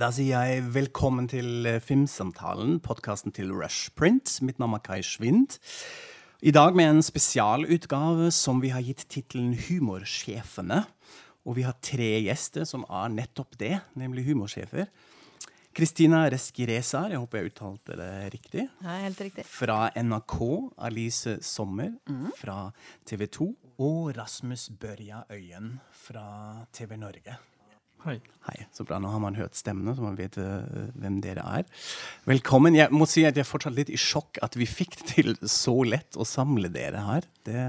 Da sier jeg velkommen til eh, Filmsamtalen, podkasten til Rush Print. Mitt navn er Kai Schwind. I dag med en spesialutgave som vi har gitt tittelen Humorsjefene. Og vi har tre gjester som er nettopp det, nemlig humorsjefer. Kristina Reskiresar, jeg håper jeg uttalte det riktig. Ja, helt riktig. Fra NRK, Alice Sommer fra TV 2. Og Rasmus Børja Øyen fra TV Norge. Hei. Hei, så bra. Nå har man hørt stemmene, så man vet uh, hvem dere er. Velkommen. Jeg må si at jeg er fortsatt litt i sjokk at vi fikk det til så lett å samle dere her. Det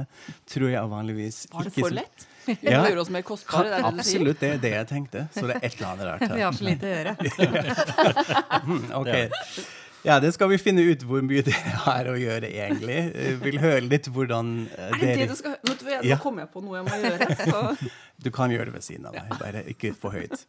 tror jeg vanligvis ikke Var det for lett? Ja. Vi må gjøre oss mer kostbare, det? Absolutt, det er det jeg tenkte. Så det er et eller annet rart her. Vi har så lite å gjøre. Ok. Ja, det skal vi finne ut hvor mye det er å gjøre, egentlig. Jeg vil høre litt hvordan dere Er det det du skal Ja. Nå kommer jeg på noe jeg må gjøre. Så. Du kan gjøre det ved siden av meg, bare ikke for høyt.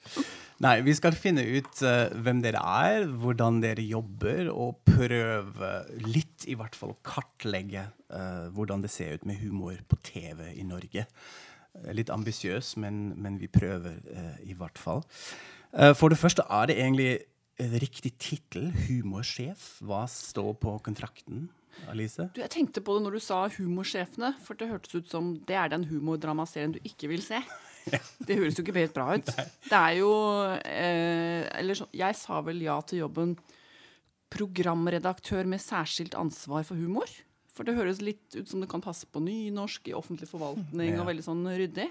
Nei, vi skal finne ut uh, hvem dere er, hvordan dere jobber, og prøve litt, i hvert fall, å kartlegge uh, hvordan det ser ut med humor på TV i Norge. Eh, Litt ambisiøs, men, men vi prøver uh, i hvert fall. For det første er det egentlig en riktig tittel, humorsjef. Hva står på kontrakten, Alice? Du, jeg tenkte på det når du sa humorsjefene, for det hørtes ut som det er den humordramaserien du ikke vil se. Det høres jo ikke helt bra ut. Det er jo eh, Eller så, jeg sa vel ja til jobben programredaktør med særskilt ansvar for humor. For det høres litt ut som det kan passe på nynorsk i offentlig forvaltning. Ja. og veldig sånn ryddig.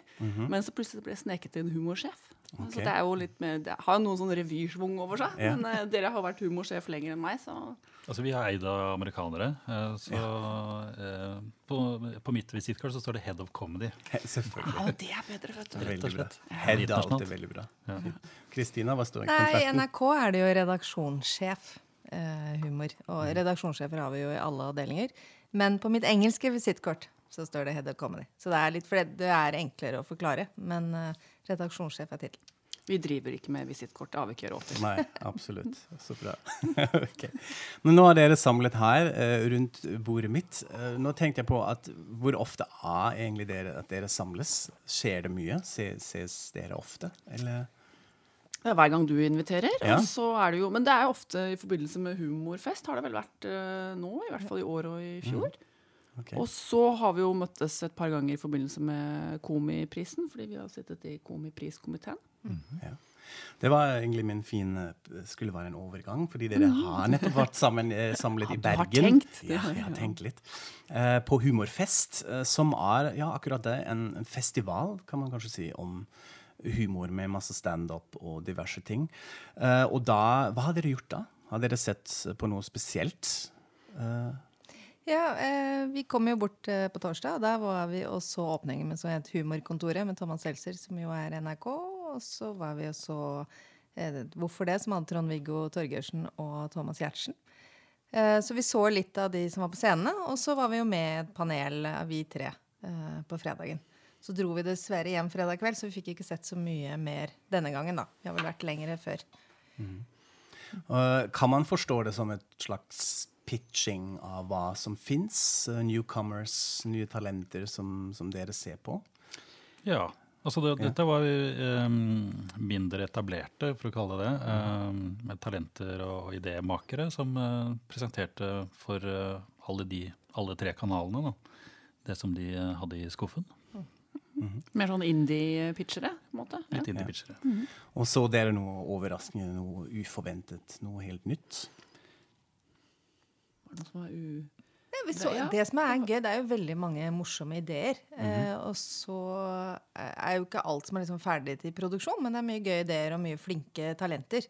Men så plutselig ble jeg sneket til en humorsjef. Ok. Så det er jo litt mer, det har jo noen sånn revysvung over seg. Ja. Men uh, dere har vært humorsjef lenger enn meg, så Altså, vi er eid av amerikanere, uh, så uh, på, på mitt visittkort så står det 'Head of Comedy'. Selvfølgelig. Ja, det er bedre, vet du. Veldig bra. Head er alltid veldig bra. Ja. Kristina, hva står i Nei, i? NRK er det jo redaksjonssjef eh, humor. Og redaksjonssjefer har vi jo i alle avdelinger. Men på mitt engelske visittkort så står det Head of Comedy. Så det er litt for det, det er enklere å forklare. Men redaksjonssjef er tittelen. Vi driver ikke med visittkort. Har vi ikke. Nei, absolutt. Så bra. okay. Men nå er dere samlet her eh, rundt bordet mitt. Eh, nå tenkte jeg på at hvor ofte er egentlig dere at dere samles? Skjer det mye? Se, ses dere ofte? Eller? Det er hver gang du inviterer. Ja. Og så er det jo, men det er jo ofte i forbindelse med humorfest, har det vel vært eh, nå. I hvert fall i år og i fjor. Ok. Og så har vi jo møttes et par ganger i forbindelse med Komiprisen, fordi vi har sittet i Komipriskomiteen. Det var egentlig min fine Skulle være en overgang, fordi dere har nettopp vært sammen, eh, samlet i Bergen. Ja, du har tenkt. Ja, jeg har tenkt litt. Eh, på Humorfest, eh, som er ja, akkurat det, en, festival, kan man kanskje si, om humor med masse standup og diverse ting. Og da Hva har dere gjort da? Har dere sett på noe spesielt? Eh, Ja, eh, vi kom jo bort eh, på torsdag, og der var vi og så åpningen med som het Humorkontoret med Thomas Seltzer, som jo er NRK. Og så var vi og så eh, Hvorfor det? som hadde Trond-Viggo Torgersen og Thomas Giertsen. Eh, så vi så litt av de som var på scenene, og så var vi jo med et panel av vi tre eh, på fredagen. Så dro vi dessverre hjem fredag kveld, så vi fikk ikke sett så mye mer denne gangen, da. Vi har vel vært lengre før. eh, kan man forstå det som et slags pitching av hva som fins? newcomers, nye talenter som, som dere ser på? Ja. Altså det, Dette var um, mindre etablerte, for å kalle det det, um, med talenter og idémakere som uh, presenterte for uh, alle, de, alle tre kanalene da, det som de uh, hadde i skuffen. Mer sånn indie-pitchere, på en måte. Ja. Litt indie-pitchere. Og så dere noe overraskende, noe uforventet, noe helt nytt? Var det noe som var u... Ja, vi så, Det- som er gøy, det er jo veldig mange morsomme ideer. eh, og så er jo ikke alt som er liksom ferdig til produksjon, men det er mye gøye ideer og mye flinke talenter.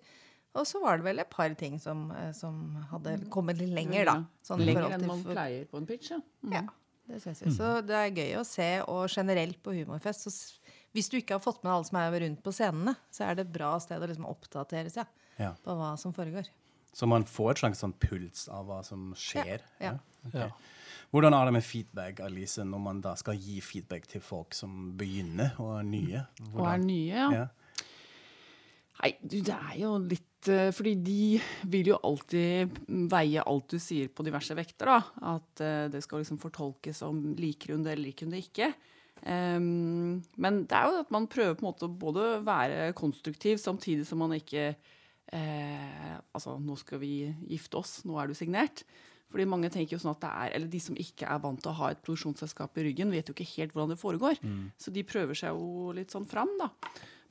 Og så var det vel et par ting som, eh, som hadde kommet litt lenger, da. Sånn Lenger enn man pleier på en pitch, ja. Mm. Ja, det syns jeg. Så det er gøy å se, og generelt på Humorfest så Hvis du ikke har fått med alle som er rundt på scenene, så er det et bra sted å liksom oppdatere seg Ja. på hva som foregår. Så man får et slags sånn puls av hva som skjer? Ja, ja. Okay. Ja. Hvordan er det med feedback, Alice, når man da skal gi feedback til folk som begynner og er nye? Og er nye, ja. Ja. Nei, du, det er jo litt eh, Fordi de vil jo alltid veie alt du sier på diverse vekter, da. At eh, det skal liksom fortolkes som liker hun det eller liker hun det ikke. Um, men det er jo at man prøver på en måte å både være konstruktiv samtidig som man ikke eh, altså nå skal vi gifte oss, nå er du signert. Fordi mange tenker jo sånn at det er, eller De som ikke er vant til å ha et produksjonsselskap i ryggen, vet jo ikke helt hvordan det foregår. Så de prøver seg jo litt sånn fram, da.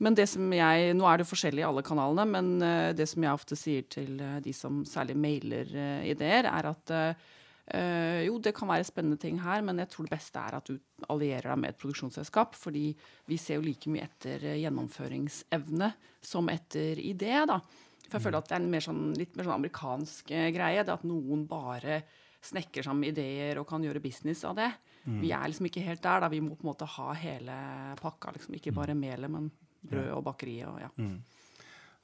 Men det som jeg, Nå er det forskjellig i alle kanalene, men eh, det som jeg ofte sier til eh, de som særlig mailer eh, ideer, er at eh, jo, det kan være spennende ting her, men jeg tror det beste er at du allierer deg med et produksjonsselskap. Fordi vi ser jo like mye etter gjennomføringsevne som etter idé. da. For jeg føler at det er en mer sånn, litt mer sånn amerikansk eh, greie. Det at noen bare snekrer sammen ideer og kan gjøre business av det. Vi er liksom ikke helt der. da. Vi må på en måte ha hele pakka. liksom Ikke bare melet, men brød og bakeri. og ja.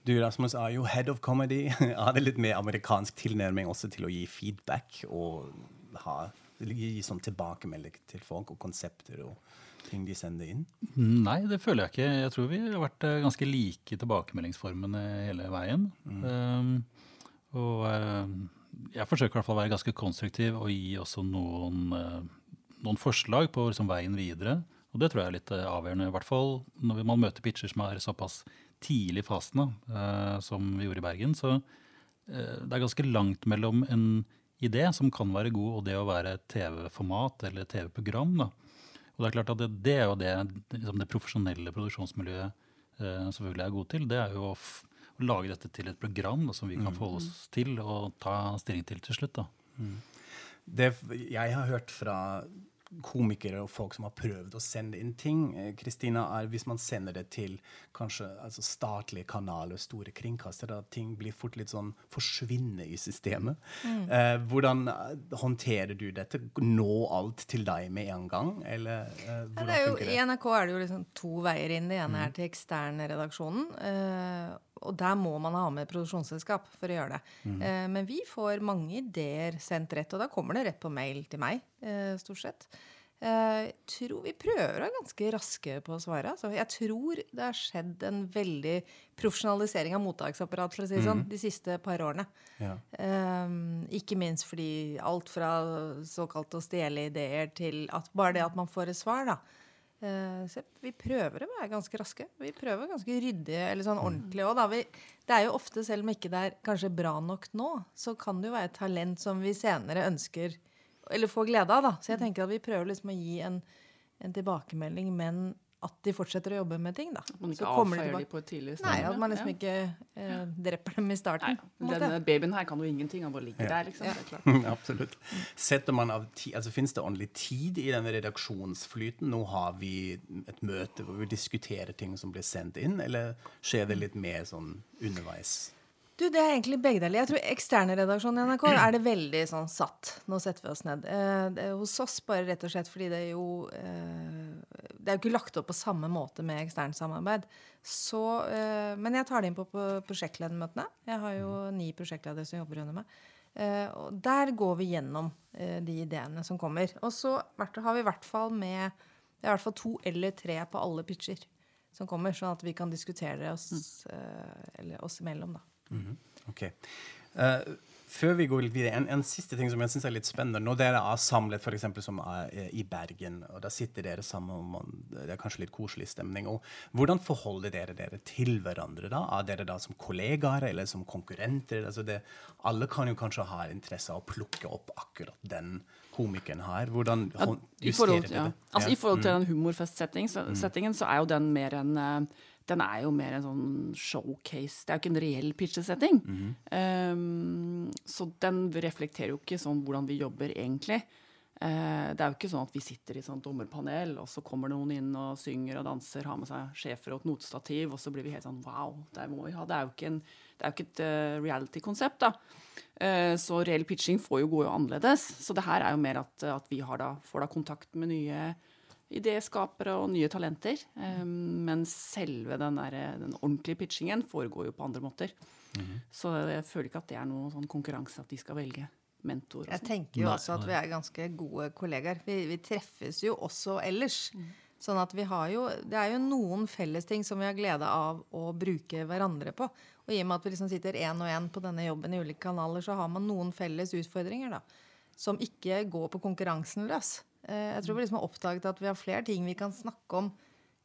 Du, Rasmus, er jo head of comedy. Har det litt mer amerikansk tilnærming også til å gi feedback og ha, gi sånn tilbakemelding til folk og konsepter og ting de sender inn? Nei, det føler jeg ikke. Jeg tror vi har vært eh, ganske like tilbakemeldingsformene hele veien. Um, og eh, jeg forsøker i hvert fall å være ganske konstruktiv og gi også noen, eh, noen forslag på liksom, veien videre. Og det tror jeg er litt avgjørende, i hvert fall når man møter pitcher som er såpass tidlig i fasen, eh, som vi gjorde i Bergen. Så uh, det er ganske langt mellom en idé som kan være god, og det å være TV-format eller TV-program. da. Og det er klart at det, det er jo det liksom det profesjonelle produksjonsmiljøet eh, selvfølgelig er god til. Det er jo å, å lage dette til et program da, som vi kan forholde oss til og ta stilling til til slutt. da. Det jeg har hørt fra komikere og folk som har prøvd å sende inn ting, eh, Kristina, er hvis man sender det til kanskje altså statlige kanaler, store kringkastere, at ting blir fort litt sånn forsvinner i systemet. Eh, hvordan eh, håndterer du dette? Nå alt til deg med en gang, eller eh, Ja, det jo, funker I? NRK er det jo liksom to veier inn. Det ene er til eksternredaksjonen. Eh, og der må man ha med produksjonsselskap for å gjøre det. Eh, men vi får mange ideer sendt rett, og da kommer det rett på mail til meg, eh, stort sett. Eh, tror Vi prøver å være ganske raske på å svare. Altså, jeg tror det har skjedd en veldig profesjonalisering av mottaksapparat for å si sånn, de siste par årene. Ja. Um, ikke minst fordi alt fra såkalt å stjele ideer til at bare det at man får et svar, da. Eh, så vi prøver å være ganske raske. Vi prøver ganske ryddige eller sånn ordentlige òg, det er jo ofte, selv om ikke det er kanskje bra nok nå, så kan det jo være et talent som vi senere ønsker eller får glede av, da. Så jeg tenker at vi prøver liksom å gi en, en tilbakemelding, men at de fortsetter å jobbe med ting, da. Man Så ikke de avfeier de på et tidlig Nei, at man Ja. liksom ikke eh, dreper dem i starten. Nei. Denne babyen her kan jo ingenting. Han bare ligger Ja. der, liksom. Det er klart. Absolutt. Setter man av ti, altså Fins det ordentlig tid i denne redaksjonsflyten? Nå har vi et møte hvor vi diskuterer ting som blir sendt inn, eller skjer det litt mer sånn underveis? Du, Det er egentlig begge deler. Jeg tror eksterne redaksjon i NRK er det veldig sånn satt. Nå setter vi oss ned. Eh, hos oss bare rett og slett fordi det er jo eh, Det er jo ikke lagt opp på samme måte med eksternt samarbeid. Så, eh, men jeg tar det inn på, på prosjektledermøtene. Jeg har jo ni prosjektledere som jobber under meg. Eh, og der går vi gjennom eh, de ideene som kommer. Og så har vi i hvert fall med det er i hvert fall to eller tre på alle pitcher som kommer, sånn at vi kan diskutere oss, eh, eller oss imellom, da. Ok. Uh, før vi går litt videre, en, en siste ting som jeg synes er litt spennende. Når dere er samlet for eksempel, som er eh, i Bergen, og da sitter dere sammen, og man, det er kanskje litt koselig stemning. Og hvordan forholder dere dere til hverandre? da? Er dere da som kollegaer eller som konkurrenter? Altså det, alle kan jo kanskje ha interesse av å plukke opp akkurat den komikeren her. Hvordan Ja, justerer forhold, justerer ja. dere det? altså, Ja. I forhold til den humorfestsettingen så, mm. så er jo den mer en eh, den er jo mer en sånn showcase. Det er jo ikke en reell pitchesetting. Um, så den reflekterer jo ikke sånn hvordan vi jobber egentlig. Eh, det er jo ikke sånn at vi sitter i sånn dommerpanel, og så kommer noen inn og synger og danser, har med seg sjefer og et notestativ, og så blir vi helt sånn wow, det må vi ha. Det er jo ikke, en, det er jo ikke et eh, reality-konsept, da. Eh, så reell pitching får jo gå jo annerledes. Så det her er jo mer at, at vi har da, får da kontakt med nye idéskapere og nye talenter. Eh, mens selve den, der, den ordentlige pitchingen foregår jo på andre måter. Så jeg føler ikke at det er noen sånn konkurranse at de skal velge mentor. Jeg sånn. tenker jo Nei, også at vi er ganske gode kollegaer. Vi, vi treffes jo også ellers. Sånn at vi har jo Det er jo noen fellesting som vi har glede av å bruke hverandre på. Og i og med at vi liksom sitter én og én på denne jobben i ulike kanaler, så har man noen felles utfordringer da, som ikke går på konkurransen løs. Eh, Jeg tror vi liksom har oppdaget at vi har flere ting vi kan snakke om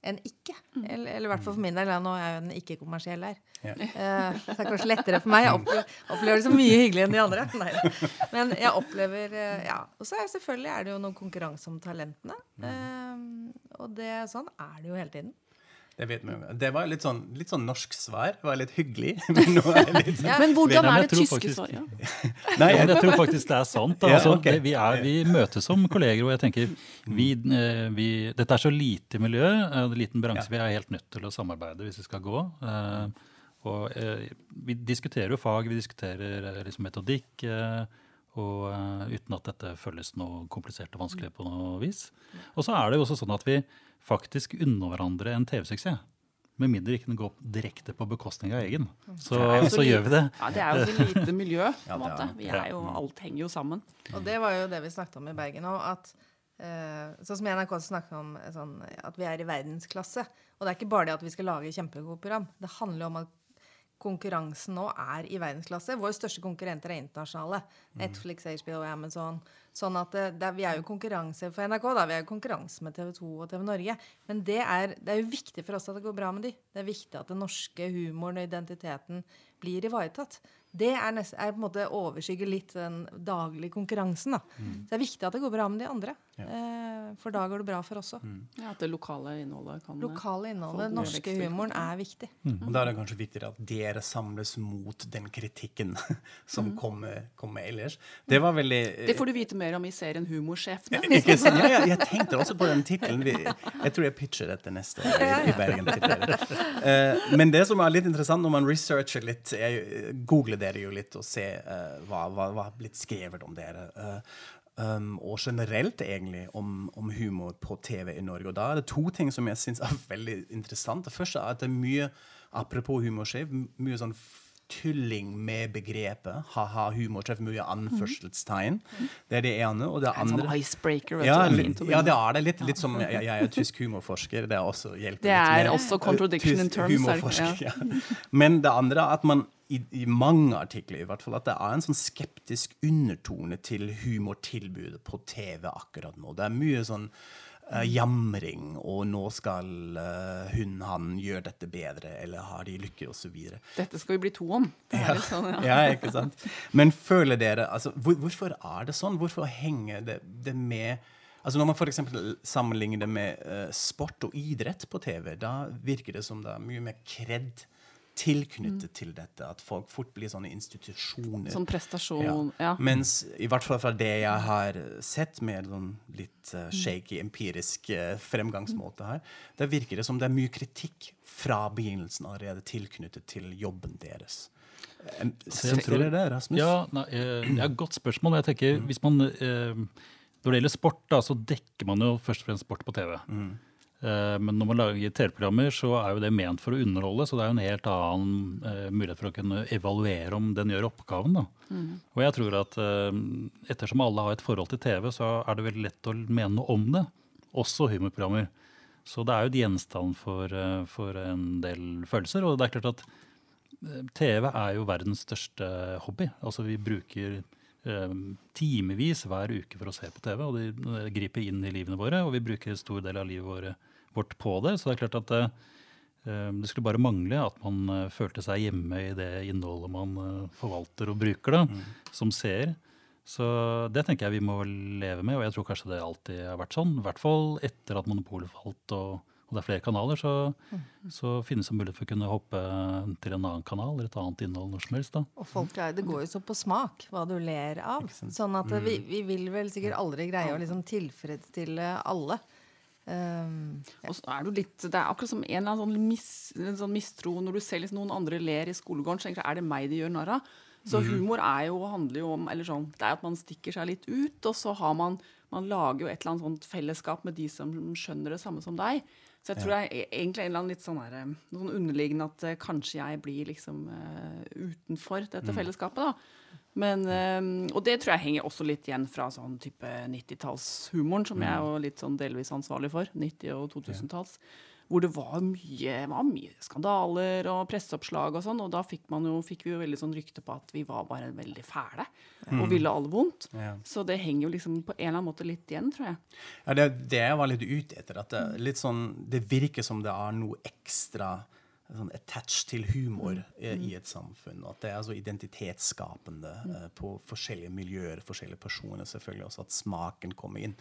enn ikke. Eller, eller i hvert fall for min del. Ja, nå er jeg jo en ikke-kommersiell her. Ja. Eh, så det er kanskje lettere for meg. Jeg opplever, opplever det så mye hyggeligere enn de andre. Nei. Men jeg opplever eh, Ja. Og så er selvfølgelig er det jo noen konkurranse om talentene. Eh, og det, sånn er det jo hele tiden. Det vet vi. Det var litt sånn, litt sånn norsk svar. Det var litt hyggelig. Men nå er litt sånn Ja. Men hvordan er det tyske faktisk- svaret? Ja. Nei, jeg, jeg tror faktisk det er sant. Da. Ja, okay. det, vi, er, vi møtes som kolleger, og jeg tenker vi, eh, vi, Dette er så lite miljø, eh, en liten bransje. Vi er helt nødt til å samarbeide hvis vi skal gå. Eh, og vi diskuterer jo fag, vi diskuterer liksom metodikk. og uh, uten at dette føles noe komplisert og vanskelig på noe vis. Og så er det jo også sånn at vi faktisk unner hverandre en TV-suksess. Med mindre ikke den går direkte på bekostning av egen. Så, er jo så så gjør vi det. Ja, det er jo så lite miljø, på en måte. Vi er jo, alt henger jo sammen. Og det var jo det vi snakket om i Bergen òg. At eh, sånn som i NRK så snakket om eh, sånn, at vi er i verdensklasse. Og det er ikke bare det at vi skal lage kjempegode program. Det handler om at konkurransen nå er i verdensklasse. Våre største konkurrenter er internasjonale. Netflix, HBO Amazon. Sånn at det, det, er- Vi er jo konkurranse for NRK, da. Vi er jo konkurranse med TV 2 og TV Norge. Men det er, det er jo viktig for oss at det går bra med de. Det er viktig at den norske humoren og identiteten blir ivaretatt. Det er, nest, er på en måte overskygger litt den daglige konkurransen. da. Så det er viktig at det går bra med de andre. Eh, for da går det bra for oss også. Ja, at det lokale innholdet kan Lokale innholdet, den norske vekstvilkår. humoren, er viktig. og da er det kanskje viktigere at dere samles mot den kritikken som kommer, kommer ellers. Det var veldig Det får du vite mer om i serien Humorsjefene. Ikke sant? Ja, ja, jeg tenkte også på den tittelen. Jeg tror jeg pitcher dette neste i, i Bergen Uh. Men det som er litt interessant når man researcher litt, jeg googler dere jo litt og ser uh, hva, hva, hva har blitt skrevet om dere. Uh, um, og generelt egentlig om, om humor på TV i Norge. Og da er det to ting som jeg syns er veldig interessant. Det første er at det er mye, apropos humorsjef, mye sånn tulling med begrepet. Ha-ha, treffer mye anførselstegn. Det er det ene. Og det andre Som icebreaker. Ja, litt, ja, det er det. Litt, litt som jeg, jeg er tysk humorforsker. Det er også hjelper Det er litt også contradiction in terms, er ja. Men det andre er at man i, i mange artikler i hvert fall, at det er en sånn skeptisk undertone til humortilbudet på TV akkurat nå. Det er mye sånn eh, jamring, og nå skal uh, hun, han gjøre dette bedre, eller har de lykke, osv. Dette skal vi bli to om. Det er litt sånn, ja. Ja, ikke sant? Men føler dere altså, hvor, Hvorfor er det sånn? Hvorfor henger det, det med Altså Når man for sammenligner det med uh, sport og idrett på TV, da virker det som det er mye mer kred tilknyttet Mm. til dette. At folk fort blir sånne institusjoner. Sånn prestasjon. Ja. Mens i hvert fall fra det jeg har sett med sånn litt uh, shaky, empirisk uh, fremgangsmåte her, da virker det som det er mye kritikk fra begynnelsen allerede tilknyttet til jobben deres. Ser tror- dere det, Rasmus? Ja, nei, eh, det er et godt spørsmål. Jeg tenker, hvis man, uh, Når det gjelder sport, da, så dekker man jo først og fremst sport på TV. Eh, men når man lager TV-programmer, så er jo det ment for å underholde. Så det er jo en helt annen eh, mulighet for å kunne evaluere om den gjør oppgaven. da. Og jeg tror at eh, ettersom alle har et forhold til TV, så er det veldig lett å mene noe om det. Også humorprogrammer. Så det er jo et gjenstand for, eh, for en del følelser. Og det er klart at eh, TV er jo verdens største hobby. Altså Vi bruker eh, timevis hver uke for å se på TV, og det eh, griper inn i livene våre. Og vi bruker en stor del av livet våre, vårt på det. Så det er klart at eh, eh, det skulle bare mangle at man eh, følte seg hjemme i det innholdet man eh, forvalter og bruker, da, som seer. Så det tenker jeg vi må leve med, og jeg tror kanskje det alltid har vært sånn. I hvert fall etter at monopolet falt og, og det er flere kanaler, så, så finnes det mulighet for å kunne hoppe til en annen kanal eller et annet innhold når som helst. da. Og folk er, det går jo så på smak hva du ler av. Sånn at vi, vi vil vel sikkert aldri greie å liksom tilfredsstille alle. Um, Og så er litt, det er akkurat som en eller annen sånn, mis, en sånn mistro når du ser liksom noen andre ler i skolegården. så tenker jeg, Er det meg de gjør narr av? Så humor er jo, handler jo om eller sånn, det er at man stikker seg litt ut, og så har man man lager jo et eller annet sånt fellesskap med de som skjønner det samme som deg. Så jeg tror det er e- egentlig en eller annen litt sånn, her, eh, noe sånn underliggende at eh, kanskje jeg blir liksom uh, utenfor dette fellesskapet. da. Men, eh, og det tror jeg henger også litt igjen fra sånn type 90-tallshumoren, som jeg er jo litt sånn delvis ansvarlig for. 90- og 2000-talls. hvor det var mye, var mye skandaler og presseoppslag og sånn. Og da fikk, jo, fikk, vi jo veldig sånn rykte på at vi var bare veldig fæle og ville alle vondt. Ja. Så det henger jo liksom på en eller annen måte litt igjen, tror jeg. Ja, det det jeg var litt ute etter. At det, litt sånn, det virker som det er noe ekstra sånn attached til humor mm. i et samfunn. Og at det er altså identitetsskapende mm. uh, på forskjellige miljøer, forskjellige personer. selvfølgelig også At smaken kommer inn.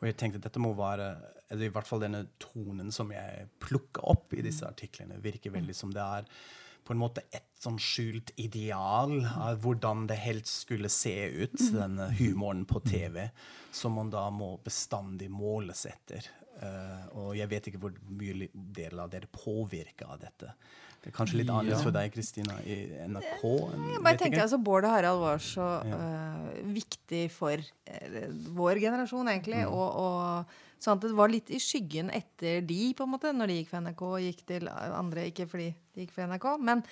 Og jeg tenkte at dette må være eller i hvert fall denne tonen som jeg plukka opp i disse artiklene, virker veldig som det er på en måte et sånn skjult ideal av hvordan det helst skulle se ut, denne humoren på TV, som man da må bestandig måles etter. Uh, og jeg vet ikke hvor mye del av dere påvirker av dette. Det er kanskje litt annerledes for deg, Kristina, i NRK? Jeg bare tenker altså, Bård og Harald var så ja. uh, viktig for uh, vår generasjon, egentlig. Mm. Og, og, sånn at det var litt i skyggen etter de, på en måte, når de gikk fra NRK og gikk til andre. Ikke fordi de gikk fra NRK, men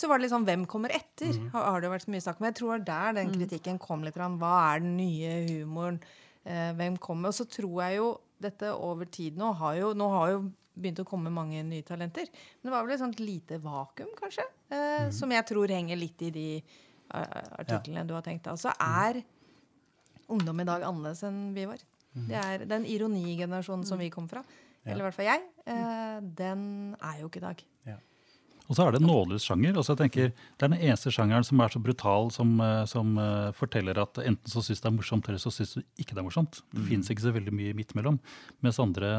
så var det sånn Hvem kommer etter? Mm. Har, har, det vært så mye snakk om. Jeg tror det var der den mm. kritikken kom litt. Hva er den nye humoren? hvem kommer? Og så tror jeg jo dette over tid nå har jo, nå har jo begynt å komme mange nye talenter. Men det var vel et sånt lite vakuum, kanskje, eh, mm. som jeg tror henger litt i de uh, artiklene ja. du har tenkt. Altså er ungdom i dag annerledes enn vi var. Mm. Det er Den ironigenerasjonen som mm. vi kom fra, eller i hvert fall jeg, uh, den er jo ikke i dag. Og så er det en nådeløs sjanger. Altså jeg tenker, Det er den eneste sjangeren som er så brutal, som, eh, som uh, forteller at enten så syns det er morsomt, eller så syns du ikke det er morsomt. Det mm. fins ikke så veldig mye midt imellom. Mens andre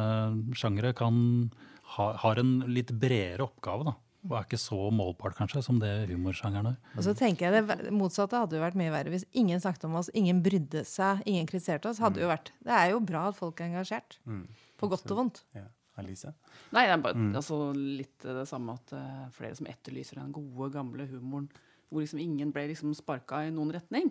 sjangere kan ha, har en litt bredere oppgave. da. Og er ikke så målbart kanskje som det humorsjangeren er. Og så tenker jeg Det motsatte hadde jo vært mye verre. Hvis ingen snakket om oss, ingen brydde seg, ingen kritiserte oss. hadde mm. jo vært, Det er jo bra at folk er engasjert. Mm. På godt og vondt. Ja. Alice? Nei, det er bare mm. altså, litt det samme at uh, flere som etterlyser den gode, gamle humoren hvor liksom ingen ble liksom sparka i noen retning.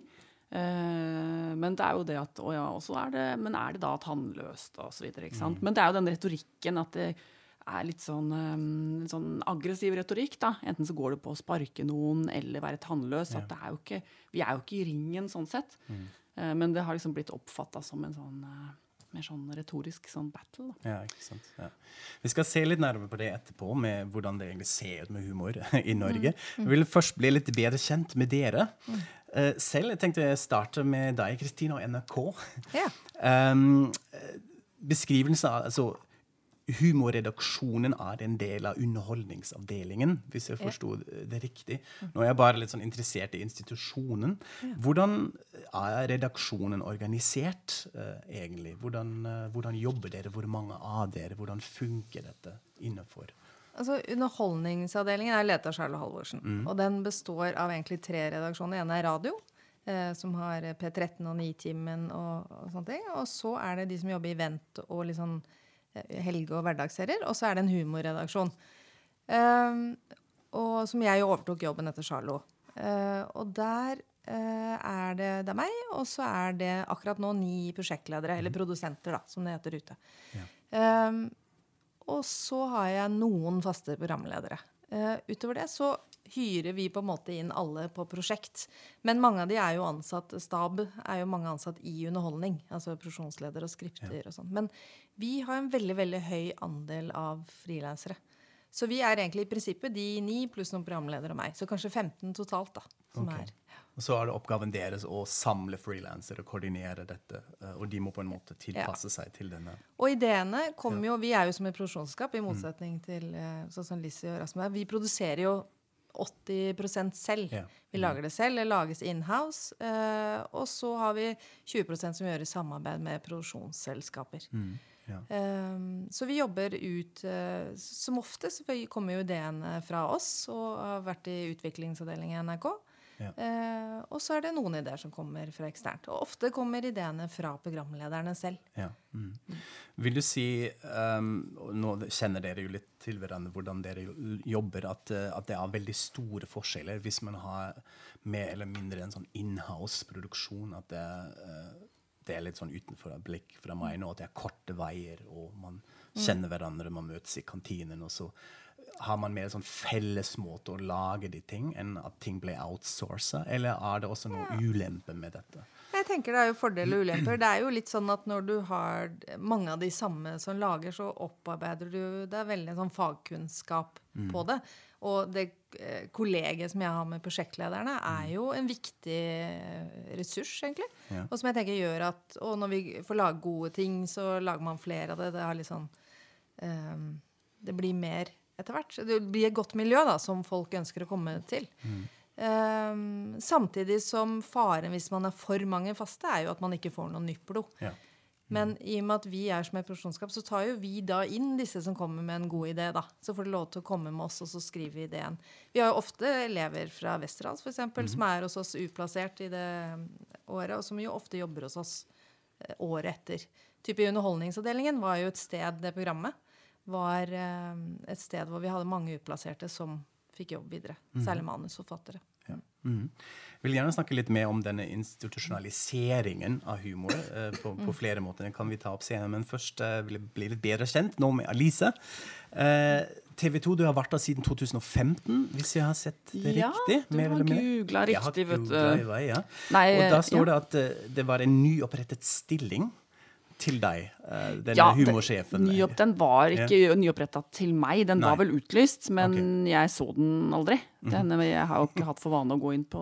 Uh, men det er jo det at å ja, er det, Men er det da tannløst og så videre, ikke sant? Mm. Men det er jo den retorikken at det er litt sånn, um, sånn aggressiv retorikk. da. Enten så går det på å sparke noen eller være tannløs. Ja. at det er jo ikke, Vi er jo ikke i ringen sånn sett. Mm. Uh, men det har liksom blitt oppfatta som en sånn mer sånn retorisk sånn battle. Da. Ja, ikke sant. Ja. Vi skal se litt nærmere på det etterpå, med hvordan det egentlig ser ut med humor i Norge. Mm. Vi vil først bli litt bedre kjent med dere. Mm. Uh, selv jeg tenkte jeg starte med deg, Kristina, og NRK. Ja. Um, beskrivelsen av altså, humorredaksjonen er en del av Underholdningsavdelingen, hvis jeg forsto det riktig. Nå er jeg bare litt sånn interessert i institusjonen. Hvordan er redaksjonen organisert, uh, egentlig? Hvordan, uh, hvordan, jobber dere? Hvor mange av dere? Hvordan funker dette innenfor? Altså, Underholdningsavdelingen er ledet av Charlotte Halvorsen. Mm. Og den består av egentlig tre redaksjoner. Den ene er radio. Eh, som har P13 og Nitimen og, og sånne ting. Og så er det de som jobber i Vent og litt sånn helge- og hverdagsserier. Og så er det en humorredaksjon. Uh, og som jeg jo overtok jobben etter Charlo. Uh, og der uh, er det, det er meg, og så er det akkurat nå ni prosjektledere, eller mhm. produsenter, da, som det heter ute. Ja. Um, og så har jeg noen faste programledere. utover det så hyrer vi på en måte inn alle på prosjekt. Men mange av de er jo ansatt stab er jo mange ansatt i underholdning. Altså produksjonsleder og skripter ja. og sånn. Men vi har en veldig veldig høy andel av frilansere. Så vi er egentlig i prinsippet de ni pluss noen programledere og meg. Så kanskje 15 totalt. da, som okay. er. Og så er det oppgaven deres å samle frilansere og koordinere dette. Eh, og de må på en måte tilpasse ja. seg til denne. Og ideene kommer jo Vi er jo som et produksjonsselskap, i motsetning til eh, sånn som Lizzie og Rasmus. Vi produserer jo 80 selv. Ja. Vi mm. lager det selv, det lages inhouse. Uh, og så har vi 20% som gjør i samarbeid med produksjonsselskaper. Mm. Ja. Um, så vi jobber ut uh, Som ofte så kommer jo ideene fra oss og har vært i utviklingsavdelingen i NRK. Eh, og så er det noen ideer som kommer fra eksternt. Og ofte kommer ideene fra programlederne selv. Ja. Mm. Vil du si um, Nå kjenner dere jo litt til hverandre hvordan dere jobber, at, eh, at, det er veldig store forskjeller hvis man har mer eller mindre en sånn inhouse-produksjon. At det, uh, det, er litt sånn utenfor blikk fra meg nå, at det er korte veier, og man mm. kjenner hverandre, man møtes i kantinen. og så har man mer sånn felles måte å lage de ting enn at ting blir outsourca? Eller er det også noe ja. ulempe med dette? jeg tenker det er jo fordeler og ulemper. Det er jo litt sånn at når du har mange av de samme som lager, så opparbeider du Det er veldig sånn fagkunnskap på det. Og det eh, kollegiet som jeg har med prosjektlederne, er jo en viktig eh, ressurs, egentlig. Ja. Og som jeg tenker gjør at Og når vi får lage gode ting, så lager man flere av det. Det, har litt sånn, um, det blir mer etter hvert. Det blir et godt miljø da, som folk ønsker å komme til. Eh, samtidig som faren hvis man er for mange faste, er jo at man ikke får noe nytt blod. Ja. Men i og med at vi er som et profesjonsskap, så tar jo vi da inn disse som kommer med en god idé. da. Så får de lov til å komme med oss, og så skriver vi ideen. Vi har jo ofte elever fra Westerdals for eksempel, som er hos oss uplassert i det året, og som jo ofte jobber hos oss eh, året etter. Type i Underholdningsavdelingen var jo et sted, det programmet, var eh, et sted hvor vi hadde mange utplasserte som fikk jobb videre. Særlig manusforfattere. Jeg Vil gjerne snakke litt mer om denne institusjonaliseringen av humor eh, på, på flere måter. Den kan vi ta opp senere, men først eh, vil jeg bli litt bedre kjent nå med Alice. Eh, TV 2, du har vært der siden 2015, hvis jeg har sett det Ja, riktig? du har googla riktig, vet du. vei, ja. Nei, Og da står ja. det at eh, det var en nyopprettet stilling til deg, eh, denne Ja, humorsjefen. Nyopp, den var ikke nyoppretta til meg, den var vel utlyst, men Ok. Mhm. jeg så den aldri. Den, jeg har jo ikke hatt for vane å gå inn på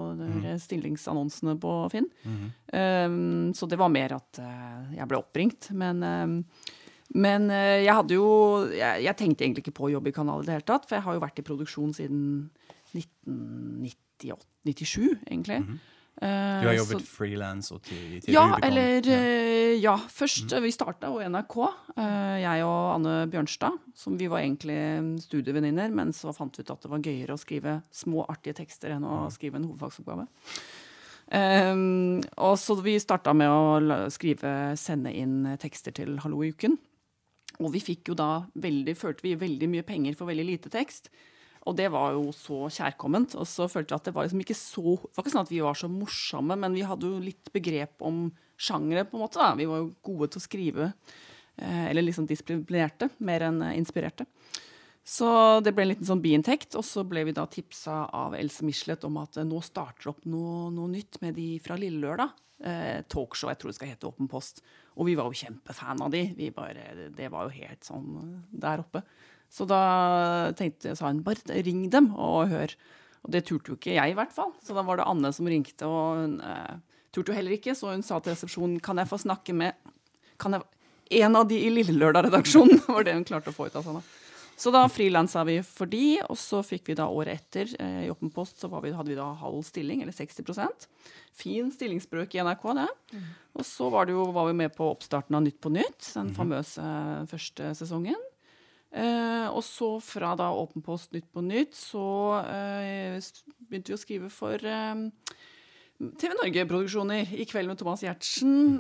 stillingsannonsene på Finn. Mhm. Um, så det var mer at uh, jeg ble oppringt. Men, um, men uh, jeg hadde jo jeg, jeg tenkte egentlig ikke på å jobbe i kanalen i det hele tatt, for jeg har jo vært i produksjon siden 1997, egentlig. Mhm. Du har Eh, jobbet frilans og til, til ja, eller Ja. eh, Ja. Først mm. vi starta i NRK, eh, jeg og Anne Bjørnstad. Som vi var egentlig studievenninner, men så fant vi ut at det var gøyere å skrive små, artige tekster enn å skrive en hovedfagsoppgave. Um, og så vi starta med å skrive, sende inn tekster til Hallo i uken. Og vi fikk jo da veldig, følte vi veldig mye penger for veldig lite tekst. Og det var jo så kjærkomment. Og så følte vi at det var liksom ikke så Det var ikke sånn at vi var så morsomme, men vi hadde jo litt begrep om sjangere, på en måte. da. Vi var jo gode til å skrive. eh, Eller liksom disiplinerte, mer enn eh, inspirerte. Så det ble en liten sånn biinntekt, og så ble vi da tipsa av Else Michelet om at eh, nå starter opp noe, noe nytt med de fra Lille Lørdag. Eh, talkshow, jeg tror det skal hete Åpen post. Og vi var jo kjempefan av de. Bare, det var jo helt sånn der oppe. Så da tenkte jeg, sa hun bare ring dem og hør. Og det turte jo ikke jeg, i hvert fall. Så da var det Anne som ringte, og hun eh, turte jo heller ikke. Så hun sa til resepsjonen kan jeg få snakke med kan jeg, en av de i Lille Lørdag-redaksjonen. var det hun klarte å få ut av seg. da. Så da frilansa vi for de, og så fikk vi da året etter eh, i Åpen post så var vi, hadde vi da halv stilling, eller 60% Fin stillingsbrøk i NRK, det. Og så var, det jo, var vi med på oppstarten av Nytt på Nytt, den famøse eh, første sesongen. Eh, og så fra da Åpen post Nytt på Nytt, så eh, begynte vi å skrive for eh, TV Norge-produksjoner. I kveld med Thomas Giertsen,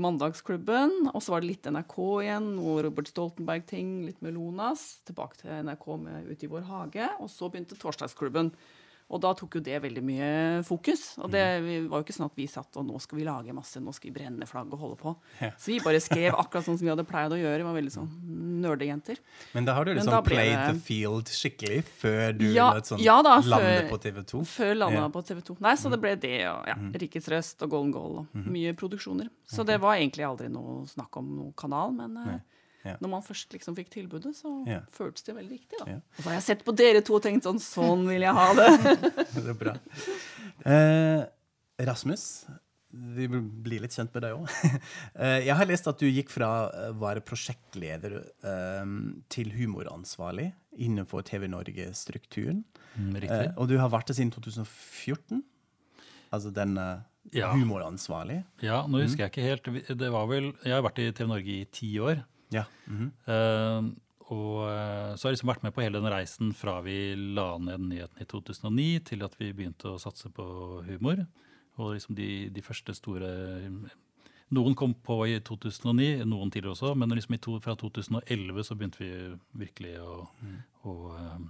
Mandagsklubben. Og så var det litt NRK igjen, noe Robert Stoltenberg-ting, litt med Lonas. Tilbake til NRK med Ute i vår hage. Og så begynte Torsdagsklubben. Og da tok jo det veldig mye fokus. Og det var jo ikke sånn at vi satt og nå skal vi lage masse, nå skal vi brenne flagg og holde på. Ja. Så vi bare skrev akkurat sånn som vi hadde pleid å gjøre. Vi var veldig sånn nerdejenter. Men da har du liksom da ble played the field skikkelig før du Ja, sånn, ja da, landet før- på TV 2? Før landa Ja. på TV 2. Nei, så det ble det og ja, Rikets Røst og Golden Goal og mye produksjoner. Så det var egentlig aldri noe snakk om noen kanal, men eh, Nei. Ja. når man først liksom fikk tilbudet, så Ja. føltes det veldig riktig, da. Ja. Og så har jeg sett på dere to og tenkt sånn Sånn vil jeg ha det. Det er bra. Eh, Rasmus, vi blir litt kjent med deg òg. jeg har lest at du gikk fra å være prosjektleder eh, til humoransvarlig innenfor TV Norge-strukturen. Mm. Eh, og du har vært det siden 2014? Altså den eh, Ja. humoransvarlig? Ja, nå husker jeg ikke helt. Det var vel, Jeg har vært i TV Norge i ti år. Ja. Mm -hmm. uh, og eh, så har jeg liksom vært med på hele den reisen fra vi la ned nyheten i 2009 til at vi begynte å satse på humor. Og liksom de, de første store Noen kom på i 2009, noen tidligere også, men liksom i to, fra 2011 så begynte vi virkelig å, å, eh,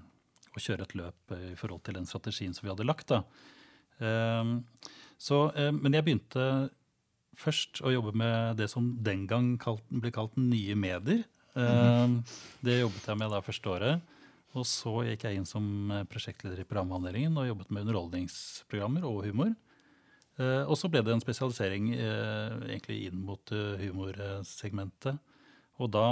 å kjøre et løp i forhold til den strategien som vi hadde lagt. da. Um, så, um, men jeg begynte først å jobbe med det som den gang kalt, ble kalt nye medier. Eh, Det jobbet jeg med da første året. Og så gikk jeg inn som eh, prosjektleder i programavdelingen og jobbet med underholdningsprogrammer og humor. Eh, og så ble det en spesialisering egentlig inn mot humorsegmentet. Og da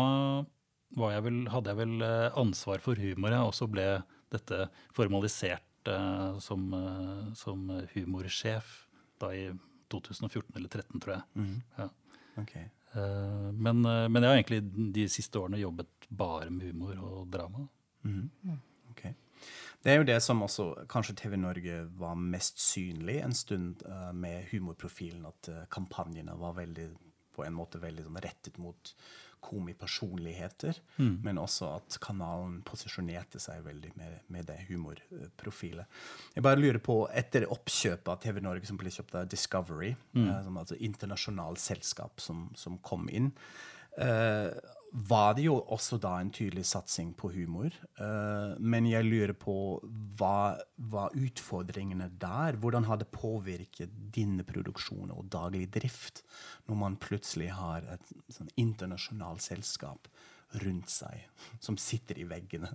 var jeg vel, hadde jeg vel ansvar for humor, og så ble dette formalisert som, som humorsjef da i 2014 eller 2013, tror jeg. Mm. Ja. Okay. Eh, men, eh, men jeg har egentlig de siste årene jobbet bare med humor og drama. Mhm. Okay. Det er jo det som også kanskje TV Norge var mest synlig en stund uh, med humorprofilen, at uh, kampanjene var veldig på en måte veldig sånn rettet mot komipersonligheter, men også at kanalen posisjonerte seg veldig med, med det humorprofilet. Jeg bare lurer på, etter oppkjøpet av TV Norge, som ble kjøpt av Discovery, eh, som altså internasjonalt selskap som, som kom inn, eh, var det jo også da en tydelig satsing på humor. Uh, men jeg lurer på hva var utfordringene der? Hvordan har det påvirket dine produksjoner og daglig drift når man plutselig har et sånn internasjonalt selskap rundt seg som sitter i veggene?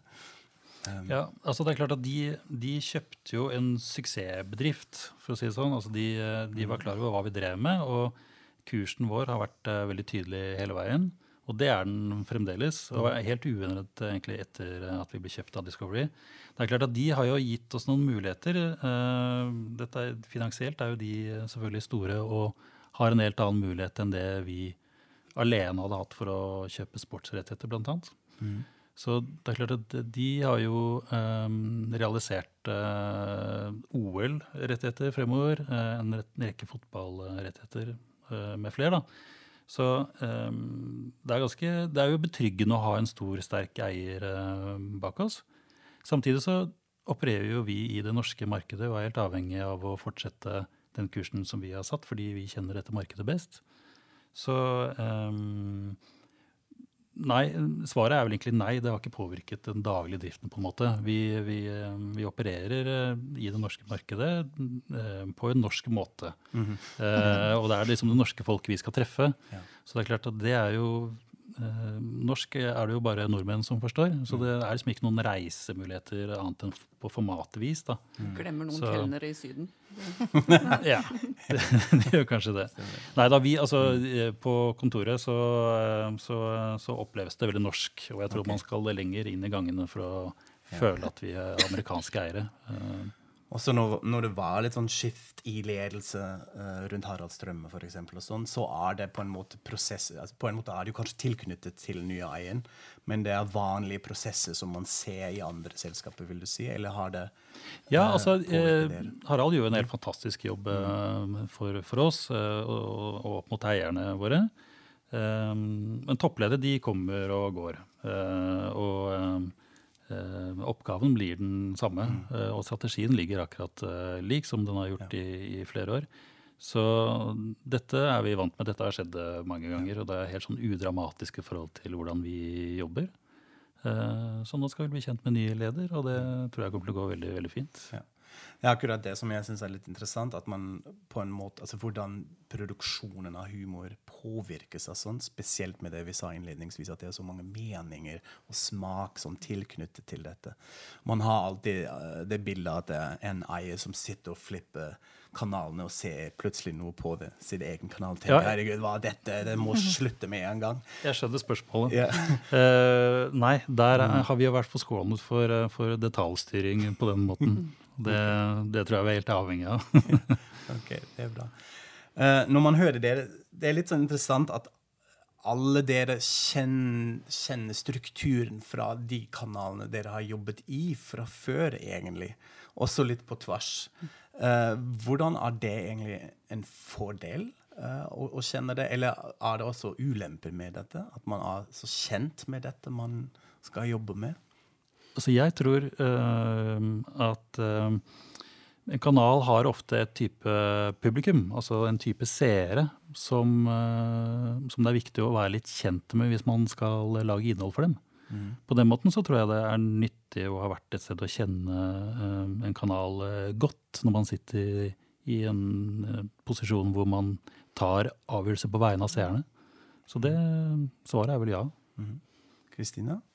Ja, altså det er klart at de, de kjøpte jo en suksessbedrift, for å si det sånn. Altså de, de var klar over hva vi drev med, og kursen vår har vært uh, veldig tydelig hele veien. Og det er den fremdeles, og er helt uendret egentlig etter at vi ble kjøpt av Discovery. Det er klart at De har jo gitt oss noen muligheter. Eh, Dette er, finansielt er jo de selvfølgelig store og har en helt annen mulighet enn det vi alene hadde hatt for å kjøpe sportsrettigheter, blant annet. Så det er klart at de har jo um, realisert uh, OL-rettigheter fremover, eh, en rekke fotballrettigheter uh, med flere. da. Så eh, det, er ganske, det er jo betryggende å ha en stor, sterk eier eh, bak oss. Samtidig så opererer jo vi i det norske markedet og er helt avhengig av å fortsette den kursen som vi har satt, fordi vi kjenner dette markedet best. Så ehm, Nei, svaret er vel egentlig nei. Det har ikke påvirket den daglige driften. på en måte. Vi, vi, eh, vi opererer eh, i det norske markedet eh, på en norsk måte. Eh, og det er liksom det norske folket vi skal treffe. Ja. Så det er klart at det er jo Norsk er det jo bare nordmenn som forstår. Så det er liksom ikke noen reisemuligheter annet enn på formatvis. da. Glemmer noen Så- kelnere i Syden. Ja, det, det gjør kanskje det. Nei, da vi, altså, eh, På kontoret så, eh, så, så oppleves det veldig norsk. Og jeg tror okay. man skal lenger inn i gangene for å føle at vi er amerikanske eiere. Også når, når det var litt sånn skift i ledelse uh, rundt Harald Strømme for eksempel, og sånn, så er det på en måte prosess, altså på en måte er det jo kanskje tilknyttet til nye eieren, men det er vanlige prosesser som man ser i andre selskaper, vil du si? Eller har det Ja, eh, altså eh. Harald gjør en helt fantastisk jobb uh, for, for oss og, og opp mot eierne våre. Men toppledere, de kommer og går. Og oppgaven blir den samme. eh, og strategien ligger akkurat eh, lik som den har gjort i, i flere år. Så dette er vi vant med. Dette har skjedd eh, mange ganger. Og det er helt sånn udramatiske forhold til hvordan vi jobber. Eh, Så nå skal vi bli kjent med ny leder, og det tror jeg kommer til å gå veldig, veldig fint. Ja. Det er akkurat det som jeg syns er litt interessant. at man på en måte, altså Hvordan produksjonen av humor påvirkes av sånn, spesielt med det vi sa innledningsvis, at det er så mange meninger og smak som tilknyttet til dette. Man har alltid eh, det bildet at det er en eier som sitter og flipper kanalene og ser plutselig noe på det, sin egen kanal. tenker, Ja. herregud, hva er dette? Det må slutte med en gang. Jeg skjønner spørsmålet. Yeah. uh, nei, der er, har vi jo vært forskånet for, eh, for detaljstyring på den måten. Det, det tror jeg vi er helt avhengig av. Ok, det er bra. Uh, når man hører dere, det er litt sånn interessant at alle dere kjenner, kjenner strukturen fra de kanalene dere har jobbet i fra før, egentlig. Også litt på tvers. Uh, hvordan er det egentlig en fordel uh, å, å kjenne det, eller er det også ulemper med dette? At man er så kjent med dette man skal jobbe med? Altså jeg tror eh, at eh, en kanal har ofte et type publikum, altså en type seere, som, eh, som det er viktig å være litt kjent med hvis man skal lage innhold for dem. På den måten så tror jeg det er nyttig å ha vært et sted å kjenne en kanal godt når man sitter i, en posisjon hvor man tar avgjørelser på vegne av seerne. Så det svaret er vel ja. Kristina? Ja,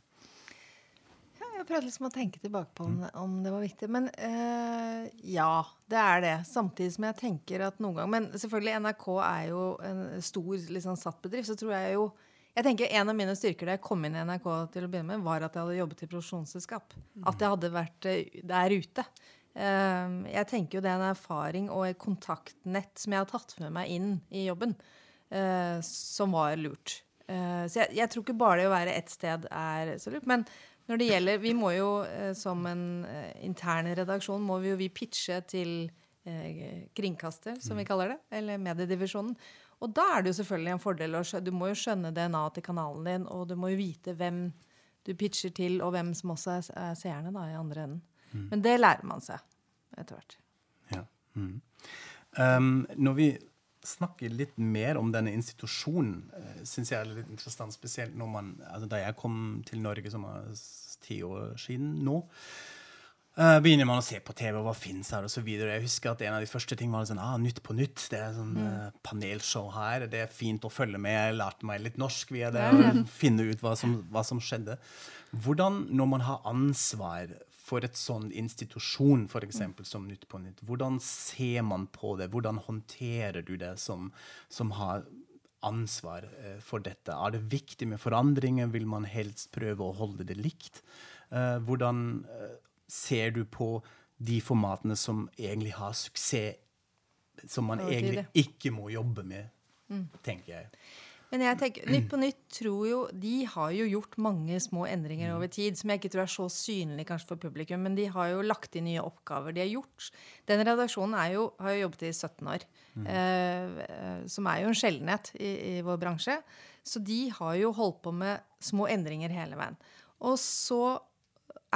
jeg prøvde liksom å tenke tilbake på om, om det var viktig. Men eh, ja, det er det. Samtidig som jeg tenker at noen gang Men selvfølgelig, NRK er jo en stor liksom, satt bedrift. Så tror jeg jo jeg tenker En av mine styrker da jeg kom inn i NRK, til å begynne med, var at jeg hadde jobbet i produksjonsselskap. At jeg hadde vært eh, der ute. Eh, jeg tenker jo det er en erfaring og et kontaktnett som jeg har tatt med meg inn i jobben, eh, som var lurt. Eh, så jeg, jeg tror ikke bare det å være ett sted er så lurt. Men når det gjelder Vi må jo eh, som en eh, intern redaksjon må vi jo vi pitche til eh, kringkaster, som vi kaller det, eller mediedivisjonen. Og da er det jo selvfølgelig en fordel å Du må jo skjønne DNA til kanalen din, og du må jo vite hvem du pitcher til, og hvem som også er, er seerne da, i andre enden. Men det lærer man seg etter hvert. Ja. Mm. Um, når vi snakker litt mer om denne institusjonen, synes syns jeg er litt interessant, spesielt når man, altså da jeg kom til Norge, som er ti år siden nå, uh, begynner man å se på TV, og hva fins her, osv. Jeg husker at en av de første tingene var sånn, ah, Nytt på nytt. Det er sånn uh, panelshow her. Det er fint å følge med. Jeg lærte meg litt norsk via det, og finne ut hva som, hva som skjedde. Hvordan, når man har ansvar for et sånn institusjon, f.eks. som Nytt på nytt, hvordan ser man på det? Hvordan håndterer du det som, som har ansvar eh, for dette? Er det viktig med forandringer? Vil man helst prøve å holde det likt? Eh, hvordan eh, ser du på de formatene som egentlig har suksess, som man egentlig. Mm. ikke må jobbe med, tenker jeg. Men jeg tenker, Nytt på Nytt tror jo De har jo gjort mange små endringer over tid, som jeg ikke tror er så synlig kanskje for publikum, men de har jo lagt inn nye oppgaver. de har gjort. Den redaksjonen jo, har jo jobbet i 17 år, mm. eh, som er jo en sjeldenhet i, i vår bransje. Så de har jo holdt på med små endringer hele veien. Og så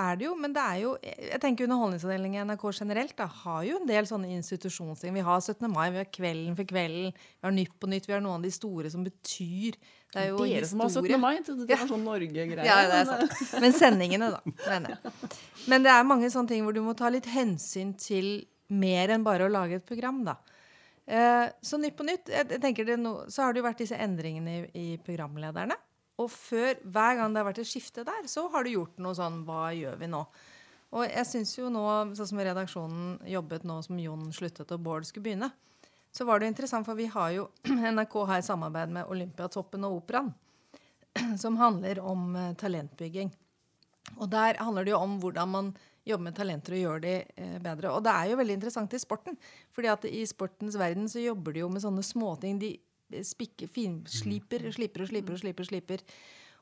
er det jo, men det er jo Jeg tenker Underholdningsavdelingen i NRK generelt da, har jo en del sånne institusjonsting. Vi har 17. mai, vi har Kvelden for kvelden, vi har Nytt på nytt, vi har noen av de store som betyr Det er jo Dere som har 17. mai, det var sånn Norge-greier. Ja, det er sant. Men sendingene, da. jeg. Men det er mange sånne ting hvor du må ta litt hensyn til mer enn bare å lage et program, da. Eh, så Nytt på nytt, jeg tenker det nå, så har det jo vært disse endringene i, i programlederne. Og før, hver gang det har vært et skifte der, så har du gjort noe sånn Hva gjør vi nå? Og jeg syns jo nå, sånn som redaksjonen jobbet nå som Jon sluttet og Bård skulle begynne, så var det jo interessant, for vi har jo NRK har samarbeid med Olympiatoppen og Operaen som handler om eh, talentbygging. Og der handler det jo om hvordan man jobber med talenter og gjør de eh, bedre. Og det er jo veldig interessant i sporten. fordi at i sportens verden så jobber de jo med sånne småting. De spikker, finsliper, sliper og sliper og sliper. og sliper.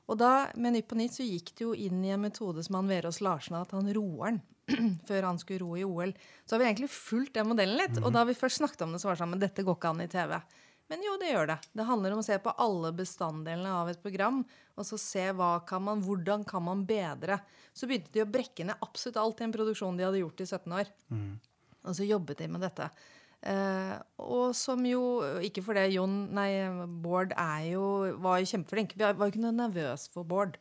Og da, med Nytt på nytt så gikk det jo inn i en metode som han Verås Larsen at han roeren før han skulle ro i OL. Så har vi egentlig fulgt den modellen litt. Og da vi først snakket om det, så var det sånn Men dette går ikke an i TV. Men jo, det gjør det. Det handler om å se på alle bestanddelene av et program. Og så se hva kan man, hvordan kan man bedre. Så begynte de å brekke ned absolutt alt i en produksjon de hadde gjort i 17 år. Og så jobbet de med dette. Eh, og som jo Ikke for det, Jon Nei, Bård er jo, var jo kjempeflink. Vi var jo ikke noe nervøs for Bård.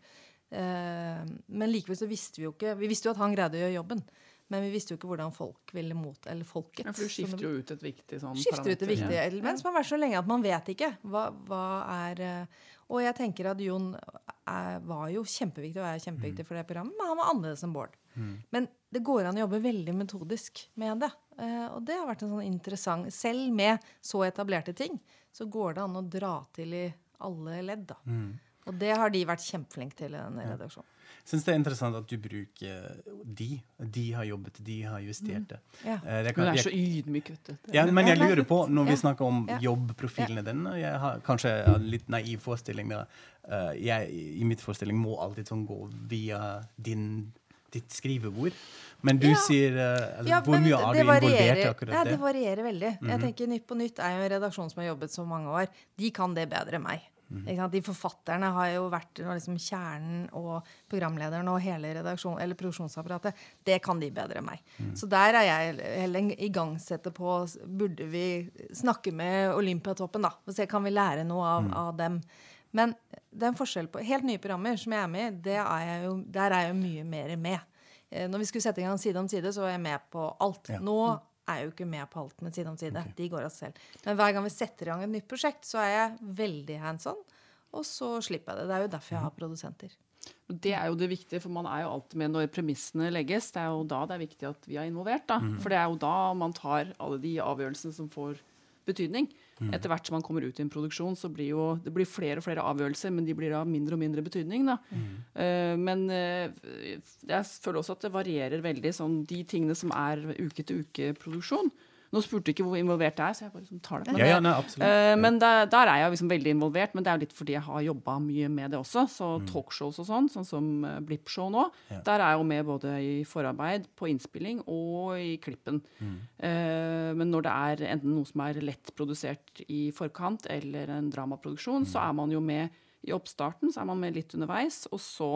Eh, men likevel så visste vi jo ikke Vi visste jo at han greide å gjøre jobben. Men vi visste jo ikke hvordan folk ville mot Eller folket. Ja, for du skifter jo ut et viktig sånn skifter ut et viktig element som har vært så lenge at man vet ikke. Hva, hva er eh, Og jeg tenker at Jon er, var jo kjempeviktig og er kjempeviktig for det programmet, men han var annerledes enn Bård. Men det går an å jobbe veldig metodisk med det. Eh, og det har vært en sånn interessant Selv med så etablerte ting, så går det an å dra til i alle ledd, da. Og det har de vært kjempeflinke til i denne redaksjonen. syns det er interessant at du bruker de. De har jobbet, de har justert det. Ja. Eh, det Men kan- er så ydmyk, vet du. Ja, men jeg lurer på, når vi snakker om Ja. jobbprofilene dine Jeg har kanskje en litt naiv forestilling. Eh, jeg, I mitt forestilling må alltid sånn gå via din, ditt skrivebord. Men du Ja. sier eh, eller, Ja, Hvor mye er du involvert i akkurat det? Ja, det varierer veldig. Jeg tenker Nytt på Nytt er jo en redaksjon som har jobbet så mange år. De kan det bedre enn meg. Ikke sant? De forfatterne har jo vært liksom kjernen og programlederen og hele redaksjon, eller produksjonsapparatet. Det kan de bedre enn meg. Så der er jeg heller igangsetter på Burde vi snakke med Olympiatoppen, da? Og se, kan vi lære noe av, av dem? Men det er en forskjell på Helt nye programmer som jeg er med i, det er jeg jo, der er jeg jo mye mer med. Eh, Når vi skulle sette i gang Side om side, så var jeg med på alt. Ja. Nå er jeg jo ikke med på alt med Side om side. De går av seg selv. Men hver gang vi setter i gang et nytt prosjekt, så er jeg veldig hands on. Og så slipper jeg det. Det er jo derfor jeg har produsenter. Det er jo det viktige, for man er jo alltid med når premissene legges. Det er jo da det er viktig at vi er involvert. da. For det er jo da man tar alle de avgjørelsene som får betydning. Etter hvert som man kommer ut i en produksjon, så blir jo det blir flere og flere avgjørelser, men de blir av mindre og mindre betydning. da. Uh, men uh, jeg føler også at det varierer veldig, sånn de tingene som er uke-til-uke-produksjon. Nå spurte du ikke hvor involvert jeg er, så jeg bare liksom tar det. med Ja, ja, nei. Eh, men der, der er jeg liksom veldig involvert, men det er jo litt fordi jeg har jobba mye med det også. Så talkshows og sånn, sånn som eh, Blipp-show nå, Ja. der er jeg jo med både i forarbeid, på innspilling og i klippen. Eh, men når det er enten noe som er lett produsert i forkant, eller en dramaproduksjon, så er man jo med i oppstarten, så er man med litt underveis, og så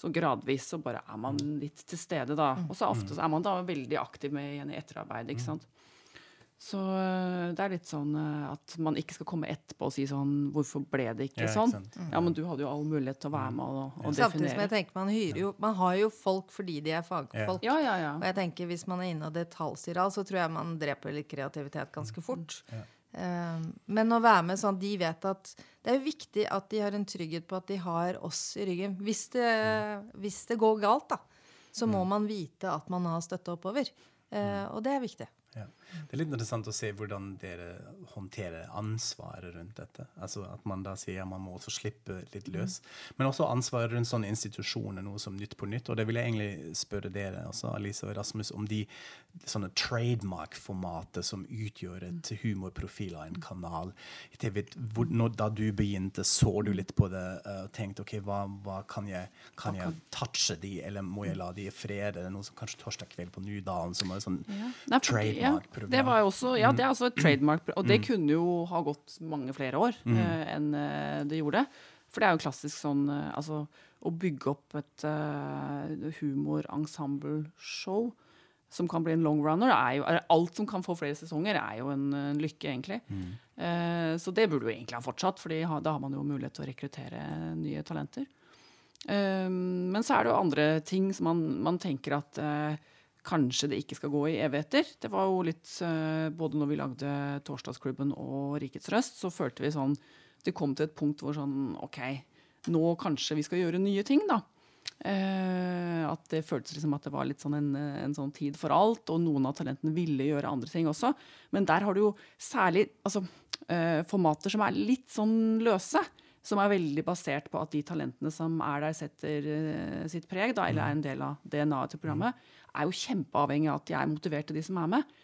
så gradvis så bare er man litt til stede, da. Og så ofte så er man da veldig aktiv med igjen i etterarbeid, ikke sant. Så øh, det er litt sånn øh, at man ikke skal komme etterpå og si sånn Hvorfor ble det ikke Ja, sånn? Ikke Ja, men du hadde jo all mulighet til å være med og, og Samtidig som jeg tenker man hyrer jo Man har jo folk fordi de er fagfolk. Ja, ja, ja. Og jeg tenker hvis man er inne og detaljstyrer alt, så tror jeg man dreper litt kreativitet ganske fort. Eh, men å være med sånn de vet at Det er jo viktig at de har en trygghet på at de har oss i ryggen. Hvis det, hvis det går galt, da, så må man vite at man har støtte oppover. Eh, og det er viktig. Ja. Det er litt interessant å se hvordan dere håndterer ansvaret rundt dette. Altså At man da sier man må også slippe litt løs. Men også ansvaret rundt sånne institusjoner, noe som Nytt på Nytt. Og det vil jeg egentlig spørre dere også, Alice og Rasmus, om de sånne trademark-formatet som utgjør et humorprofil av en kanal. TV. Hvor, når, da du begynte, så du litt på det eh, og tenkte OK, hva, hva kan jeg Kan jeg touche de, eller må jeg la de i fred? Eller noe som kanskje torsdag kveld på Nydalen, som var sånn Nei, for- Ja, det var jo også, ja, det er også et Mm. trademark, og det kunne jo ha gått mange flere år eh, enn eh, det gjorde. For det er jo klassisk sånn eh, altså, å bygge opp et uh, humor-ensemble-show som kan bli en long runner, er jo er Alt som kan få flere sesonger, er jo en, en lykke, egentlig. Eh, så det burde jo egentlig ha fortsatt, for da har man jo mulighet til å rekruttere nye talenter. Uh, men så er det jo andre ting som man, man tenker at eh, kanskje det ikke skal gå i evigheter. Det var jo litt eh, Både når vi lagde Torsdagsklubben og Rikets Røst, så følte vi sånn Det kom til et punkt hvor sånn OK, nå kanskje vi skal gjøre nye ting, da. Eh, at det føltes liksom at det var litt sånn en, en sånn tid for alt, og noen av talentene ville gjøre andre ting også. Men der har du jo særlig altså, eh, formater som er litt sånn løse. Som er veldig basert på at de talentene som er der, setter uh, sitt preg, da, eller er en del av DNA-et til programmet, er jo kjempeavhengig av at de er motiverte, de som er med.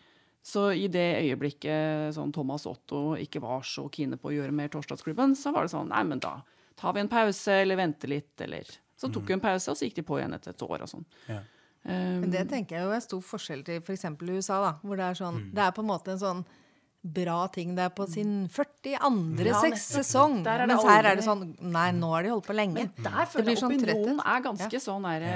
Så i det øyeblikket sånn Thomas Otto ikke var så kine på å gjøre mer Torsdagsklubben, så var det sånn Nei, men da tar vi en pause, eller venter litt, eller Så tok vi en pause, og så gikk de på igjen etter et år og sånn. Ja. Um, Men det tenker jeg jo er stor forskjell til f.eks. i USA, da, hvor det er sånn Det er på en måte en sånn bra ting. Det er på sin 42. Ja, sesong. Mens her er det sånn Nei, nå har de holdt på lenge. Men der føler jeg sånn opinionen er ganske sånn der,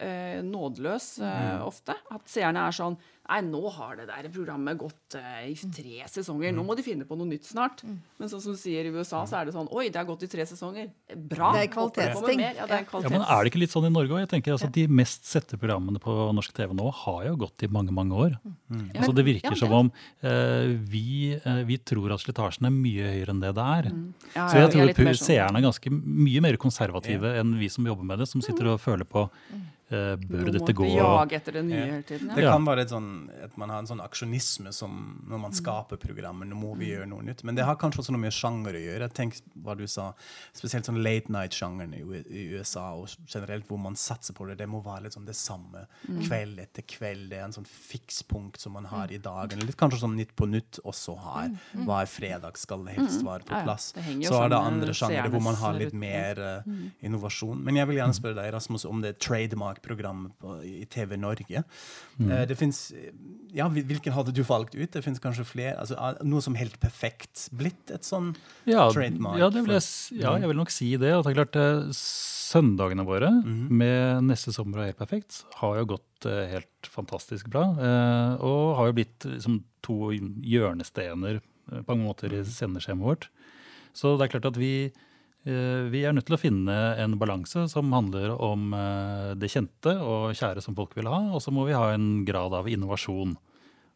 eh, nådeløs eh, ofte. At seerne er sånn Nei, nå har det der programmet gått uh, i tre sesonger. Nå må de finne på noe nytt snart. Men sånn som du sier i USA, så er det sånn Oi, det har gått i tre sesonger. Bra. Det er kvalitetsting. Ja, det er kvalitets... Ja, men Er det ikke litt sånn i Norge òg? Jeg altså, De mest sette programmene på norsk TV nå har jo gått i mange mange år. Ja. Så det virker Ja, som om uh, vi, uh, vi tror at slitasjen er mye høyere enn det det er. Ja, Så jeg er tror sånn- seerne er ganske mye mer konservative enn vi som jobber med det, som sitter og føler på eh, Bør dette gå? jage etter det nye Ja. hele tiden. Det kan være et sånn, at man har en sånn aksjonisme som når man skaper programmer. Nå må vi gjøre noe nytt. Men det har kanskje også noe med sjanger å gjøre. Tenk hva du sa, Spesielt sånn late night-sjangeren i, USA og generelt hvor man satser på det. Det må være litt sånn det samme kveld etter kveld. Det er en sånn fikspunkt som man har i dagen. Litt kanskje sånn Nytt på Nytt også har. Hver fredag skal det helst være på Ja, ja. plass. Så er det andre sjangere hvor man har litt mer uh, innovasjon. Men jeg vil gjerne spørre deg, Rasmus, om det trademark-programmet på- i TV Norge. Mm. det finnes, ja, Hvilken hadde du valgt ut? Det fins kanskje flere? Altså, er noe som helt perfekt blitt et sånn Ja, trademark ja, det vil jeg, ja, jeg vil nok si det. At det er klart, eh, Søndagene våre med Neste sommer og Helt perfekt har jo gått eh, helt fantastisk bra. eh, og har jo blitt liksom, to hjørnestener eh, på mange måter i sendeskjemaet vårt. Så det er klart at vi, eh, vi er nødt til å finne en balanse som handler om eh, det kjente og kjære som folk vil ha, og så må vi ha en grad av innovasjon.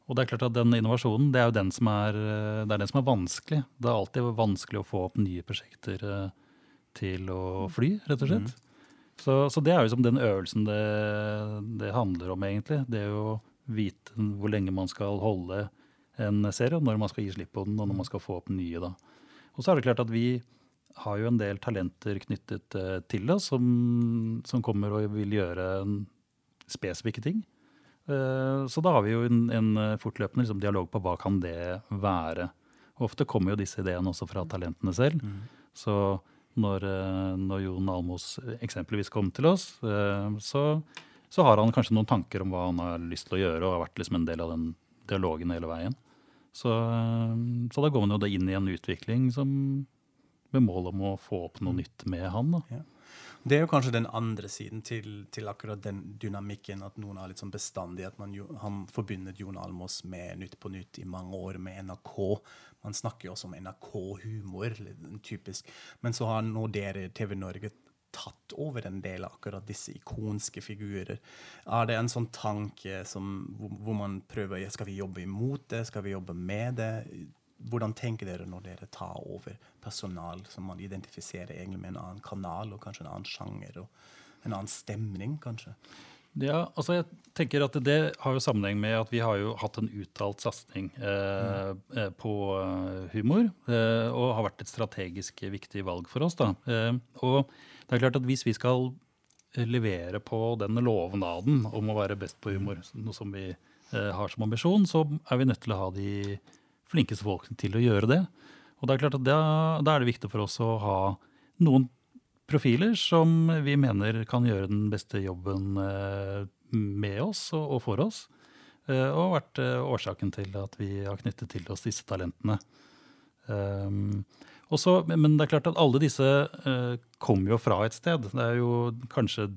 Og det er klart at den innovasjonen det er jo den som er, eh, det er den som er vanskelig. Det er alltid vanskelig å få opp nye prosjekter eh, til å fly, rett og slett. Så, så det er jo som den øvelsen det, det handler om, egentlig. Det er jo å vite hvor lenge man skal holde en serie, og når man skal gi slipp på den, og når man skal få opp nye. da. Og så er det klart at vi har jo en del talenter knyttet eh, til oss som, som kommer og vil gjøre spesifikke ting. Eh, så da har vi jo en, en fortløpende liksom, dialog på hva kan det være. Ofte kommer jo disse ideene også fra talentene selv. Så når, eh, når Jon Almos eksempelvis kom til oss, eh, så, så har han kanskje noen tanker om hva han har lyst til å gjøre, og har vært liksom en del av den dialogen hele veien. Så, eh, så da går man jo da inn i en utvikling som, med mål om å få opp noe nytt med han. da. Ja. Det er jo kanskje den andre siden til, til akkurat den dynamikken, at noen er litt sånn bestandig. At man jo, han forbundet Jon Almås med Nytt på Nytt i mange år, med NRK. Man snakker jo også om NRK-humor, typisk. Men så har nå dere, TV Norge, tatt over en del av akkurat disse ikonske figurer. Er det en sånn tanke som, hvor, hvor man prøver ja, Skal vi jobbe imot det? Skal vi jobbe med det? Hvordan tenker dere når dere tar over personal som man identifiserer egentlig med en annen kanal og kanskje en annen sjanger og en annen stemning, kanskje? Ja, altså jeg tenker at Det har jo sammenheng med at vi har jo hatt en uttalt satsing eh, mm. på eh, humor. Eh, og har vært et strategisk viktig valg for oss. da. Eh, og det er klart at Hvis vi skal levere på den lovnaden om å være best på humor, noe som vi eh, har som ambisjon, så er vi nødt til å ha de flinkeste folkene til å gjøre det. Og det er klart at da, da er det viktig for oss å ha noen profiler som vi mener kan gjøre den beste jobben eh, med oss og, og for oss. Og og vært eh, årsaken til at vi har knyttet til oss disse talentene. Um, også, men det er klart at alle disse uh, kommer jo fra et sted. Det er jo kanskje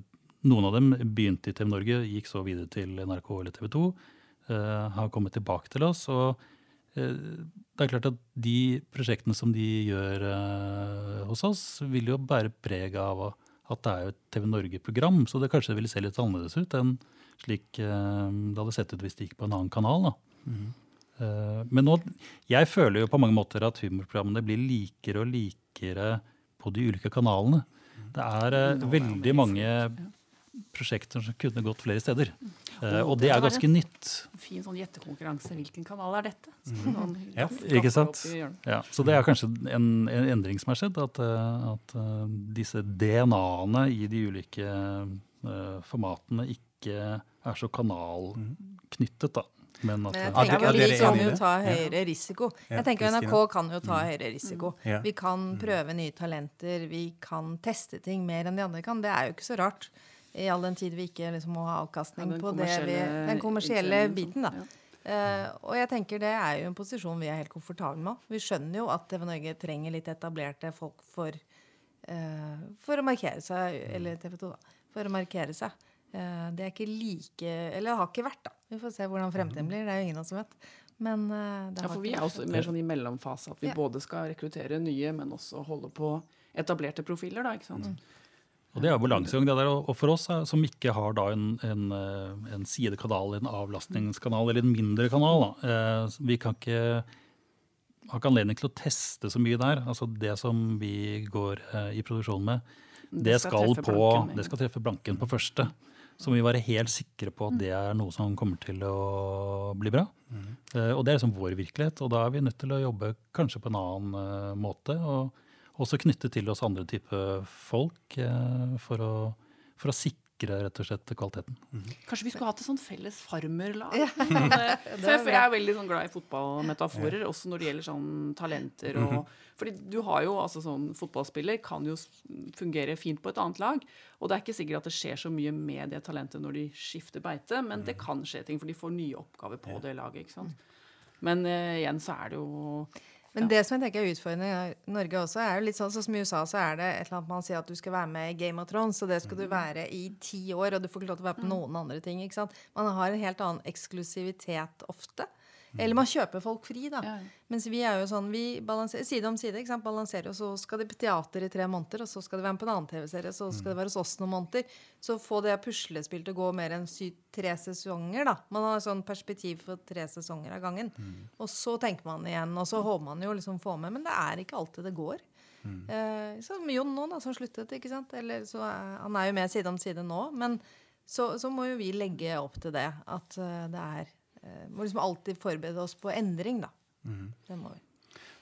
Noen av dem begynte i TV Norge, gikk så videre til NRK eller TV 2. Uh, har kommet tilbake til oss. og det er klart at de prosjektene som de gjør uh, hos oss, vil jo bære preg av at det er et TV Norge-program. Så det kanskje ville se litt annerledes ut enn slik uh, det hadde sett ut hvis det gikk på en annen kanal. Eh, Men nå, jeg føler jo på mange måter at humorprogrammene blir likere og likere på de ulike kanalene. Det er eh, veldig mange prosjekter som kunne gått flere steder. Eh, og det er ganske nytt. Fin sånn gjettekonkurranse. Hvilken kanal er dette? Så Ja, Ikke sant? Ja, så det er kanskje en, en endring som har skjedd. At, eh, at eh, disse DNA-ene i de ulike eh, formatene ikke er så kanalknyttet, da. Men at Men jeg tenker det- vi kan jo ta høyere risiko. Jeg tenker NRK kan jo ta høyere risiko. Vi kan prøve nye talenter, vi kan teste ting mer enn de andre kan. Det er jo ikke så rart. I all den tid vi ikke liksom må ha avkastning Ja, på det vi, den kommersielle biten. da. ja. Uh, og jeg tenker det er jo en posisjon vi er helt komfortable med. Vi skjønner jo at TV Norge trenger litt etablerte folk for, uh, for å markere seg, eller TV 2, da, for å markere seg. Uh, det er ikke like Eller har ikke vært, da. Vi får se hvordan fremtiden blir. Det er jo ingen av oss som vet. Men Ja, for vi er også mer sånn i mellomfase. At vi Ja. både skal rekruttere nye, men også holde på etablerte profiler. da, ikke sant? Og det er balansegang. det der, Og for oss eh, som ikke har da en, en, eh, en sidekanal, en avlastningskanal eller en mindre kanal, da, eh, vi kan ikke har ikke anledning til å teste så mye der. Altså Det som vi går i produksjon med, det, skal, på, det skal treffe blanken på første. Så må vi være helt sikre på at det er noe som kommer til å bli bra. Eh, og det er liksom vår virkelighet, og da er vi nødt til å jobbe kanskje på en annen måte. Og også knytte til oss andre typer folk eh, for, å, for å sikre rett og slett kvaliteten. Kanskje vi skulle hatt et sånn felles farmerlag? Ja. Jeg, jeg er veldig sånn glad i fotballmetaforer, også når det gjelder sånn talenter og Fordi du har jo altså sånn Fotballspiller kan jo fungere fint på et annet lag. Og det er ikke sikkert at det skjer så mye med det talentet når de skifter beite, men det kan skje ting, for de får nye oppgaver på det laget. ikke sant? Men eh, igjen så er det jo Men det som jeg tenker er utfordrende i Norge også, er jo litt sånn, sånn som i USA, så er det et eller annet man sier at du skal være med i Game of Thrones, og det skal du være i ti år, og du får ikke lov til å være på noen andre ting. ikke sant? Man har en helt annen eksklusivitet ofte. Eller man kjøper folk fri, da. Ja. Mens vi er jo sånn, vi balanserer side om side. ikke sant? Balanserer, og Så skal de på teater i tre måneder, og så skal de være med på en annen TV-serie, så skal det være hos oss noen måneder. Så få det puslespillet til å gå mer enn sy tre sesonger, da. Man har sånn perspektiv for tre sesonger av gangen. Og så tenker man igjen, og så håper man jo liksom få med. Men det er ikke alltid det går. Eh, som Jon nå, da, som sluttet. ikke sant? Eller, så, han er jo med side om side nå. Men så, så må jo vi legge opp til det. At eh, det er Må liksom alltid forberede oss på endring, da. Det må vi.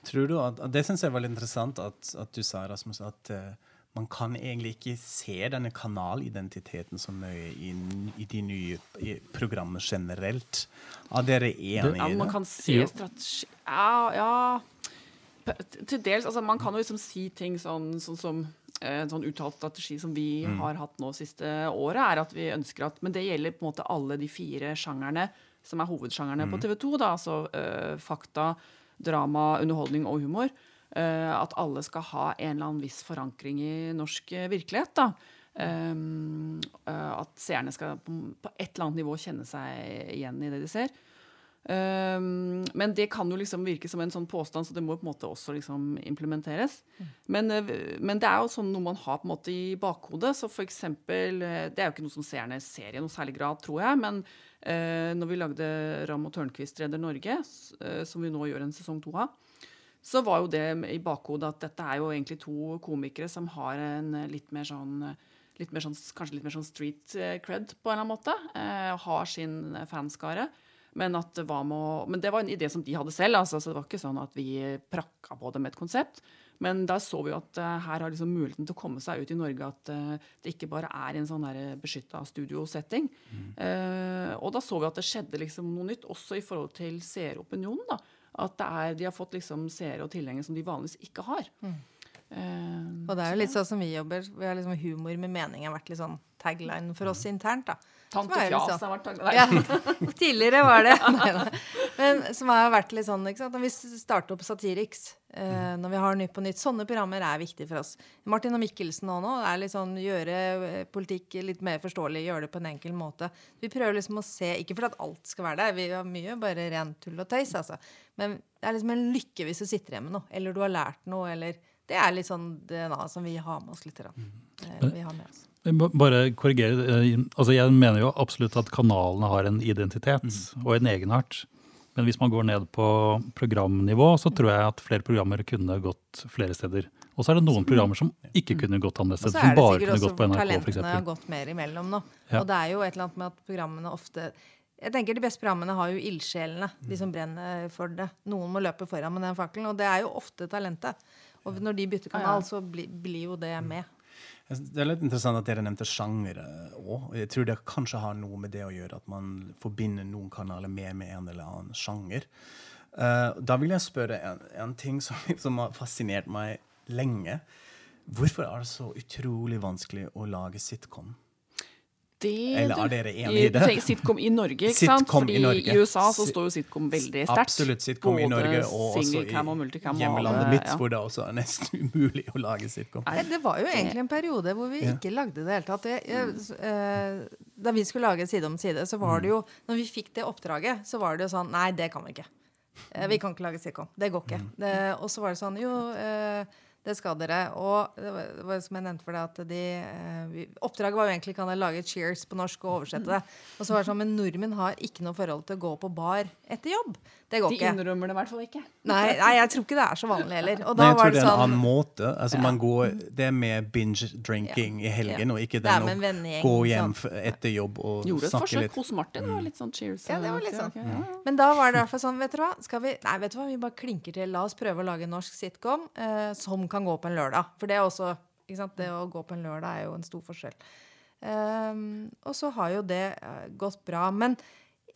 Tror du at, Det syns jeg er veldig interessant at, at du sa, Rasmus, at uh, man kan egentlig ikke se denne kanalidentiteten så nøye i, i de nye i programmene generelt. Er dere enig Ja, i man kan se strategi Ja, ja Til dels. Altså, man kan jo liksom si ting sånn, sånn som eh, en sånn uttalt strategi som vi har hatt nå siste året, er at vi ønsker at Men det gjelder på en måte alle de fire sjangerne som er hovedsjangerne på TV 2. Da, altså uh, fakta, drama, underholdning og humor. Uh, at alle skal ha en eller annen viss forankring i norsk eh, virkelighet. da. Um, at seerne skal på, på et eller annet nivå kjenne seg igjen i det de ser. Um, men det kan jo liksom virke som en sånn påstand, så det må på en måte også liksom implementeres. Men, eh, men det er jo sånn noe man har på en måte i bakhodet. Så for eksempel, eh, Det er jo ikke noe som seerne ser i noe særlig grad, tror jeg. Men uh, når vi lagde Ram og Tørnquist redder Norge, eh, som vi nå gjør en sesong to av, så var jo det i bakhodet at dette er jo egentlig to komikere som har en litt mer sånn litt mer sånn, Kanskje litt mer sånn street cred på en eller annen måte. Uh, har sin fanskare. Men, at det var med å, men det var en idé som de hadde selv. Altså, så det var ikke sånn at vi prakka på det med et konsept. Men da så vi at uh, her har liksom muligheten til å komme seg ut i Norge at uh, det ikke bare er en sånn beskytta studiosetting. Eh, og da så vi at det skjedde liksom noe nytt, også i forhold til seeropinionen. da. At det er, de har fått liksom seere og tilhengere som de vanligvis ikke har. Eh, Og det er jo litt sånn som vi jobber. Vi har liksom Humor med mening har vært litt sånn tagline for oss internt. da. Tante Som litt Fjas har vært. Ja, tidligere var det. Nei, nei. Men som har vært litt sånn, ikke sant? Når vi starter opp Satiriks, eh, når vi har Nytt på nytt, sånne programmer er viktige for oss. Martin og Mikkelsen nå, nå er litt sånn gjøre eh, politikk litt mer forståelig, gjøre det på en enkel måte. Vi prøver liksom å se, ikke for at alt skal være der, vi har mye bare rent tull og tøys, altså. Men det er liksom en lykke hvis du sitter igjen med noe, eller du har lært noe, eller Det er litt sånn DNA som vi har med oss litt. grann. Eh, Vi har med oss. Bare korrigere. eh, altså Jeg mener jo absolutt at kanalene har en identitet og en egenart. Men hvis man går ned på programnivå, så tror jeg at flere programmer kunne gått flere steder. Og så er det noen programmer som ikke kunne gått andre steder. så Som er det bare sikkert Og så er det sikkert også talentene har gått mer imellom nå. Ja. Og det er jo et eller annet med at programmene ofte jeg tenker De beste programmene har jo ildsjelene, de som brenner for det. Noen må løpe foran med den fakkelen, og det er jo ofte talentet. Og når de bytter kanal, så blir jo det med. Det er litt interessant at dere nevnte sjangere òg. Jeg tror det kanskje har noe med det å gjøre at man forbinder noen kanaler mer med en eller annen sjanger. Uh, da vil jeg spørre en, en ting som, som har fascinert meg lenge. Hvorfor er det så utrolig vanskelig å lage sitcom? Det, Eller er dere enig i det? du tenker Sitcom i Norge, ikke sant? Sitcom i Fordi Norge. i USA så står jo sitcom veldig sterkt. Absolutt sitcom i Norge og også i og hjemmelandet mitt, ja. hvor det også er nesten umulig å lage sitcom. Nei, Det var jo egentlig en periode hvor vi Ja. ikke lagde det i det hele tatt. Jeg, jeg, eh, da vi skulle lage Side om side, så var det jo Når vi fikk det oppdraget, så var det jo sånn Nei, det kan vi ikke. Eh, Vi kan ikke lage sitcom. Det går ikke. Det, og så var det sånn Jo, eh, det skal dere. Og det var, det var som jeg nevnte for deg, at de eh, vi, Oppdraget var jo egentlig kan jeg lage Cheers på norsk og oversette det. Og så var det sånn Men nordmenn har ikke noe forhold til å gå på bar etter jobb. Det går De ikke. innrømmer det i hvert fall ikke. Nei, nei, jeg tror ikke det er så vanlig heller. Og Nei, jeg var tror det det er en sånn annen måte. Altså, man går, det er med binge drinking i helgen, Ja. og ikke Det den med å gå hjem sånn. etter jobb og Gjorde et snakke forsøk litt. hos Martin. Det var litt sånn cheers. Ja, det var litt sånn. Okay, ja, ja. Men da var det i hvert fall sånn, vet dere hva? Skal vi, nei, vet du hva? Vi bare klinker til. La oss prøve å lage en norsk sitcom eh, som kan gå på en lørdag. For det er også ikke sant? Det å gå på en lørdag er jo en stor forskjell. Um, og så har jo det eh, gått bra. Men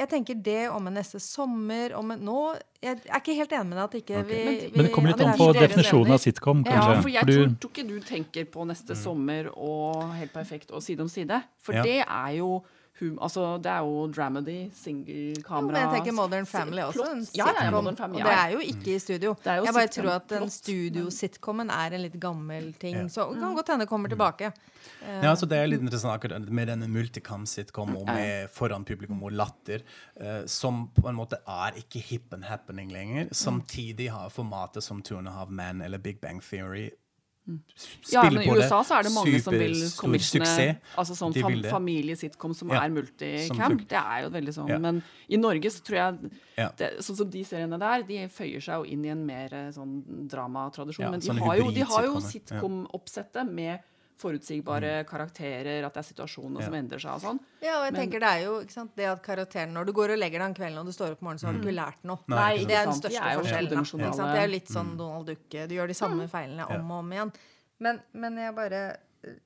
jeg tenker det om en neste sommer om en, Nå Jeg er ikke helt enig med deg at ikke vi, vi Men det kommer litt an på definisjonen av sitcom, kanskje. Ja, for jeg tror, tror ikke du tenker på neste sommer og Helt perfekt og Side om side. For Ja. det er jo hum, altså, det er jo dramedy, single Jo, kamera men jeg tenker Modern Family også. En Ja, ja, ja. Modern Family, og det er jo ikke i studio. Det er jo jeg bare sitcom. tror at den studio-sitcomen er en litt gammel ting. Ja. Så det kan godt hende det kommer tilbake. Ja, altså det er litt interessant akkurat med denne multicam-sitcom og med foran publikum og latter, eh, som på en måte er ikke hip and happening lenger. Samtidig har formatet som Tune of Man Men eller Big Bang Theory Ja, men i. USA så er det mange som vil commissione altså sånn fam familiesitcom som Ja, er som multicam. fun- Det er jo veldig sånn. Ja. Men i Norge så tror jeg det, Sånn som de seriene der, de føyer seg jo inn i en mer eh, sånn dramatradisjon. Men de har, jo, de har jo sitcom-oppsettet med forutsigbare karakterer, at det er situasjonene Ja. som endrer seg og sånn. Ja, og jeg Men- tenker det er jo ikke sant, det at karakteren Når du går og legger deg om kvelden og du står opp om morgenen, så har du ikke lært noe. Nei, Nei, Det er den. De største er forskjellen. Ja. Ikke sant? Det er jo litt sånn Donald Duck. Du gjør de samme feilene om og om igjen. Men, men jeg bare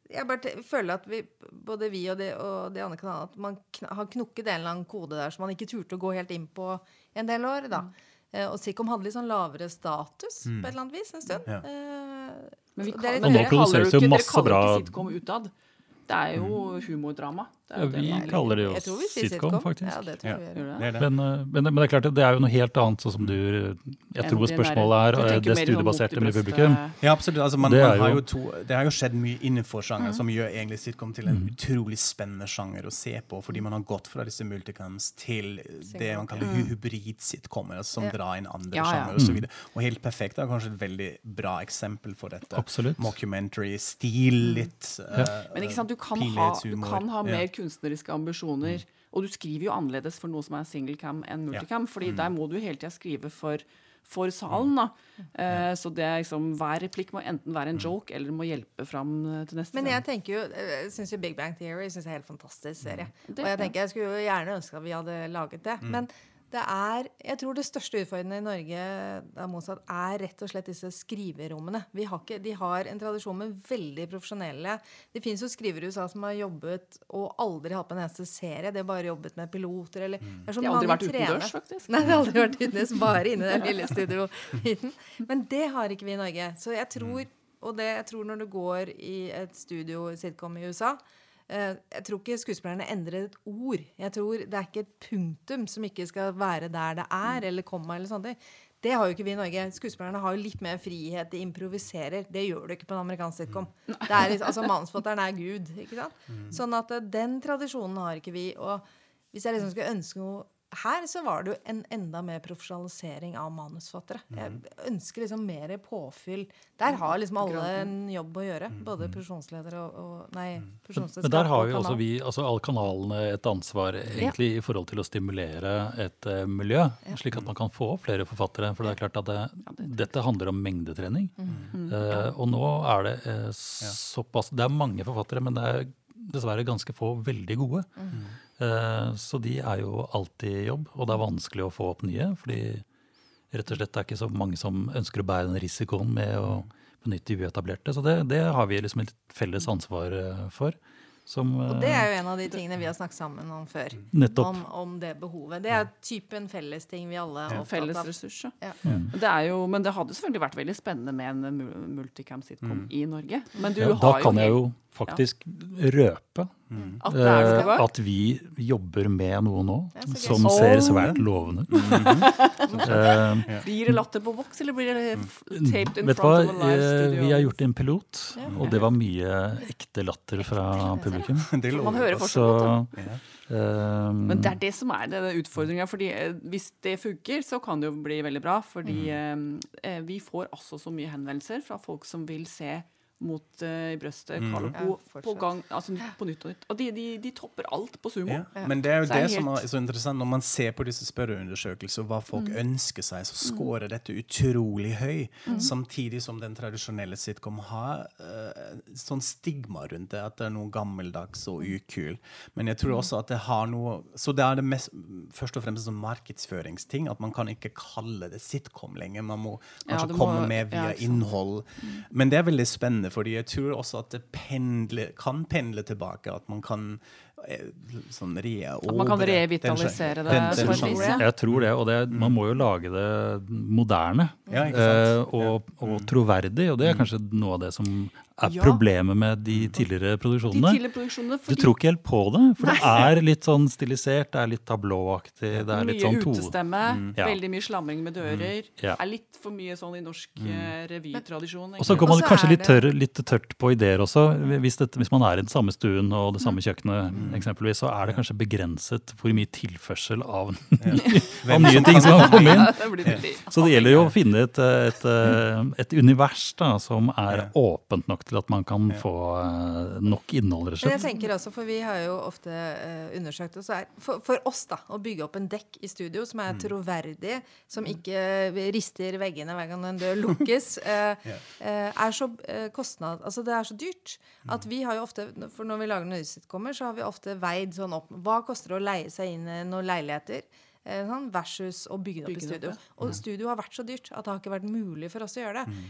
jeg bare føler at vi, både vi og de, og de andre kanalene at man kn har knukket en eller annen kode der som man ikke turte å gå helt inn på en del år. da. Eh, og Sitcom hadde litt sånn lavere status på et eller annet vis en stund. Ja. Eh, Men, vi kan, men dere kaller jo ikke, masse dere kaller jo ikke sitcom utad. Det er jo humordrama. Ja, vi det er. kaller det jo sier sitcom, faktisk. Ja, det tror Ja. vi gjør. Gjør det? Men, eh, men, men det er klart, det er jo noe helt annet, sånn som du Jeg tror spørsmålet er eh, det sånn studiebaserte med publikum. Ja, absolutt. Altså, man, Det man har jo- to, det har jo skjedd mye innenfor sjangeren som gjør egentlig sitcom til en utrolig spennende sjanger å se på, fordi man har gått fra disse multicams til det man kaller hybrid-sitcomer, altså som Ja. drar inn andre Ja, ja. sjangere osv. Og Helt perfekt er kanskje et veldig bra eksempel for dette. Absolutt. Mockumentary-stil, litt uh, Men ikke sant, du kan, ha, du kan ha Ja. mer kunstneriske ambisjoner. Og du skriver jo annerledes for noe som er single cam enn multicam. fordi der må du hele tida skrive for, for salen. da. Eh, så det er liksom, hver replikk må enten være en joke eller må hjelpe fram eh, til neste Men scene. jeg tenker jo, eh, jeg syns jo Big Bang Theory synes jeg er en helt fantastisk serie. Det- og jeg tenker jeg skulle jo gjerne ønske at vi hadde laget det. Men det er Jeg tror det største utfordringen i Norge er, motsatt, er rett og slett disse skriverommene. Vi har ikke, de har en tradisjon med veldig profesjonelle Det fins jo skrivere i USA som har jobbet og aldri hatt på en eneste serie. De har bare jobbet med piloter eller Det er så De har aldri vært utendørs, faktisk. Nei, de har aldri vært utendørs, bare inne i den lille studiohytten. Men det har ikke vi i Norge. Så jeg tror, og det jeg tror når du går i et studio sitcom i USA Jeg tror ikke skuespillerne endrer et ord. Jeg tror Det er ikke et punktum som ikke skal være der det er, eller komma eller sånne ting. Det har jo ikke vi i Norge. Skuespillerne har jo litt mer frihet. De improviserer. Det gjør du ikke på en amerikansk sitcom. Det er, litt- altså Manusforfatteren er Gud. ikke sant? Sånn at eh, den tradisjonen har ikke vi. Og hvis jeg liksom skulle ønske noe her, så var det jo en enda mer profesjonalisering av manusfattere. Jeg ønsker liksom mer påfyll. Der har liksom alle en jobb å gjøre. Både profesjonsledere og, og Nei, produksjonsselskap Men der har jo også vi, altså alle kanalene, et ansvar egentlig i forhold til å stimulere et uh, miljø, slik at man kan få opp flere forfattere. For det er klart at det, dette handler om mengdetrening. Eh, og nå er det uh, såpass Det er mange forfattere, men det er dessverre ganske få veldig gode. Eh, så de er jo alltid i jobb, og det er vanskelig å få opp nye. fordi rett og slett det er ikke så mange som ønsker å bære den risikoen med å benytte uetablerte. Så det, det har vi liksom et felles ansvar eh, for. Som, Og det eh, er jo en av de tingene vi har snakket sammen om før. Nettopp. Om, om det behovet. Det er typen felles ting vi alle er opptatt Felles av. ressurs, ja. Ja. Mm. Det er jo, men det hadde selvfølgelig vært veldig spennende med en multicam sitcom i Norge. Men du ja, da jo kan jeg jo faktisk røpe at det er eh, at vi jobber med noe nå som Åh. ser svært lovende ut. Eh, Blir det latter på voks, eller blir det taped in Vet front hva, of a live Eh, studio? vi har gjort en pilot, Ja. og det var mye ekte latter fra publikum. Man hører. Så fortsatt. Ja. eh, Men det er det som er denne utfordringa. fordi eh, hvis det funker, så kan det jo bli veldig bra. Fordi Mm. eh, vi får altså så mye henvendelser fra folk som vil se mot uh, i brøstet, Mm. Carl og Ja, på gang, altså på nytt og nytt. Og de, de, de topper alt på sumo. Ja. Men det er jo Så det, er det som er så interessant. Når man ser på disse spørreundersøkelser, hva folk Mm. ønsker seg, så scorer dette utrolig høy. Samtidig som den tradisjonelle sitcom har uh, sånn stigma rundt det, at det er noe gammeldags og Mm. ukul. Men jeg tror også at det har noe Så det er det mest, først og fremst en markedsføringsting. At man kan ikke kalle det sitcom lenger. Man må kanskje ja, må- komme med via innhold. Men det er veldig spennende, fordi jeg tror også at det pendler, kan pendle tilbake. At man kan sånn re At man kan revitalisere det. Den den- den ja. Jeg tror det, og det, man må jo lage det moderne Ja, eh, og, og troverdig, og det er kanskje noe av det som er Ja. problemet med de tidligere De produksjonene. tidligere produksjonene Du tror ikke helt på det, for det er litt sånn stilisert, det er litt tablåaktig, det er litt mye sånn to... utestemme, Ja. veldig mye slamring med dører. Ja. Er litt for mye sånn i norsk mm. revytradisjon. Og så går man kanskje litt, tørr, litt tørt på ideer også, hvis, det, hvis man er i den samme stuen og det samme kjøkkenet eksempelvis, så er det kanskje begrenset hvor mye tilførsel av, av nye ting som kan komme inn. Så det gjelder jo å finne et, et, et univers da, som er åpent nok til at man kan få eh, nok innhold. rett og Men jeg tenker også, for vi har jo ofte eh, undersøkt det, så er for, for oss da, å bygge opp en dekk i studio som er troverdig, som ikke rister veggene hver gang en dør lukkes, eh, eh, er så eh, kostnad, altså det er så dyrt at vi har jo ofte, for når vi lager noen sitcomer, så har vi ofte veid sånn opp, hva koster det å leie seg inn noen leiligheter, eh, sånn, versus å bygge det opp i studio. opp, Og studio har vært så dyrt at det har ikke vært mulig for oss å gjøre det.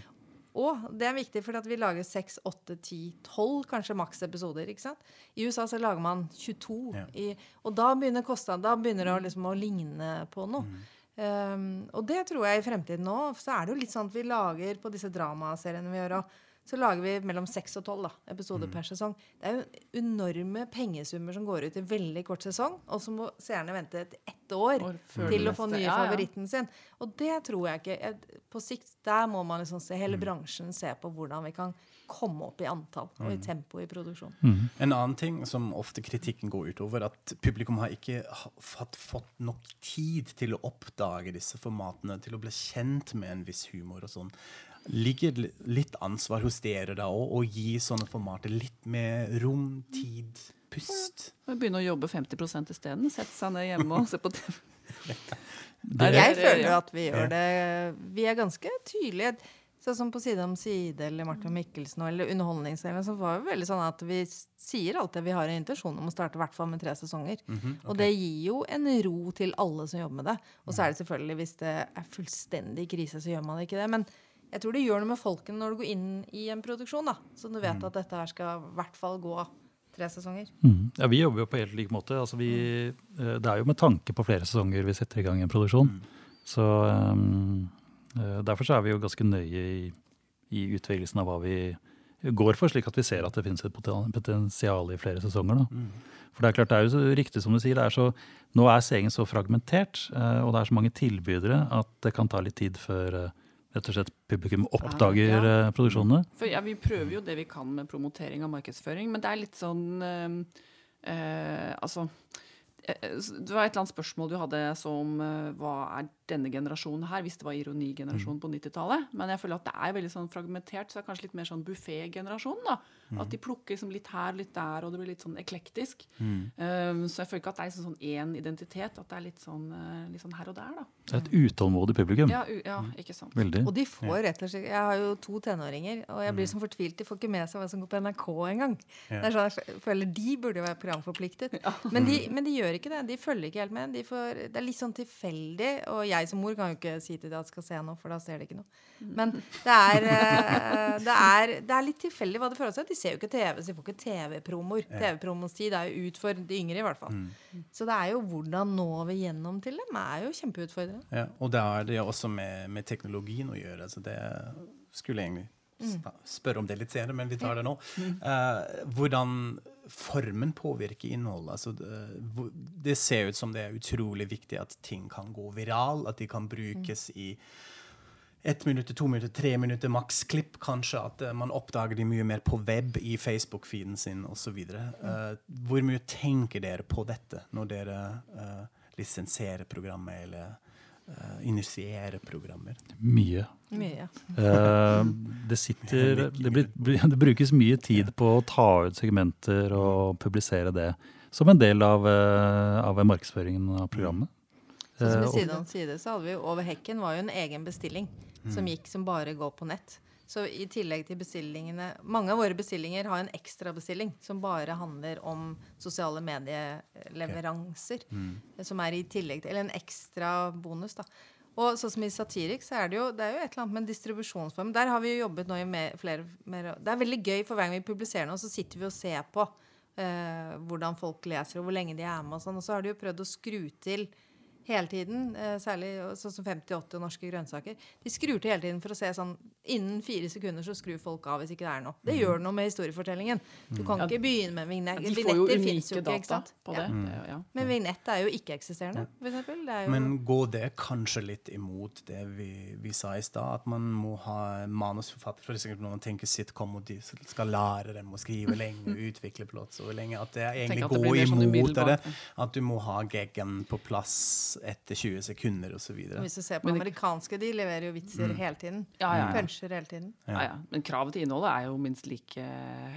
Og det er viktig, for vi lager 6, 8, 10, 12 kanskje maks episoder. ikke sant? I USA så lager man 22. Ja. I, og da begynner kostnaden, da begynner det å, liksom, å ligne på noe. Mm. Um, og det tror jeg i fremtiden nå, så er det jo litt sånn at vi lager på disse dramaseriene vi gjør òg, så lager vi mellom 6 og 12 da, Mm. per sesong. Det er jo enorme pengesummer som går ut i veldig kort sesong, og så må seerne vente et ett år til å få nye Ja, favoritten sin. Og det tror jeg ikke På sikt der må man liksom se Mm. hele bransjen se på hvordan vi kan komme opp i antall og Mm. i tempo i produksjon. En annen ting som ofte kritikken går utover, at publikum har ikke ha- fått, fått nok tid til å oppdage disse formatene, til å bli kjent med en viss humor og sånn. Ligger li- litt ansvar hos dere da òg, å gi sånne formater litt mer rom, tid, pust? Begynne å jobbe 50% isteden. Sette seg ned hjemme og se på TV. Det- Jeg føler at vi gjør det Vi er ganske tydelige. Sånn som på Side om side eller Martin Mikkelsen eller Underholdningsdelen, så var det veldig sånn at vi sier alltid vi har en intensjon om å starte i hvert fall med tre sesonger. Og det gir jo en ro til alle som jobber med det. Og så er det selvfølgelig, hvis det er fullstendig krise, så gjør man ikke det. Men jeg tror det gjør noe med folkene når du går inn i en produksjon, da. Så du vet at dette her skal i hvert fall gå tre sesonger. Mm. Ja, Vi jobber jo på helt lik måte. Altså vi, eh, det er jo med tanke på flere sesonger vi setter i gang en produksjon. Så ehm, eh, Derfor så er vi jo ganske nøye i, i utvelgelsen av hva vi går for, slik at vi ser at det finnes et potensial i flere sesonger. Da. For det er klart, det er jo så riktig som du sier, det er så, nå er sengen så fragmentert, og det er så mange tilbydere at det kan ta litt tid før rett og slett publikum oppdager Ja. ja. produksjonene. For ja, Vi prøver jo det vi kan med promotering og markedsføring, men det er litt sånn eh, eh, Altså eh, Det var et eller annet spørsmål du hadde som, så om eh, hva er denne generasjonen her, hvis det var ironigenerasjonen på 90-tallet. Men jeg føler at det er veldig sånn fragmentert, så det er kanskje litt mer sånn buffé-generasjonen. da. At de plukker liksom litt her, litt der, og det blir litt sånn eklektisk. Eh, så jeg føler ikke at det er sånn én identitet, at det er litt sånn, eh, litt sånn her og der, da. Det er et utålmodig publikum. Ja, u ja ikke sant. Veldig. Og de får rett og slett Jeg har jo to tenåringer, og jeg blir så fortvilt. De får ikke med seg hva som går på NRK engang. Ja. Sånn, jeg føler De burde være programforpliktet. Men, de, men de gjør ikke det. De følger ikke helt med. De får, det er litt sånn tilfeldig. Og jeg som mor kan jo ikke si til dem at de skal se noe, for da ser de ikke noe. Men det er, eh, det er, det er litt tilfeldig hva det føles seg. De ser jo ikke TV, så de får ikke TV-promoer. TV-promoens tid er jo ut for de yngre, i hvert fall. Så det er jo hvordan når vi gjennom til dem, er jo kjempeutfordrende. Ja, og det har det også med, med teknologien å gjøre. Så det skulle jeg egentlig spørre om det litt senere, men vi tar det nå. Uh, hvordan formen påvirker innholdet. Altså, det, det ser ut som det er utrolig viktig at ting kan gå viral, at de kan brukes i ett minutt, to minutter, tre minutter maksklipp, kanskje. At eh, man oppdager de mye mer på web, i Facebook-feeden sin osv. Uh, hvor mye tenker dere på dette når dere uh, lisenserer programmet eller uh, initierer programmer? Mye. Mye. Uh, det sitter det, blir, det brukes mye tid på å ta ut segmenter og publisere det som en del av, eh, av markedsføringen av programmet. Sånn som ved i av Side så hadde vi jo Over hekken var jo en egen bestilling som gikk som bare går på nett. Så i tillegg til bestillingene Mange av våre bestillinger har en ekstrabestilling som bare handler om sosiale medieleveranser. Som er i tillegg til Eller en ekstra bonus, da. Og sånn som i Satirik, så er det jo det er jo et eller annet med en distribusjonsform. Der har vi jo jobbet nå i mer, flere mer, Det er veldig gøy, for hver gang vi publiserer noe, så sitter vi og ser på eh, hvordan folk leser, og hvor lenge de er med og sånn. Og så har de jo prøvd å skru til hele tiden. Eh, særlig sånn som 50-80 norske grønnsaker. De skrur til hele tiden for å se sånn Innen fire sekunder så skrur folk av hvis ikke det er noe. Det Mm. gjør noe med historiefortellingen. Du kan ikke begynne med vignett. Ja, Vignetter fins jo ikke, ikke sant? på det. Ja. Ja. Men vignett er jo ikke-eksisterende, for eksempel. Det er jo Men går det kanskje litt imot det vi, vi sa i stad? At man må ha manusforfatter for eksempel når man tenker sitcom, og de skal lære dem å skrive lenge og utvikle plott så lenge. At det egentlig at det går sånn imot det. At du må ha geggen på plass etter 20 sekunder osv. Hvis du ser på det- amerikanske, de leverer jo vitser Mm. hele tiden. Ja, ja, ja. Puncher hele tiden. Ja, ja. Men kravet til innholdet er jo minst like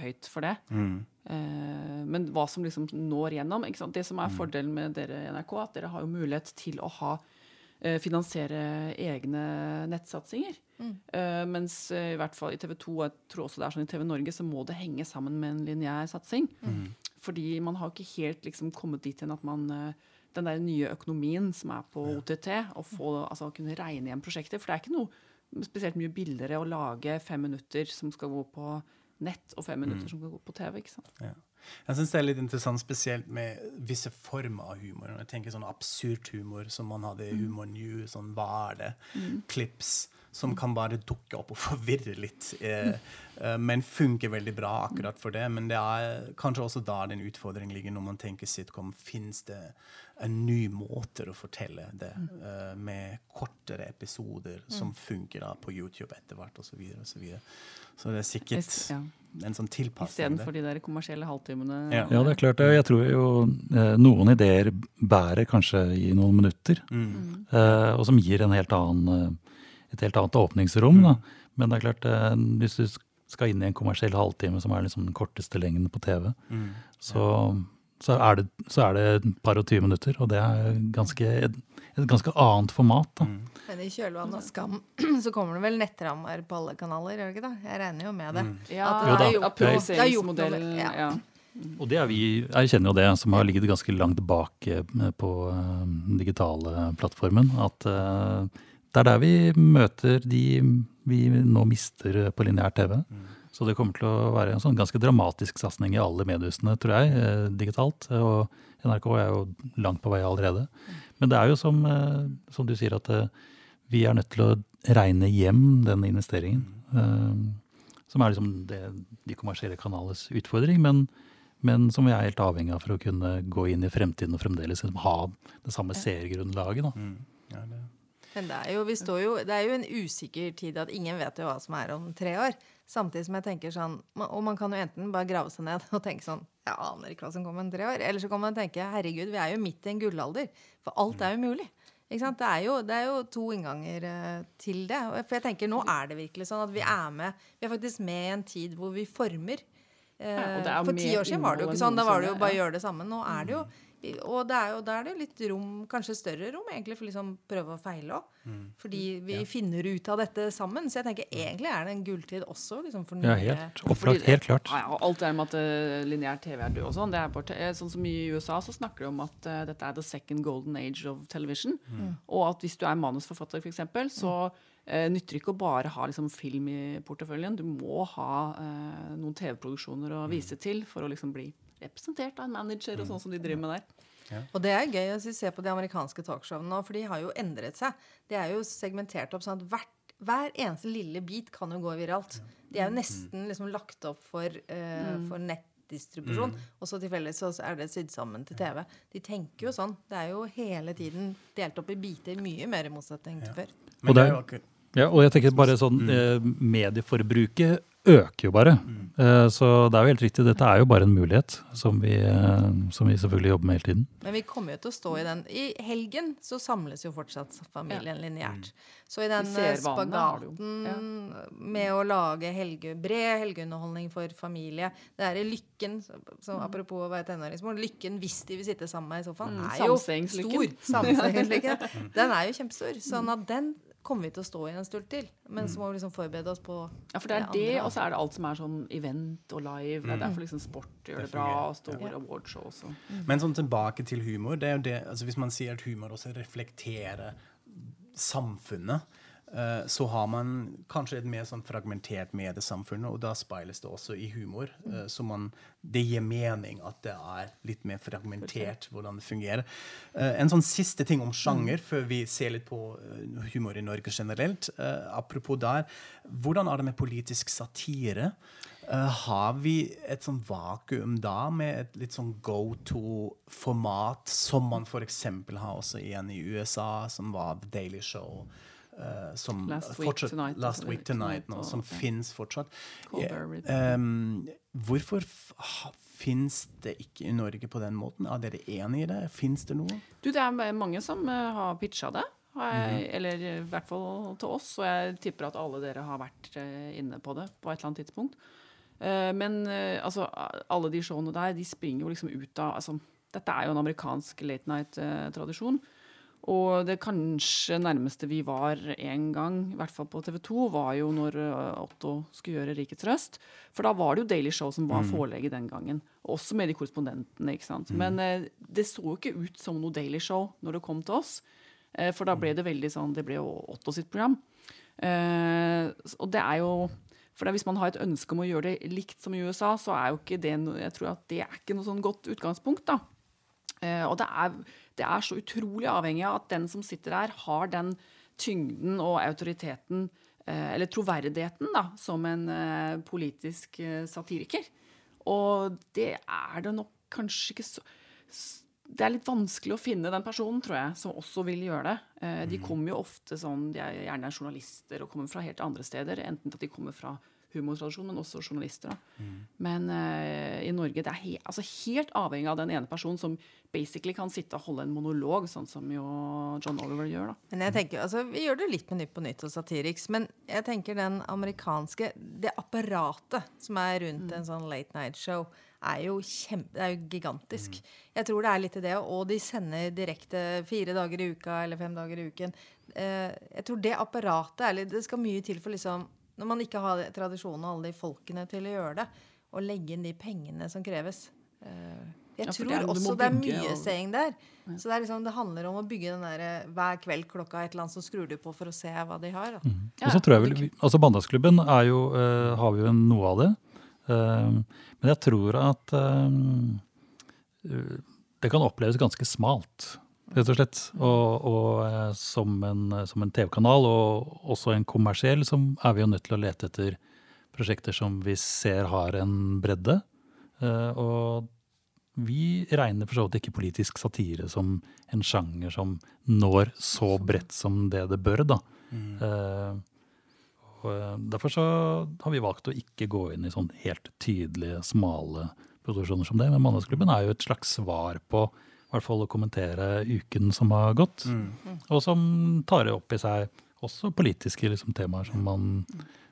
høyt for det. Mm. Eh, men hva som liksom når gjennom ikke sant? Det som er fordelen med dere i NRK, at dere har jo mulighet til å ha eh, finansiere egne nettsatsinger. Eh, mens eh, i hvert fall i TV 2, og jeg tror også det er sånn i TV Norge, så må det henge sammen med en lineær satsing. Fordi man har ikke helt liksom kommet dit hen at man eh, Den der nye økonomien som er på OTT, å få, altså, kunne regne igjen prosjekter. For det er ikke noe spesielt mye billigere å lage fem minutter som skal gå på nett, og fem minutter som skal gå på TV. ikke sant? Ja. Jeg syns det er litt interessant spesielt med visse former av humor. Når jeg tenker sånn absurd humor som man hadde i Humor New, sånn hva er det? Clips som kan bare dukke opp og forvirre litt. Eh, eh, men funker veldig bra akkurat for det. Men det er kanskje også da den utfordringen ligger når man tenker sitcom. Fins det en ny måte å fortelle det uh, med kortere episoder som funker da på YouTube etter hvert, osv. Så, videre, og så, videre. så det er sikkert Hvis, ja. en sånn tilpasning. Istedenfor de der kommersielle halvtimene. Ja. Ja, det er klart. Jeg tror jo eh, noen ideer bærer kanskje i noen minutter. Mm. eh, og som gir en helt annen, et helt annet åpningsrom. Da. Men det er klart, eh, hvis du skal inn i en kommersiell halvtime, som er liksom den korteste lengden på TV, Mm. så, så, er det, så er det et par og tyve minutter. Og det er ganske, et, et ganske annet format. Da. Mm. Men i kjølvannet av Skam så kommer det vel nettrammer på alle kanaler, gjør det ikke da? Jeg regner jo med det. Ja, Jo da. ja, det noe med- Ja. Og det er vi, jeg kjenner jo det, som har ligget ganske langt bak eh, på eh, den digitale plattformen, at eh, det er der vi møter de vi nå mister på lineær TV. Så det kommer til å være en sånn ganske dramatisk satsing i alle mediehusene, tror jeg, eh, digitalt. Og NRK er jo langt på vei allerede. Men det er jo som, eh, som du sier, at eh, vi er nødt til å regne hjem den investeringen. Som er liksom det, de kommersielle kanalenes utfordring, men, men som vi er helt avhengig av for å kunne gå inn i fremtiden og fremdeles liksom ha det samme seergrunnlaget. Da. Mm. Ja, det. Men det er, jo, vi står jo, det er jo en usikker tid at ingen vet jo hva som er om tre år. Samtidig som jeg tenker sånn Og man kan jo enten bare grave seg ned og tenke sånn Jeg aner ikke hva som kommer om tre år. Eller så kan man tenke herregud, vi er jo midt i en gullalder. For alt er jo mulig. Ikke sant? Det, er jo, det er jo to innganger eh, til det. For jeg tenker nå er det virkelig sånn at vi er med Vi er faktisk med i en tid hvor vi former. Eh, Ja, er for ti år siden var det jo ikke sånn. Da var det jo bare å gjøre det samme. Nå er det jo og det er jo, da er det litt rom, kanskje større rom, egentlig, for liksom prøve å feile òg. Fordi vi finner ut av dette sammen. Så jeg tenker egentlig er det en gulltid også. Liksom, for Ja, helt opplagt. Helt klart. Ja, ja, og alt det med at uh, lineær TV er død og sånn, det er bare eh, sånn som i USA så snakker de om at uh, dette er the second golden age of television. Og at hvis du er manusforfatter, f.eks., så uh, nytter det ikke å bare ha liksom, film i porteføljen. Du må ha eh, noen TV-produksjoner å vise til for å liksom bli representert av en manager og sånn som de driver med der. Og det er gøy å se på de amerikanske talkshowene nå, for de har jo endret seg. De er jo segmentert opp sånn at hvert, hver eneste lille bit kan jo gå viralt. De er jo nesten liksom lagt opp for, uh, for nettdistribusjon. Og så tilfeldigvis så er det sydd sammen til TV. De tenker jo sånn. Det er jo hele tiden delt opp i biter, mye mer i motsetning til før. Men Og det det- er jo akkurat Ja, og jeg tenker bare sånn, eh, Medieforbruket øker jo bare. Eh, så det er jo helt riktig, dette er jo bare en mulighet som vi, eh, som vi selvfølgelig jobber med hele tiden. Men vi kommer jo til å stå i den. I helgen så samles jo fortsatt familien lineært. Så i den spagaten eh, spagaten med å lage helge, bred helgeunderholdning for familie Det er i Lykken, så, så apropos å være tenåringsmål, Lykken hvis de vil sitte sammen med i sofaen, Mm, er jo stor. Den er jo kjempestor. Sånn at den kommer vi til å stå i en stund til. Men så må vi liksom forberede oss på Ja, for det er Det det, og så er det alt som er sånn event og live. Det er derfor liksom sport gjør det Det bra, og store awardshow også. Men sånn tilbake til humor. det er jo det, altså Hvis man sier at humor også reflekterer samfunnet, så har man kanskje et mer sånn fragmentert mediesamfunn, og da speiles det også i humor. Eh, så man, det gir mening at det er litt mer fragmentert hvordan det fungerer. Eh, en sånn siste ting om sjanger, før vi ser litt på eh, humor i Norge generelt. Eh, apropos der, hvordan er det med politisk satire? Eh, har vi et sånn vakuum da, med et litt sånn go to-format, som man f.eks. har også igjen i USA, som var The Daily Show? Eh, som Last Week fortsatt, Tonight, Last altså, Week Tonight, Tonight nå, som okay. fins fortsatt. Um, hvorfor fins det ikke i Norge på den måten? Er dere enig i det? Fins det noe? Du, det er mange som eh, har pitcha det. jeg- Mhm. Eller i hvert fall til oss. Og jeg tipper at alle dere har vært inne på det på et eller annet tidspunkt. Uh, men uh, altså, alle de showene der, de springer jo liksom ut av altså, Dette er jo en amerikansk late night-tradisjon. Og det kanskje nærmeste vi var en gang, i hvert fall på TV 2, var jo når eh, Otto skulle gjøre Rikets røst. For da var det jo Daily Show som var forelegget den gangen. Også med de korrespondentene. ikke sant? Men eh, det så jo ikke ut som noe Daily Show når det kom til oss. Eh, for da ble det veldig sånn Det ble jo Otto sitt program. Eh, og det er jo for Hvis man har et ønske om å gjøre det likt som i USA, så er jo ikke det no, jeg tror at det er ikke noe sånn godt utgangspunkt. da. Eh, og det er, det er så utrolig avhengig av at den som sitter der, har den tyngden og autoriteten, eh, eller troverdigheten, da, som en eh, politisk eh, satiriker. Og det er det nok kanskje ikke så Det er litt vanskelig å finne den personen, tror jeg, som også vil gjøre det. De kommer jo ofte sånn, de er gjerne journalister og kommer fra helt andre steder. Enten at de kommer fra humortradisjon, men også journalister. Da. Men uh, i Norge det er he altså helt avhengig av den ene personen som basically kan sitte og holde en monolog, sånn som jo John Oliver gjør. da. Men jeg tenker, altså, Vi gjør det litt med Nytt på Nytt og Satiriks, men jeg tenker den amerikanske Det apparatet som er rundt en sånn late night show, er jo, kjempe, det er jo gigantisk. Jeg tror det er litt i det, og de sender direkte fire dager i uka eller fem dager i uken. Eh, jeg tror det apparatet er litt Det skal mye til for liksom Når man ikke har tradisjonen og alle de folkene til å gjøre det, og legge inn de pengene som kreves. Eh, jeg Ja, tror det er- også det er mye og- seing der. Så det, er liksom, det handler om å bygge den der eh, hver kveld klokka et eller annet, så skrur du på for å se hva de har. Da. Ja, Og så tror jeg vel, altså Bandagsklubben er jo, uh, har vi jo noe av det. Uh, men jeg tror at eh, det kan oppleves ganske smalt, rett og slett. Og, og eh, som en, en TV-kanal, og også en kommersiell, så er vi jo nødt til å lete etter prosjekter som vi ser har en bredde. Eh, og vi regner for så vidt ikke politisk satire som en sjanger som når så bredt som det det bør. da. Mm. eh, derfor så har vi valgt å ikke gå inn i sånn helt tydelige, smale produksjoner som det. Men Mandagsklubben er jo et slags svar på hvert fall å kommentere uken som har gått. Og som tar opp i seg også politiske liksom, temaer som man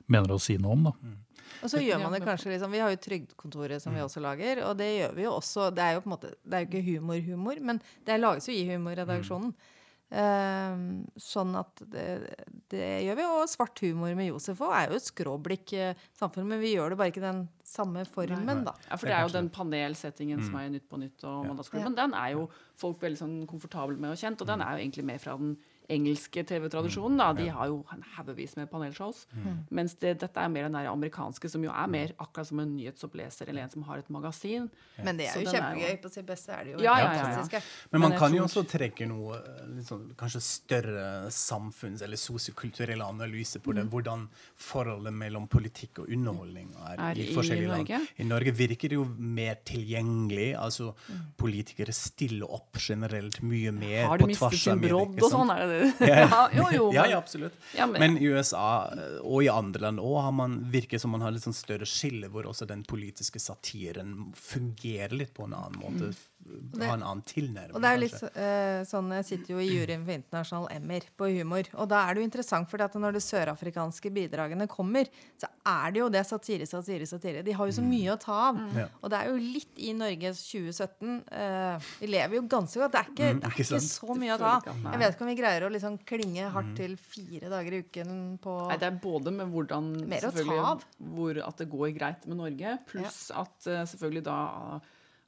mener å si noe om. da. Og så gjør man det kanskje liksom Vi har jo Trygdekontoret som vi også lager, og det gjør vi jo også. Det er jo på en måte Det er jo ikke humor-humor, men det lages jo i humorredaksjonen. Ehm, sånn at det, det gjør vi. Og Svart humor med Josef òg er jo et skråblikk eh, samfunn, men vi gjør det bare ikke den samme formen, da. Ja, for det er jo den panelsettingen som er i Nytt på Nytt og Mandagsklubben. Den er jo folk veldig sånn komfortable med og kjent, og den er jo egentlig mer fra den engelske TV-tradisjonen. da, De har jo en haugevis med panelshows. Mens det, dette er mer den der amerikanske, som jo er mer akkurat som en nyhetsoppleser eller en som har et magasin. Men det er jo kjempegøy. På sitt beste er det jo Ja, helt ja, ja, ja. fantastiske. Men man kan jo også trekke noe eh, litt sånn, kanskje større samfunns- eller sosiokulturelle analyse på det. Hvordan forholdet mellom politikk og underholdning er, Er i i forskjellige land. I Norge virker det jo mer tilgjengelig. altså Politikere stiller opp generelt mye mer Har du på mistet tvers sin av medier, brodd og sånn? Er det det? Ja, Ja, jo, jo. men- ja, absolutt. Ja, men- men, i USA eh, og i andre land òg har man virker som man har litt sånn større skille, hvor også den politiske satiren fungerer litt på en annen måte. f- Har en annen tilnærming. Og det er jo litt uh, eh, sånn, Jeg sitter jo i juryen for internasjonal Emmer på humor. Og da er det jo interessant, for når de sørafrikanske bidragene kommer, så er det jo det satire, satire, satire. De har jo så mye å ta av. Ja. Og det er jo litt i Norge 2017. Uh, vi lever jo ganske godt. Det er ikke, Mm, det er ikke så mye å ta av. Jeg vet ikke om vi greier å liksom klinge hardt til fire dager i uken på Nei, det er både med hvordan Mer å ta av. hvor at det går greit med Norge, pluss at uh, selvfølgelig da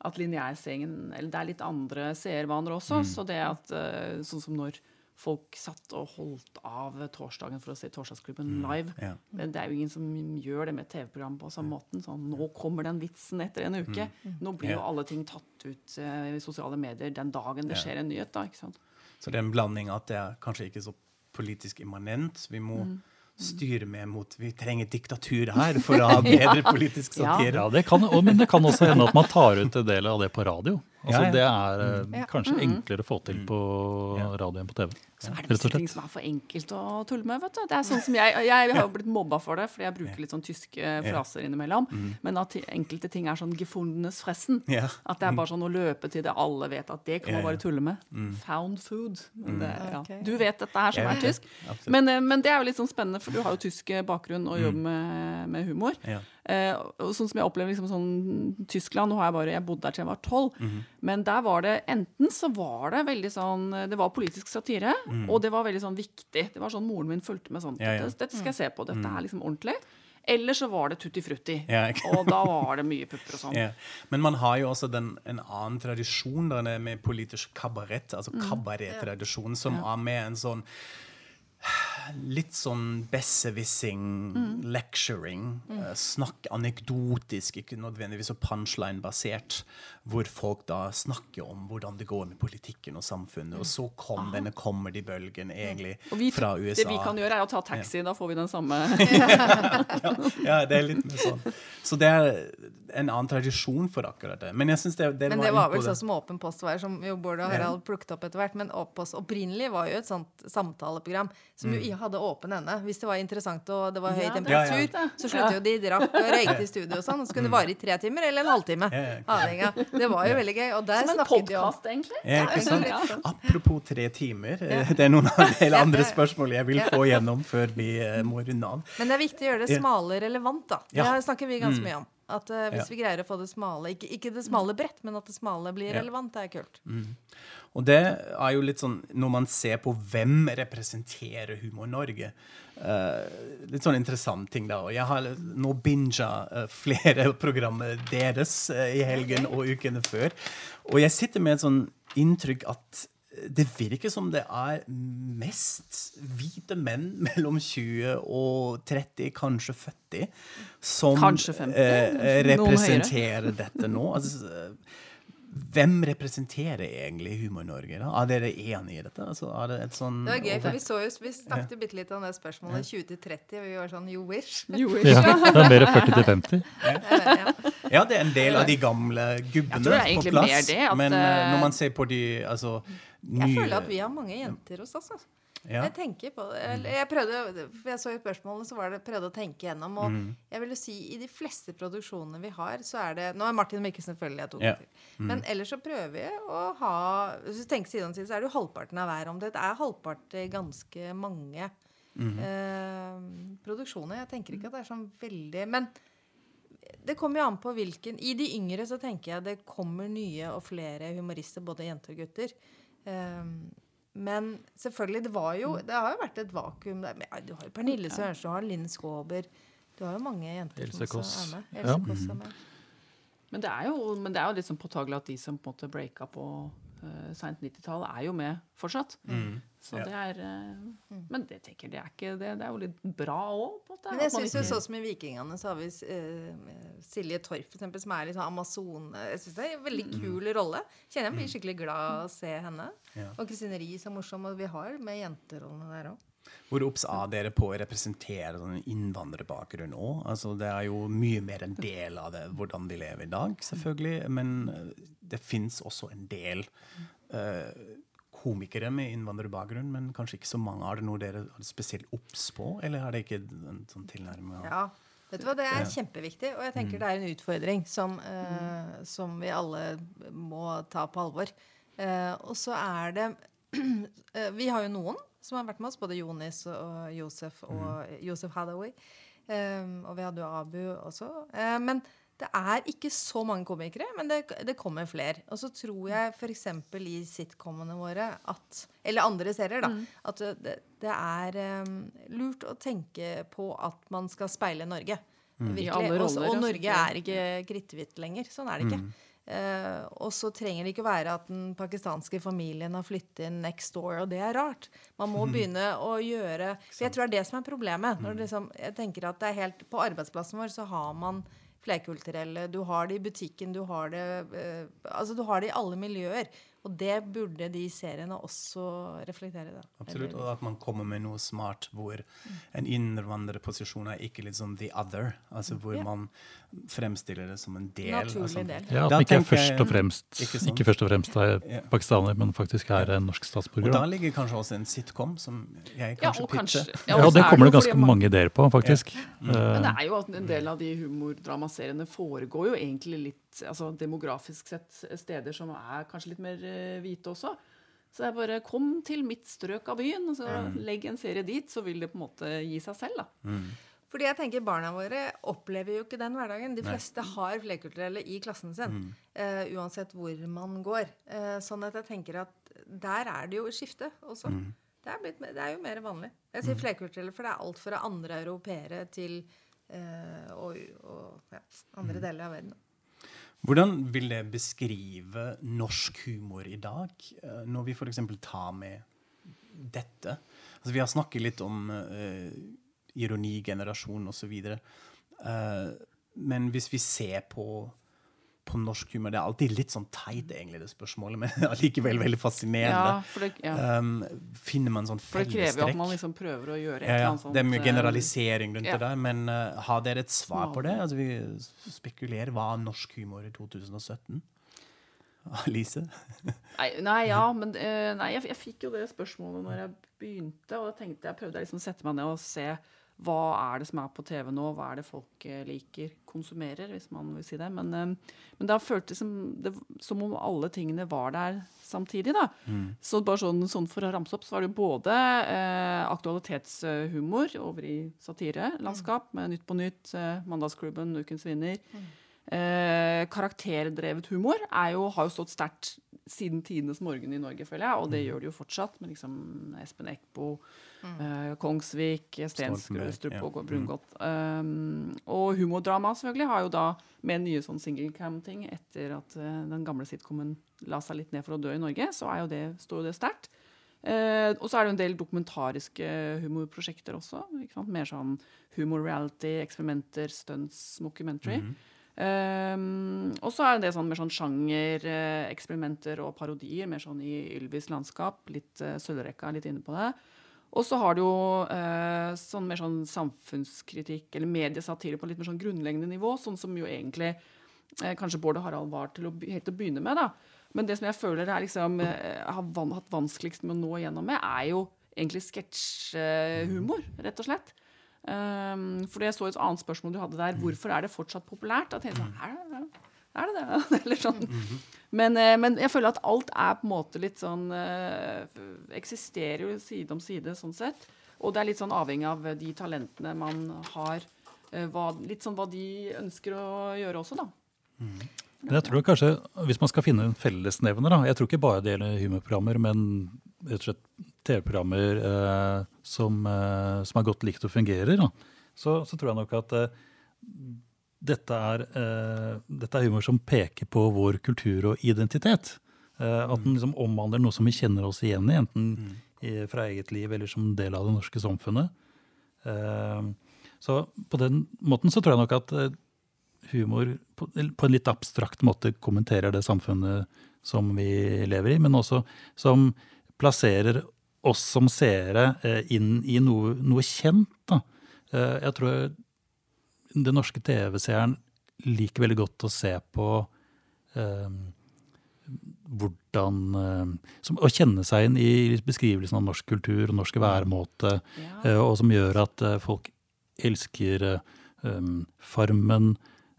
at lineærseingen Eller det er litt andre seervaner også. Så det at eh, sånn som når folk satt og holdt av torsdagen for å se Torsdagsklubben live. Ja. Men det er jo ingen som gjør det med TV-program på samme måten. Sånn, nå kommer den vitsen etter en uke. Nå blir jo alle ting tatt ut uh, i sosiale medier den dagen det skjer en nyhet. da, ikke sant? Så det er en blanding at det er kanskje ikke så politisk immanent. Vi må Mm. Styre med mot Vi trenger diktatur her for å ha bedre politisk satire. Ja, det kan, men det kan også hende at man tar ut en del av det på radio. Altså, Ja, ja. Det er mm. kanskje kanskje enklere å få til på Ja. radio enn på TV. Så er det visse ting som er for enkelt å tulle med. vet du. Det er sånn som Jeg, jeg har jo blitt mobba for det, fordi jeg bruker litt sånn tyske fraser innimellom. Men at enkelte ting er sånn 'gefundenes fressen'. Ja. At det er bare sånn å løpe til det alle vet at det kan man bare tulle med. Found food. Det, ja. Du vet dette her som er tysk. Men, eh, men det er jo litt sånn spennende, for du har jo tysk bakgrunn og jobber med, med humor. Eh, og sånn som jeg opplever liksom sånn Tyskland, nå har jeg bare, jeg bodde der til jeg var tolv, Mhm. men der var det enten så var det veldig sånn Det var politisk satire, og det var veldig sånn viktig. Det var sånn moren min fulgte med sånn Mhm. Ja, ja. Dette, skal jeg se på, dette er liksom ordentlig. Eller så var det tutti frutti. Ja, og da var det mye pupper og sånn. Ja. Men man har jo også den, en annen tradisjon der er med politisk kabarett, altså kabarettradisjon, som er med en sånn Litt sånn besserwissing, lecturing. Mm. snakk anekdotisk, ikke nødvendigvis så punchline-basert. Hvor folk da snakker om hvordan det går med politikken og samfunnet. Og så kom denne comedy-bølgen egentlig vi, fra USA. det vi kan gjøre, er å ta taxi. Da får vi den samme Ja, det er litt mer sånn. Så det er en annen tradisjon for akkurat det. Men jeg synes det, det Men var det var vel sånn som Åpen post var, som jo Bård og Harald plukket opp etter hvert. Men Åpen post opprinnelig var jo et sånt samtaleprogram som jo hadde åpen ende. Hvis det var interessant og det var høy Ja, er temperatur, så sluttet jo de drakk og røykte i studio og sånn. Og så kunne det vare i tre timer eller en halvtime. Ja, ja. Avhengig av. Det var jo veldig gøy. Og der Som en podkast, egentlig. Ja. Apropos tre timer. eh, Det er noen av de andre spørsmål jeg vil få gjennom før vi eh, må runde av. Men det er viktig å gjøre det smale relevant, da. Det Ja. snakker vi ganske mye om. At Ja. hvis vi greier å få det smale ikke, ikke det smale bredt, men at det smale blir relevant, det er kult. Og det er jo litt sånn Når man ser på hvem representerer Humor Eh, Litt sånn interessant ting da. Og jeg har nå binga uh, flere programmer deres uh, i helgen og ukene før. Og jeg sitter med et sånn inntrykk at det virker som det er mest hvite menn mellom 20 og 30, kanskje 40, som Kanskje 50, eh, representerer dette nå. Altså, hvem representerer egentlig Humor-Norge? da? Er dere enige i dette? Altså, er det et sånn Det var gøy, for vi, så jo, vi snakket bitte litt om det spørsmålet 20-30, og vi var sånn you wish. Jo, Ja, det er mer 40-50. Ja. Ja, det er en del av de gamle gubbene er på egentlig plass. mer det, at, men eh, når eh, man ser på de altså, nye Jeg føler at vi har mange jenter hos oss. Altså. Ja. Jeg tenker på det. Jeg prøvde, for jeg så i spørsmålene, så var det prøvde å tenke gjennom. Og Mm. jeg vil jo si i de fleste produksjonene vi har, så er det Nå er Martin Mikkelsen selvfølgelig jeg tok Ja. til. Men ellers så prøver vi å ha Hvis du tenker side om side, så er det jo halvparten av hver. Om det er halvpart ganske mange eh, produksjoner. Jeg tenker ikke at det er sånn veldig Men det kommer jo an på hvilken I de yngre så tenker jeg det kommer nye og flere humorister, både jenter og gutter. Um, men selvfølgelig, det var jo Det har jo vært et vakuum der. Men, ja, du har jo Pernille Sørensen, du har Linn Skåber Du har jo mange jenter Else som Kåss. også er med. Ja. Else Kåss er med. Men det er jo, men det er jo litt sånn påtagelig at de som på en måte breaka på uh, seint 90-tall, er jo med fortsatt. Mm. Så Ja. det er eh, Men det tenker det er ikke det, det er jo litt bra òg. Men jeg syns synes jo sånn som i Vikingene, så har vi uh, Silje Torp, for eksempel, som er litt sånn Amazon Jeg synes det er en veldig kul rolle. Kjenner jeg blir skikkelig glad av å se henne. Ja. Og Kristine Riis er morsom, og vi har med jenterollene der òg. Hvor obs er dere på å representere sånn innvandrerbakgrunn òg? Altså, det er jo mye mer en del av det, hvordan de lever i dag, selvfølgelig. Men eh, det fins også en del uh, komikere med innvandrerbakgrunn, men kanskje ikke så mange. Er det noe dere er spesielt obs på, eller er det ikke en sånn tilnærming? Ja. Vet du hva, Det er kjempeviktig, og jeg tenker det er en utfordring som, eh, som vi alle må ta på alvor. Eh, og så er det Vi har jo noen som har vært med oss, både Jonis og Josef og Josef Hathaway. Eh, og vi hadde jo Abu også. Eh, men det er ikke så mange komikere, men det, det kommer flere. Og så tror jeg f.eks. i sitcomene våre at Eller andre serier, da. At det, det er um, lurt å tenke på at man skal speile Norge. I Virkelig. alle Også, og Norge er ikke kritthvitt lenger. Sånn er det ikke. Eh, og så trenger det ikke være at den pakistanske familien har flyttet inn next door, og det er rart. Man må begynne å gjøre For jeg tror det er det som er problemet. Når det liksom, jeg tenker at det er helt, På arbeidsplassen vår så har man flerkulturelle. Du har det i butikken, du har det eh, Altså du har det i alle miljøer. Og det burde de seriene også reflektere. da. Absolutt. Og at man kommer med noe smart hvor en innvandrerposisjon er ikke liksom the other. Altså hvor man fremstiller det som en del Naturlig av samfunnet. del. Ja, At man ikke er først og fremst Ikke sånn. ikke først og fremst er pakistaner, men faktisk er en norsk statsborger. Og da. ligger kanskje også en sitcom som jeg Ja, kanskje og pitcher. kanskje, Ja, og og det er kommer det ganske man- mange ideer på, faktisk. Men Eh, det er jo at en del av de humordramaseriene foregår jo egentlig litt altså demografisk sett steder som er kanskje litt mer eh, hvite også. Så det er bare kom til mitt strøk av byen, og så legg en serie dit, så vil det på en måte gi seg selv, da. Fordi jeg tenker Barna våre opplever jo ikke den hverdagen. De fleste har flerkulturelle i klassen sin. eh, uansett hvor man går. Uh, sånn at jeg tenker at der er det jo skifte også. Det, er blitt, det er jo mer vanlig. Jeg sier flerkulturelle, for det er alt fra andre europeere til uh, og, og ja, andre deler av verden. Hvordan vil det beskrive norsk humor i dag, når vi f.eks. tar med dette? Altså, vi har snakket litt om uh, ironigenerasjon osv. Uh, men hvis vi ser på, på norsk humor Det er alltid litt sånn teit, egentlig, det spørsmålet, men allikevel veldig Ja, fascinerende. for det, ja. Um, finner man sånn for det krever jo at man liksom prøver å gjøre et Ja, eller ja. annet sånt. Det er mye eh, generalisering rundt ja. det der, men uh, har dere et svar på det? Altså, vi spekulerer hva er norsk humor i 2017? Alice? Nei, nei, ja, men uh, nei, jeg, jeg fikk jo det spørsmålet når jeg begynte, og da tenkte jeg prøvde jeg liksom å sette meg ned og se hva er det som er på TV nå, hva er det folk eh, liker, konsumerer, hvis man vil si det. Men, eh, men da føltes som, det, som om alle tingene var der samtidig, da. Så bare sånn, sånn for å ramse opp, så var det jo både eh, aktualitetshumor over i satirelandskap med Nytt på Nytt, eh, Mandagsklubben, Ukens vinner. Eh, karakterdrevet humor er jo, har jo stått sterkt siden tidenes morgen i Norge, føler jeg. Og det gjør det jo fortsatt, med liksom Espen Eckbo, eh, Kongsvik, Stensrud, ja. og Brungot. Um, og humordrama selvfølgelig har jo da med nye sånn single cam-ting etter at uh, den gamle sitcomen la seg litt ned for å dø i Norge, så er jo det, står jo det sterkt. Uh, og så er det jo en del dokumentariske humorprosjekter også. Ikke sant? Mer sånn humor reality, eksperimenter, stunts, mockumentary. Um, og så er det sånn mer sånn sjanger, eh, og parodier, mer sånn i Ylvis landskap. Litt uh, Sølvrekka, litt inne på det. Og så har du jo uh, sånn mer sånn samfunnskritikk eller mediesatire på litt mer sånn grunnleggende nivå, sånn som jo egentlig uh, kanskje Bård og Harald var til å, helt til å begynne med. da. Men det som jeg føler er liksom, jeg har van, hatt vanskeligst med å nå igjennom med, er jo egentlig sketsjhumor, rett og slett. Um, for jeg så et annet spørsmål du hadde der. Hvorfor er det fortsatt populært? Da tenkte jeg sånn, er det det? Er? Eller sånn. men, eh, men jeg føler at alt er på en måte litt sånn eh, Eksisterer jo side om side, sånn sett. Og det er litt sånn avhengig av de talentene man har. eh, Hva, litt sånn hva de ønsker å gjøre også, da. Mm. jeg tror kanskje, Hvis man skal finne en fellesnevner da, Jeg tror ikke bare det gjelder humorprogrammer, men rett og slett TV-programmer eh, som, eh, som er godt likt og fungerer, så, så tror jeg nok at eh, dette, er, eh, dette er humor som peker på vår kultur og identitet. Eh, at den liksom omhandler noe som vi kjenner oss igjen i, enten i, fra eget liv eller som del av det norske samfunnet. Eh, så på den måten så tror jeg nok at humor på, på en litt abstrakt måte kommenterer det samfunnet som vi lever i, men også som plasserer oss som seere eh, inn i noe, noe kjent. Da. Eh, jeg tror den norske TV-seeren liker veldig godt å se på eh, hvordan eh, som, Å kjenne seg inn i beskrivelsen av norsk kultur og norsk væremåte, Ja. eh, og som gjør at eh, folk elsker Farmen,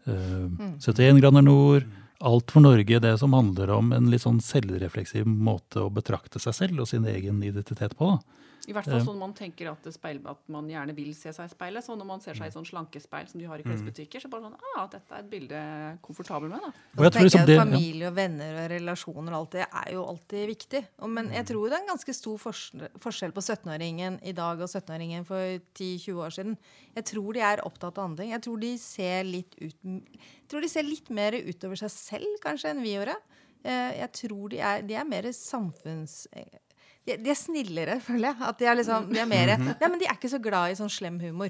eh, 71 grader nord, Alt for Norge, det som handler om en litt sånn selvrefleksiv måte å betrakte seg selv og sin egen identitet på. Da. I hvert fall sånn man tenker at, speil, at man gjerne vil se seg i speilet. Så når man ser seg i sånn slankespeil som de har i klesbutikker, så bare sånn ah, dette er et bilde jeg er komfortabel med. da. Og jeg tror tenker liksom jeg det- at Familie og venner og relasjoner og alt det er jo alltid viktig. Men Mm. jeg tror det er en ganske stor forskjell, på 17-åringen i dag og 17-åringen for 10-20 år siden. Jeg tror de er opptatt av andre ting. Jeg tror de ser litt ut Jeg tror de ser litt mer utover seg selv kanskje enn vi gjorde. Eh, Jeg tror de er, de er mer samfunns... De, de er snillere, føler jeg. At de er liksom, de er mere, Mhm. nei, men de er ikke så glad i sånn slem humor.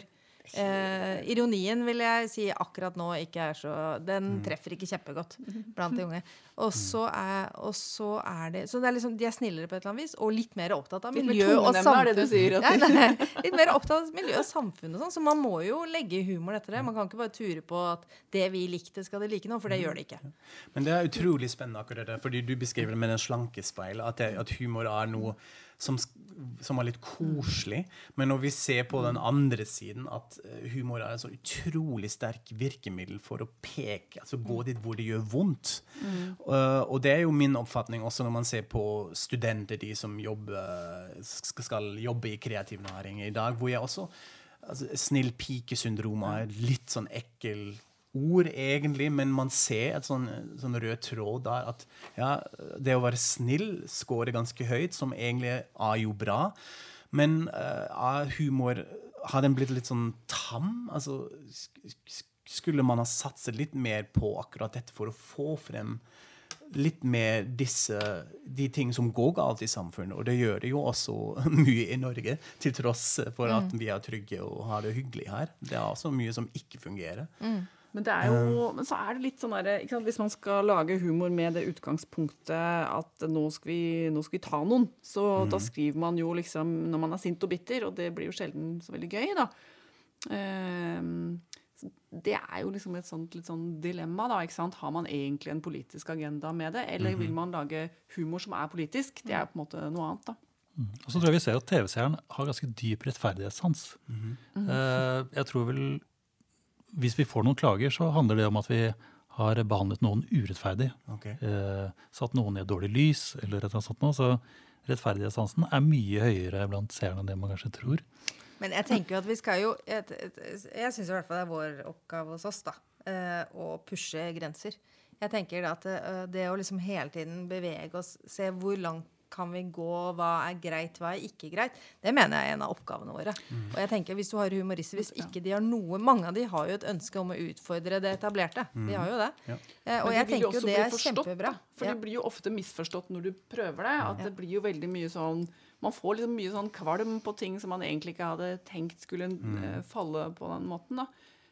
Eh, ironien vil jeg si akkurat nå ikke er så Den Mm. treffer ikke kjempegodt blant de unge. Og så er, og så er det Så det er liksom, de er snillere på et eller annet vis, og litt mer opptatt av miljø og tonenemne det du samfunn. sier, Ja, nei, litt mer opptatt av miljø og samfunn og sånn. Så man må jo legge humoren etter det. Man kan ikke bare ture på at det vi likte, skal de like nå, for det gjør de ikke. Men det er utrolig spennende akkurat det, fordi du beskriver det med den slankespeilet, at, at humor er noe som, som er litt koselig. Men når vi ser på den andre siden, at eh, humor er et så utrolig sterk virkemiddel for å peke, altså gå dit hvor det gjør vondt. Uh, og det er jo min oppfatning også når man ser på studenter, de som jobber, sk- skal jobbe i kreativ næring i dag, hvor jeg også altså, Snill pike-syndromet er litt sånn ekkel ord, egentlig, men man ser et sånn, sånn rød tråd der at ja, det å være snill scorer ganske høyt, som egentlig er jo bra. Men uh, er humor Har den blitt litt sånn tam? Altså, sk- sk- skulle man ha satset litt mer på akkurat dette for å få frem litt mer disse de ting som går galt i samfunnet. Og det gjør det jo også mye i Norge, til tross for at vi er trygge og har det hyggelig her. Det er også mye som ikke fungerer. Men, det er jo, men så er det litt sånn derre Hvis man skal lage humor med det utgangspunktet at nå skal vi, nå skal vi ta noen, så da skriver man jo liksom når man er sint og bitter, og det blir jo sjelden så veldig gøy, da. Ehm, så det er jo liksom et sånt, litt sånn dilemma, da. ikke sant? Har man egentlig en politisk agenda med det, eller vil man lage humor som er politisk? Det er på en måte noe annet, da. Og så tror jeg vi ser at TV-seeren har ganske dyp rettferdighetssans. Eh, Jeg tror vel Hvis vi får noen klager, så handler det om at vi har behandlet noen urettferdig. Okay. eh, Satt noen i et dårlig lys, eller et eller annet sånt noe. Så rettferdighetssansen er mye høyere blant seerne enn det man kanskje tror. Men jeg tenker jo at vi skal jo Jeg, jeg, jeg syns i hvert fall det er vår oppgave hos oss da, eh, å pushe grenser. Jeg tenker da at det, det å liksom hele tiden bevege oss, se hvor langt kan vi gå, hva er greit, hva er ikke greit, det mener jeg er en av oppgavene våre. Og jeg tenker hvis du har humorister, hvis ikke de har noe Mange av de har jo et ønske om å utfordre det etablerte. De har jo det. Ja. Eh, og jeg tenker jo det er kjempebra. For Ja. det blir jo ofte misforstått når du prøver det. At det blir jo veldig mye sånn Man får liksom mye sånn kvalm på ting som man egentlig ikke hadde tenkt skulle eh, falle på den måten. da.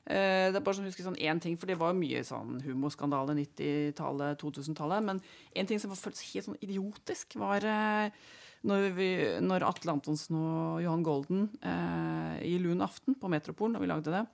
Eh, det er bare sånn, husker sånn én ting, for det var mye sånn humorskandale 90-tallet, 2000-tallet. Men en ting som føltes helt sånn idiotisk, var eh, når, vi, når Atle Antonsen og Johan Golden eh, i Lun aften på Metropolen, da vi lagde det,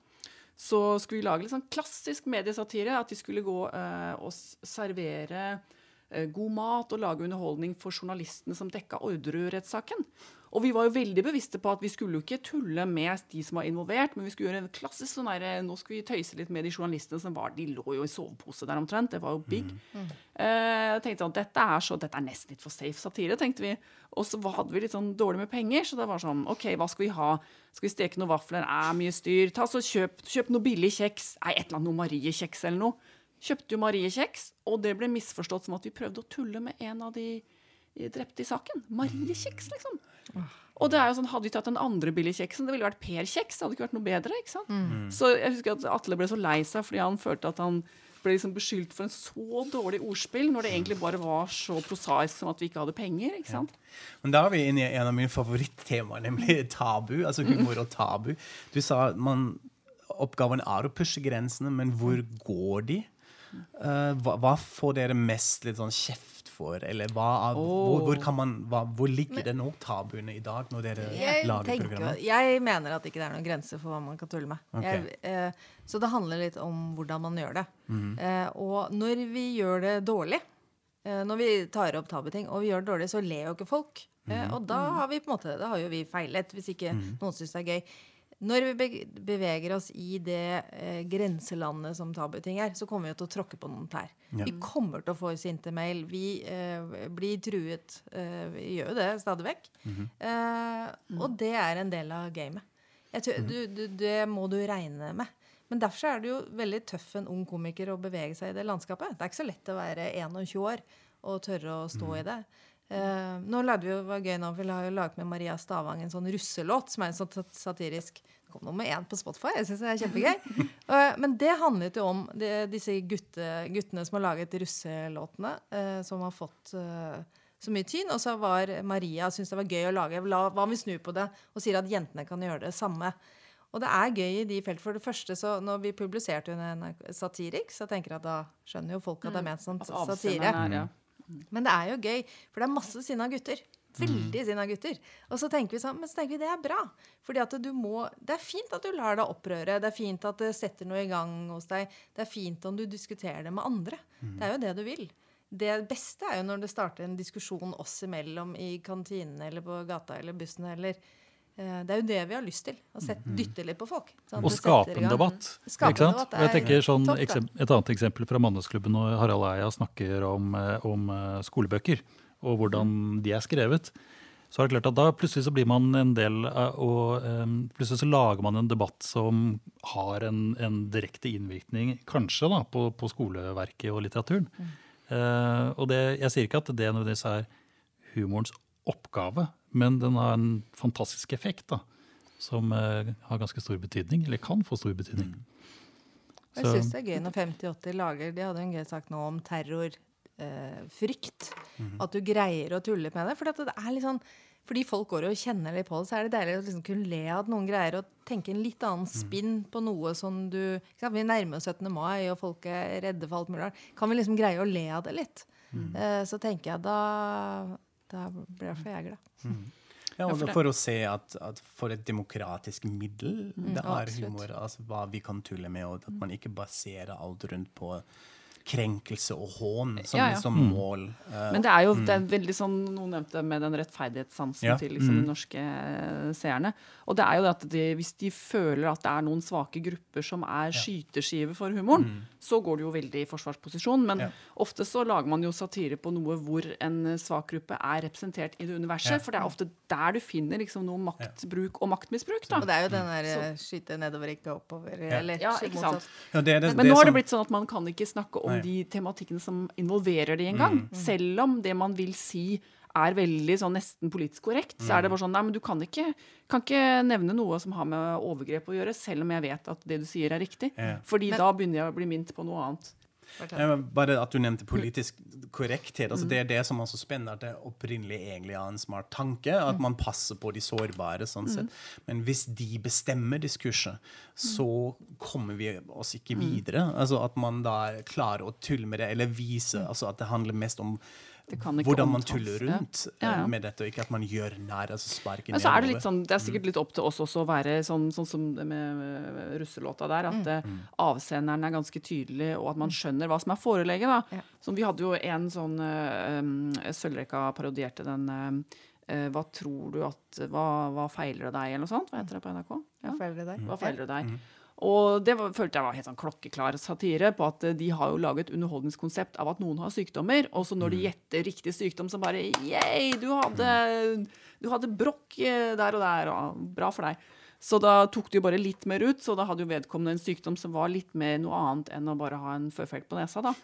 så skulle vi lage litt sånn klassisk mediesatire. At de skulle gå eh, og servere eh, god mat og lage underholdning for journalistene som dekka Orderud-rettssaken. Og vi var jo veldig bevisste på at vi skulle jo ikke tulle med de som var involvert, men vi skulle gjøre en klassisk sånn der, Nå skulle vi tøyse litt med de journalistene som var De lå jo i sovepose der omtrent. Det var jo big. Mm. jeg tenkte at dette er, så, dette er nesten litt for safe satire, tenkte vi. Og så hadde vi litt sånn dårlig med penger, så det var sånn OK, hva skal vi ha? Skal vi steke noen vafler? Er mye styr. Ta så Kjøp, kjøp noe billig kjeks. Nei, et eller annet noe Marie-kjeks eller noe. Kjøpte jo Marie-kjeks, og det ble misforstått som at vi prøvde å tulle med en av de drepte i saken. Marie-kjeks, liksom. Og det er jo sånn, Hadde vi tatt den andre billigkjeksen, det ville vært Per-kjeks. Det hadde ikke vært noe bedre. ikke sant? Så jeg husker at Atle ble så lei seg fordi han følte at han ble liksom beskyldt for en så dårlig ordspill, når det egentlig bare var så prosaisk som at vi ikke hadde penger. ikke sant? Men da er vi inne i en av mine favorittemaer, nemlig tabu. Altså humor og tabu. Du sa at man, oppgaven er å pushe grensene, men hvor går de? Uh, hva, hva får dere mest litt sånn kjeft for? Eller hva, hvor, hvor, kan man, hva, hvor ligger det nå, tabuene, i dag, når dere Jeg, lager tenker, programmet? jeg mener at ikke det er noen grense for hva man kan tulle med. Okay. Jeg, eh, så det handler litt om hvordan man gjør det. Mhm. Eh, og når vi gjør det dårlig, eh, når vi tar opp tabuting, og vi gjør det dårlig, så ler jo ikke folk. Eh, Mhm. og da har vi på en måte, da har jo vi feilet, hvis ikke noen syns det er gøy. Når vi beveger oss i det eh, grenselandet som tabuting er, så kommer vi til å tråkke på noen tær. Ja. Vi kommer til å få sinte mail. Vi eh, blir truet. Eh, vi gjør jo det stadig vekk. eh, og det er en del av gamet. Tror, du, du, det må du regne med. Men derfor er det jo veldig tøff en ung komiker å bevege seg i det landskapet. Det er ikke så lett å være 21 år og tørre å stå i det. Eh, nå lagde vi jo, var gøy nå, vi har jo laget med Maria Stavang en sånn russelåt som er en sånn satirisk Det kom nummer én på Spotify. Jeg synes det er kjempegøy. Eh, men det handlet jo om de, disse gutte, guttene som har laget russelåtene, eh, som har fått eh, så mye tyn. Og så var Maria syntes det var gøy å lage. La, hva om vi snur på det og sier at jentene kan gjøre det samme? Og det er gøy i de felt. For det første, så når vi publiserte NRK Satirik, så tenker jeg at da skjønner jo folk at det er ment som At satire. ja. Men det er jo gøy, for det er masse sinna gutter. Veldig sinna gutter. Og så tenker vi sånn, men så tenker vi det er bra. Fordi at du må, Det er fint at du lar deg opprøre. Det er fint at det setter noe i gang hos deg. Det er fint om du diskuterer det med andre. Det er jo det du vil. Det beste er jo når det starter en diskusjon oss imellom i kantinen eller på gata eller bussen eller Det er jo det vi har lyst til. Å sette, dytte litt på folk. sånn Og skape en debatt. Skapen ikke sant? jeg er tenker sånn, Et annet eksempel fra Mannesklubben når Harald Eia snakker om, eh, om eh, skolebøker og hvordan de er skrevet. Så er det klart at da plutselig så blir man en del og eh, plutselig så lager man en debatt som har en, en direkte innvirkning, kanskje, da, på, på skoleverket og litteraturen. Eh, og det, jeg sier ikke at det nødvendigvis er humorens oppgave, men den har en fantastisk effekt da, som eh, har ganske stor betydning, eller kan få stor betydning. Jeg Så- syns det er gøy når 5080 lager De hadde en gøy sak nå om terrorfrykt. Eh, frykt. At du greier å tulle med det. For det er litt sånn fordi folk går og kjenner litt på det, så er det deilig å liksom kunne le av at noen greier å tenke en litt annen spinn på noe som du ikke sant? Vi nærmer oss 17. mai, og folk er redde for alt mulig rart. Kan vi liksom greie å le av det litt? Eh, så tenker jeg da Da blir jeg for jeg glad. Ja, og for for å se at, at for et demokratisk middel det er absolutt. humor, altså hva vi kan tulle med, og at man ikke baserer alt rundt på krenkelse og hån som, Ja, ja. som mål. Eh, Men det er jo det er veldig sånn noen nevnte med den rettferdighetssansen Ja. til liksom, de norske eh, seerne. Og det er jo det at de, hvis de føler at det er noen svake grupper som er skyteskive for humoren, så går det jo veldig i forsvarsposisjon. Men Ja. ofte så lager man jo satire på noe hvor en eh, svak gruppe er representert i det universet. Ja. For det er ofte der du finner liksom noe maktbruk og maktmisbruk. Da. Og det er jo den der eh, skyte nedover, ikke oppover. Eller Ja, ikke sant. ja, det er det, Men det nå har det blitt sånn at man kan ikke snakke om Nei. de tematikkene som involverer det engang. Selv om det man vil si er veldig sånn nesten politisk korrekt, så er det bare sånn Nei, men du kan ikke, kan ikke nevne noe som har med overgrep å gjøre, selv om jeg vet at det du sier er riktig. Ja. Fordi da begynner jeg å bli minnet på noe annet. Men bare at du nevnte politisk korrekthet. altså Det er det som er så spennende, at det opprinnelig egentlig er en smart tanke. At man passer på de sårbare. sånn sett. Men hvis de bestemmer diskurset, så kommer vi oss ikke videre. Altså At man da klarer å tulle med det, eller vise altså at det handler mest om hvordan man tuller rundt Ja, ja. eh, med dette, og ikke at man gjør nær, altså sparker Men så er det litt sånn, det er sikkert litt opp til oss også å være sånn, sånn som det med med russelåta der, at mm. avsenderen er ganske tydelig, og at man skjønner hva som er forelegget. da. Ja. Så vi hadde jo en sånn uh, um, Sølvrekka parodierte den eh, eh, Hva tror du at hva, hva feiler det deg, eller noe sånt? Hva heter det på NRK? Ja. Hva feiler det deg? Hva feiler det deg? Og det var, følte jeg var helt sånn klokkeklar satire på at eh, de har jo laget underholdningskonsept av at noen har sykdommer, og så når de gjetter riktig sykdom, så bare Yay, du hadde, du hadde brokk eh, der og der, og bra for deg. Så da tok det jo bare litt mer ut, så da hadde jo vedkommende en sykdom som var litt mer noe annet enn å bare ha en føflekk på nesa, da.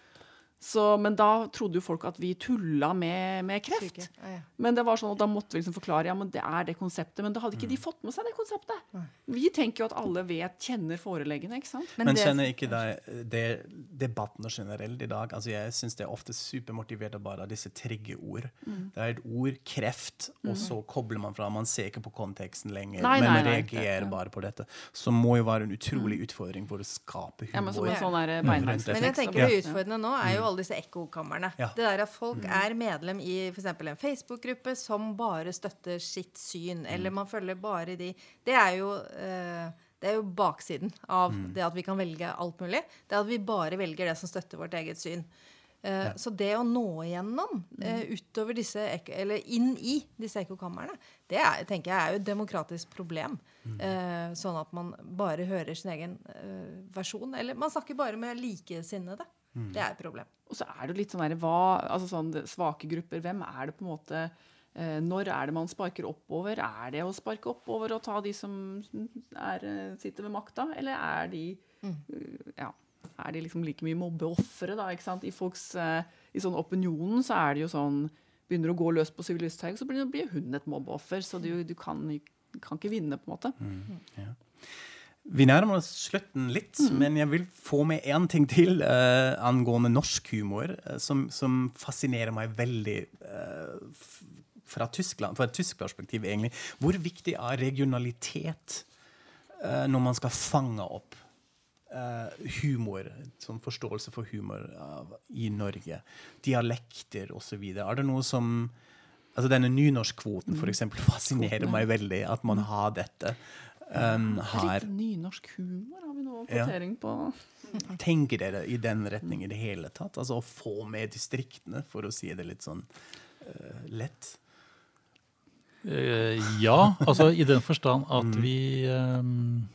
Så, men da trodde jo folk at vi tulla med, med kreft. Syke. Ja, ja. Men det var sånn, at da måtte vi liksom forklare ja, men det er det konseptet. Men da hadde ikke de fått med seg det konseptet. Vi tenker jo at alle vet, kjenner foreleggene. ikke sant? Men det- kjenner ikke det, det debattene generelt i dag altså Jeg syns det er ofte supermotivert av bare disse triggerord. Mm. Det er et ord, kreft, og så kobler man fra. Man ser ikke på konteksten lenger, Nei, men nei, nei. reagerer bare på dette. Som må jo være en utrolig utfordring for å skape Ja, men som en sånn der rundt Men jeg tenker det utfordrende nå er jo alle disse ekkokamrene. Ja. Det der at folk er medlem i f.eks. en Facebook-gruppe som bare støtter sitt syn, eller man følger bare de Det er jo eh, det er jo baksiden av det at vi kan velge alt mulig. Det er at vi bare velger det som støtter vårt eget syn. Eh, Så det å nå igjennom uh, utover disse eller inn i disse ekkokamrene, det er, tenker jeg er jo et demokratisk problem. Uh, sånn at man bare hører sin egen versjon. Eller man snakker bare med likesinnede. Det er et problem. Og så er det litt sånn der, hva, altså sånn svake grupper, hvem er det på en måte eh, Når er det man sparker oppover? Er det å sparke oppover og ta de som er, eh, sitter ved makta, eller er de mm. ja, er de liksom like mye mobbeofre, da? ikke sant? I folks, eh, i sånn opinionen så er det jo sånn Begynner å gå løs på Sylvi så blir, blir hun et mobbeoffer. Så du, du kan, kan ikke vinne, på en måte. Vi nærmer oss slutten litt, men jeg vil få med én ting til uh, angående norsk humor, uh, som, som fascinerer meg veldig uh, fra Tyskland, fra et tysk perspektiv, egentlig. Hvor viktig er regionalitet når man skal fange opp humor, sånn forståelse for humor i Norge? Dialekter osv. Er det noe som Altså Denne nynorskkvoten for eksempel, fascinerer meg veldig. At man har dette um, er her. litt nynorsk humor har vi nå Ja. på. Tenker dere i den retning i det hele tatt? Altså å få med distriktene, for å si det litt sånn uh, lett? Uh, ja, altså i den forstand at vi um,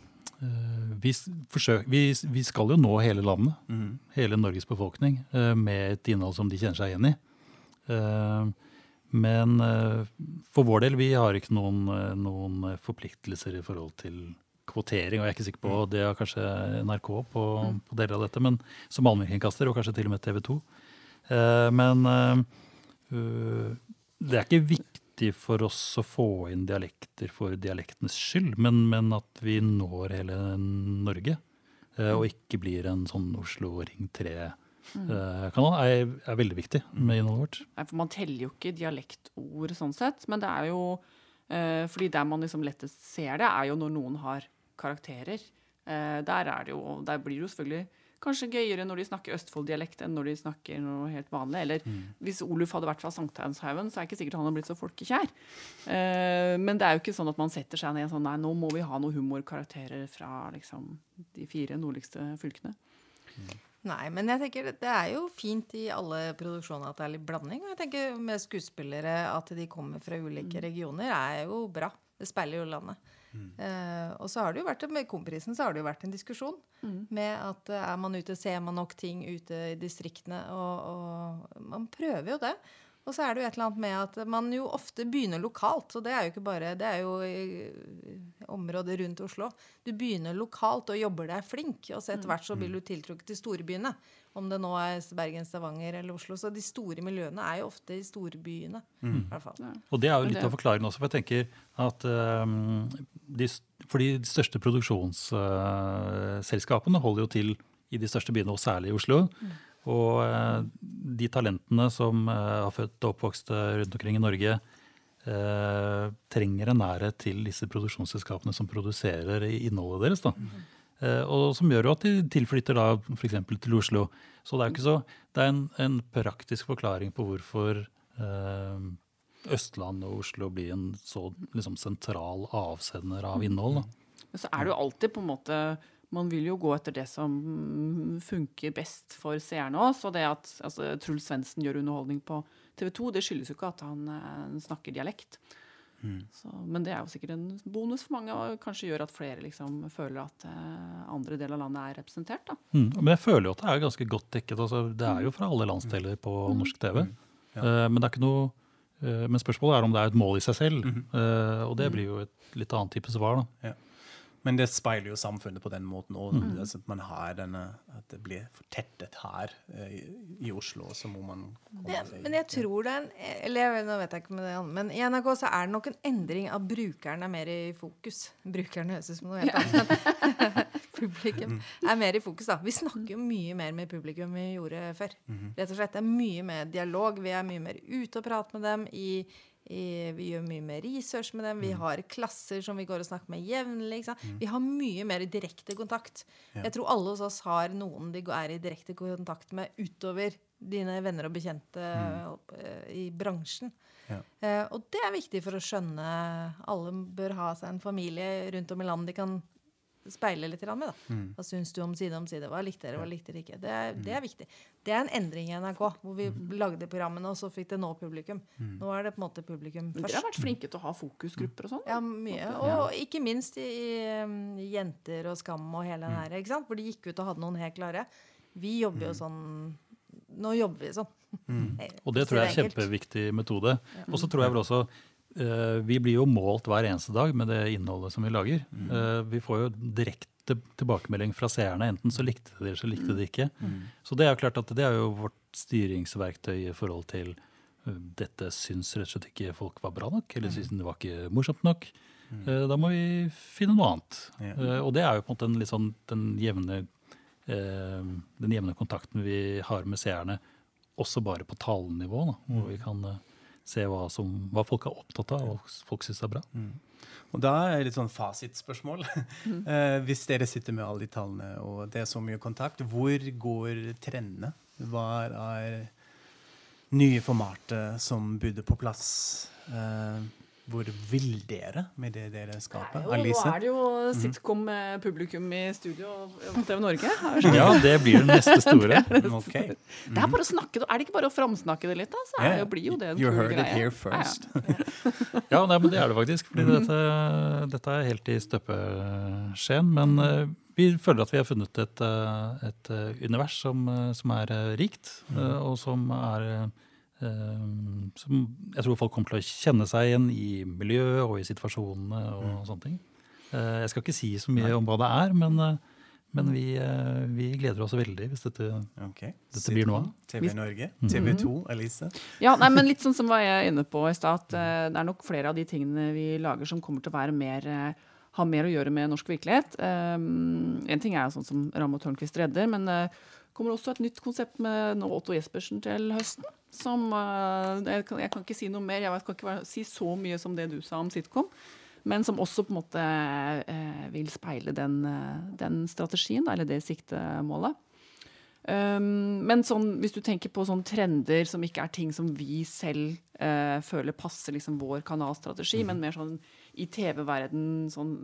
uh, vi, forsøker, vi, vi skal jo nå hele landet, hele Norges befolkning, med et innhold som de kjenner seg igjen i. Eh, Men eh, for vår del, vi har ikke noen, eh, noen forpliktelser i forhold til kvotering. Og jeg er ikke sikker på, det har kanskje NRK på, på deler av dette, men som allmennkringkaster, og kanskje til og med TV 2. Eh, Men øh, det er ikke viktig for oss å få inn dialekter for dialektenes skyld, men, men at vi når hele Norge. Og ikke blir en sånn Oslo Ring 3-kanal, er, er veldig viktig med innholdet vårt. Nei, for man teller jo ikke dialektord sånn sett, men det er jo eh, Fordi der man liksom lettest ser det, er jo når noen har karakterer. Eh, der, er det jo, der blir det jo selvfølgelig kanskje gøyere når de snakker Østfold-dialekt enn når de snakker noe helt vanlig. Eller hvis Oluf hadde vært fra Sankthanshaugen, så er det ikke sikkert han hadde blitt så folkekjær. Eh, men det er jo ikke sånn at man setter seg ned sånn Nei, nå må vi ha noen humorkarakterer fra liksom de fire nordligste fylkene. Nei, men jeg tenker det- er jo fint i alle produksjoner at det er litt blanding. Og jeg tenker med skuespillere at de kommer fra ulike regioner, er jo bra. Det speiler jo landet. Eh, og så har det jo vært, med Komprisen så har det jo vært en diskusjon med at eh, er man ute, ser man nok ting ute i distriktene? Og, og man prøver jo det. Og så er det jo et eller annet med at man jo ofte begynner lokalt. Og det er jo ikke bare Det er jo i området rundt Oslo. Du begynner lokalt og jobber deg flink, og så etter hvert så blir du tiltrukket til storbyene. Om det nå er Bergen, Stavanger eller Oslo. Så de store miljøene er jo ofte i storbyene. I hvert fall. Og det er jo litt av forklaringen også, for jeg tenker at um, de, For de største produksjonsselskapene holder jo til i de største byene, og særlig i Oslo. Og eh, de talentene som eh, har født og oppvokst eh, rundt omkring i Norge, trenger en nærhet til disse produksjonsselskapene som produserer innholdet deres. da. Eh, og som gjør jo at de tilflytter da f.eks. til Oslo. Så det er så, det er en, en praktisk forklaring på hvorfor eh, Østland og Oslo blir en så liksom, sentral avsender av innhold. Da. Men så er det jo alltid på en måte Man vil jo gå etter det som mm, funker best for seerne òg. Så det at altså, Truls Svendsen gjør underholdning på TV 2, det skyldes jo ikke at han eh, snakker dialekt. Så, men det er jo sikkert en bonus for mange, og kanskje gjør at flere liksom føler at eh, andre deler av landet er representert. da. Mm. Men jeg føler jo at det er ganske godt dekket. Altså, det er jo fra alle landsdeler på norsk TV. Eh, men det er ikke noe eh, men spørsmålet er om det er et mål i seg selv. Eh, og det blir jo et litt annet type svar. da. Men det speiler jo samfunnet på den måten òg. Altså, at man har denne At det blir fortettet her eh, i, i Oslo, og så må man komme Ja, men jeg tror det er en Eller jeg, nå vet jeg ikke med det andre, men i NRK så er det nok en endring av brukeren er mer i fokus. Brukeren høres ut som noe helt annet. Ja. publikum er mer i fokus, da. Vi snakker jo mye mer med publikum vi gjorde før. Rett og slett. Det er mye mer dialog. Vi er mye mer ute og prater med dem. i, vi gjør mye mer research med dem. Vi har klasser som vi går og snakker med jevnlig. ikke? Vi har mye mer direkte kontakt. Jeg tror alle hos oss har noen de er i direkte kontakt med utover dine venner og bekjente eh, i bransjen. Ja. Uh, og det er viktig for å skjønne Alle bør ha seg en familie rundt om i landet de kan speile litt med. da. Hva syns du om Side om side? Hva likte dere, hva likte dere ikke? Det er, det er viktig. Det er en endring i NRK, hvor vi lagde programmene, og så fikk det nå publikum. Nå er det på en måte publikum Men dere har vært flinke til å ha fokusgrupper og sånn. Ja, mye. Og ikke minst i, i Jenter og Skam og hele den her, ikke sant? hvor de gikk ut og hadde noen helt klare. Vi jobber jo sånn Nå jobber vi sånn. Og det tror jeg er en kjempeviktig metode. Og så tror jeg vel også Vi blir jo målt hver eneste dag med det innholdet som vi lager. Mm. vi får jo direkte tilbakemelding fra seerne. Enten så likte de det, eller så likte de det ikke. Så det er jo klart at det er jo vårt styringsverktøy i forhold til eh, dette syns rett og slett ikke folk var bra nok, eller syns det var ikke morsomt nok. Eh, Da må vi finne noe annet. Ja. Eh, Og det er jo på en måte den, sånn den jevne, eh, den jevne kontakten vi har med seerne, også bare på talenivå, da, hvor vi kan eh, se hva, som, hva folk er opptatt av, og folk syns er bra. Og da er det litt sånn fasitspørsmål. Eh, hvis dere sitter med alle de tallene, og det er så mye kontakt, hvor går trendene? Hva er nye formatet som buder på plass? Eh, hvor vil dere med det dere skaper? Jo, nå er det jo sitcom med publikum i studio på TV Norge. skjønt. Ja, det blir den neste store. Ok. Det er bare å snakke det. Er det ikke bare å framsnakke det litt, da? Så er, yeah. blir jo det en You kul heard it greie. here Ja, ja. first. Ja, nei, men det er det faktisk. fordi dette, dette er helt i støpeskjeen. Men eh, vi føler at vi har funnet et, eh, et eh, univers som, eh, som er eh, rikt, eh, og som er eh, som jeg tror folk kommer til å kjenne seg igjen i miljøet og i situasjonene og sånne ting. Eh, Jeg skal ikke si så mye om hva det er, men, eh, men vi, eh, vi gleder oss veldig hvis dette okay. Dette blir noe av. TV Norge. TV2, Alice. Ja, nei, men litt sånn som var jeg inne på i stad, at eh, det er nok flere av de tingene vi lager som kommer til å være mer eh, ha mer å gjøre med norsk virkelighet. Um, en ting er sånn som Ramme og Tørnquist redder, men det kommer også et nytt konsept med nå Otto Jespersen til høsten. Som eh, jeg, kan, jeg kan ikke si noe mer, jeg vet, kan ikke si så mye som det du sa om sitcom. Men som også på en måte eh, vil speile den, eh, den strategien, eller det siktemålet. Um, men sånn, hvis du tenker på sånne trender som ikke er ting som vi selv uh, føler passer liksom vår kanalstrategi, men mer sånn i TV-verden sånn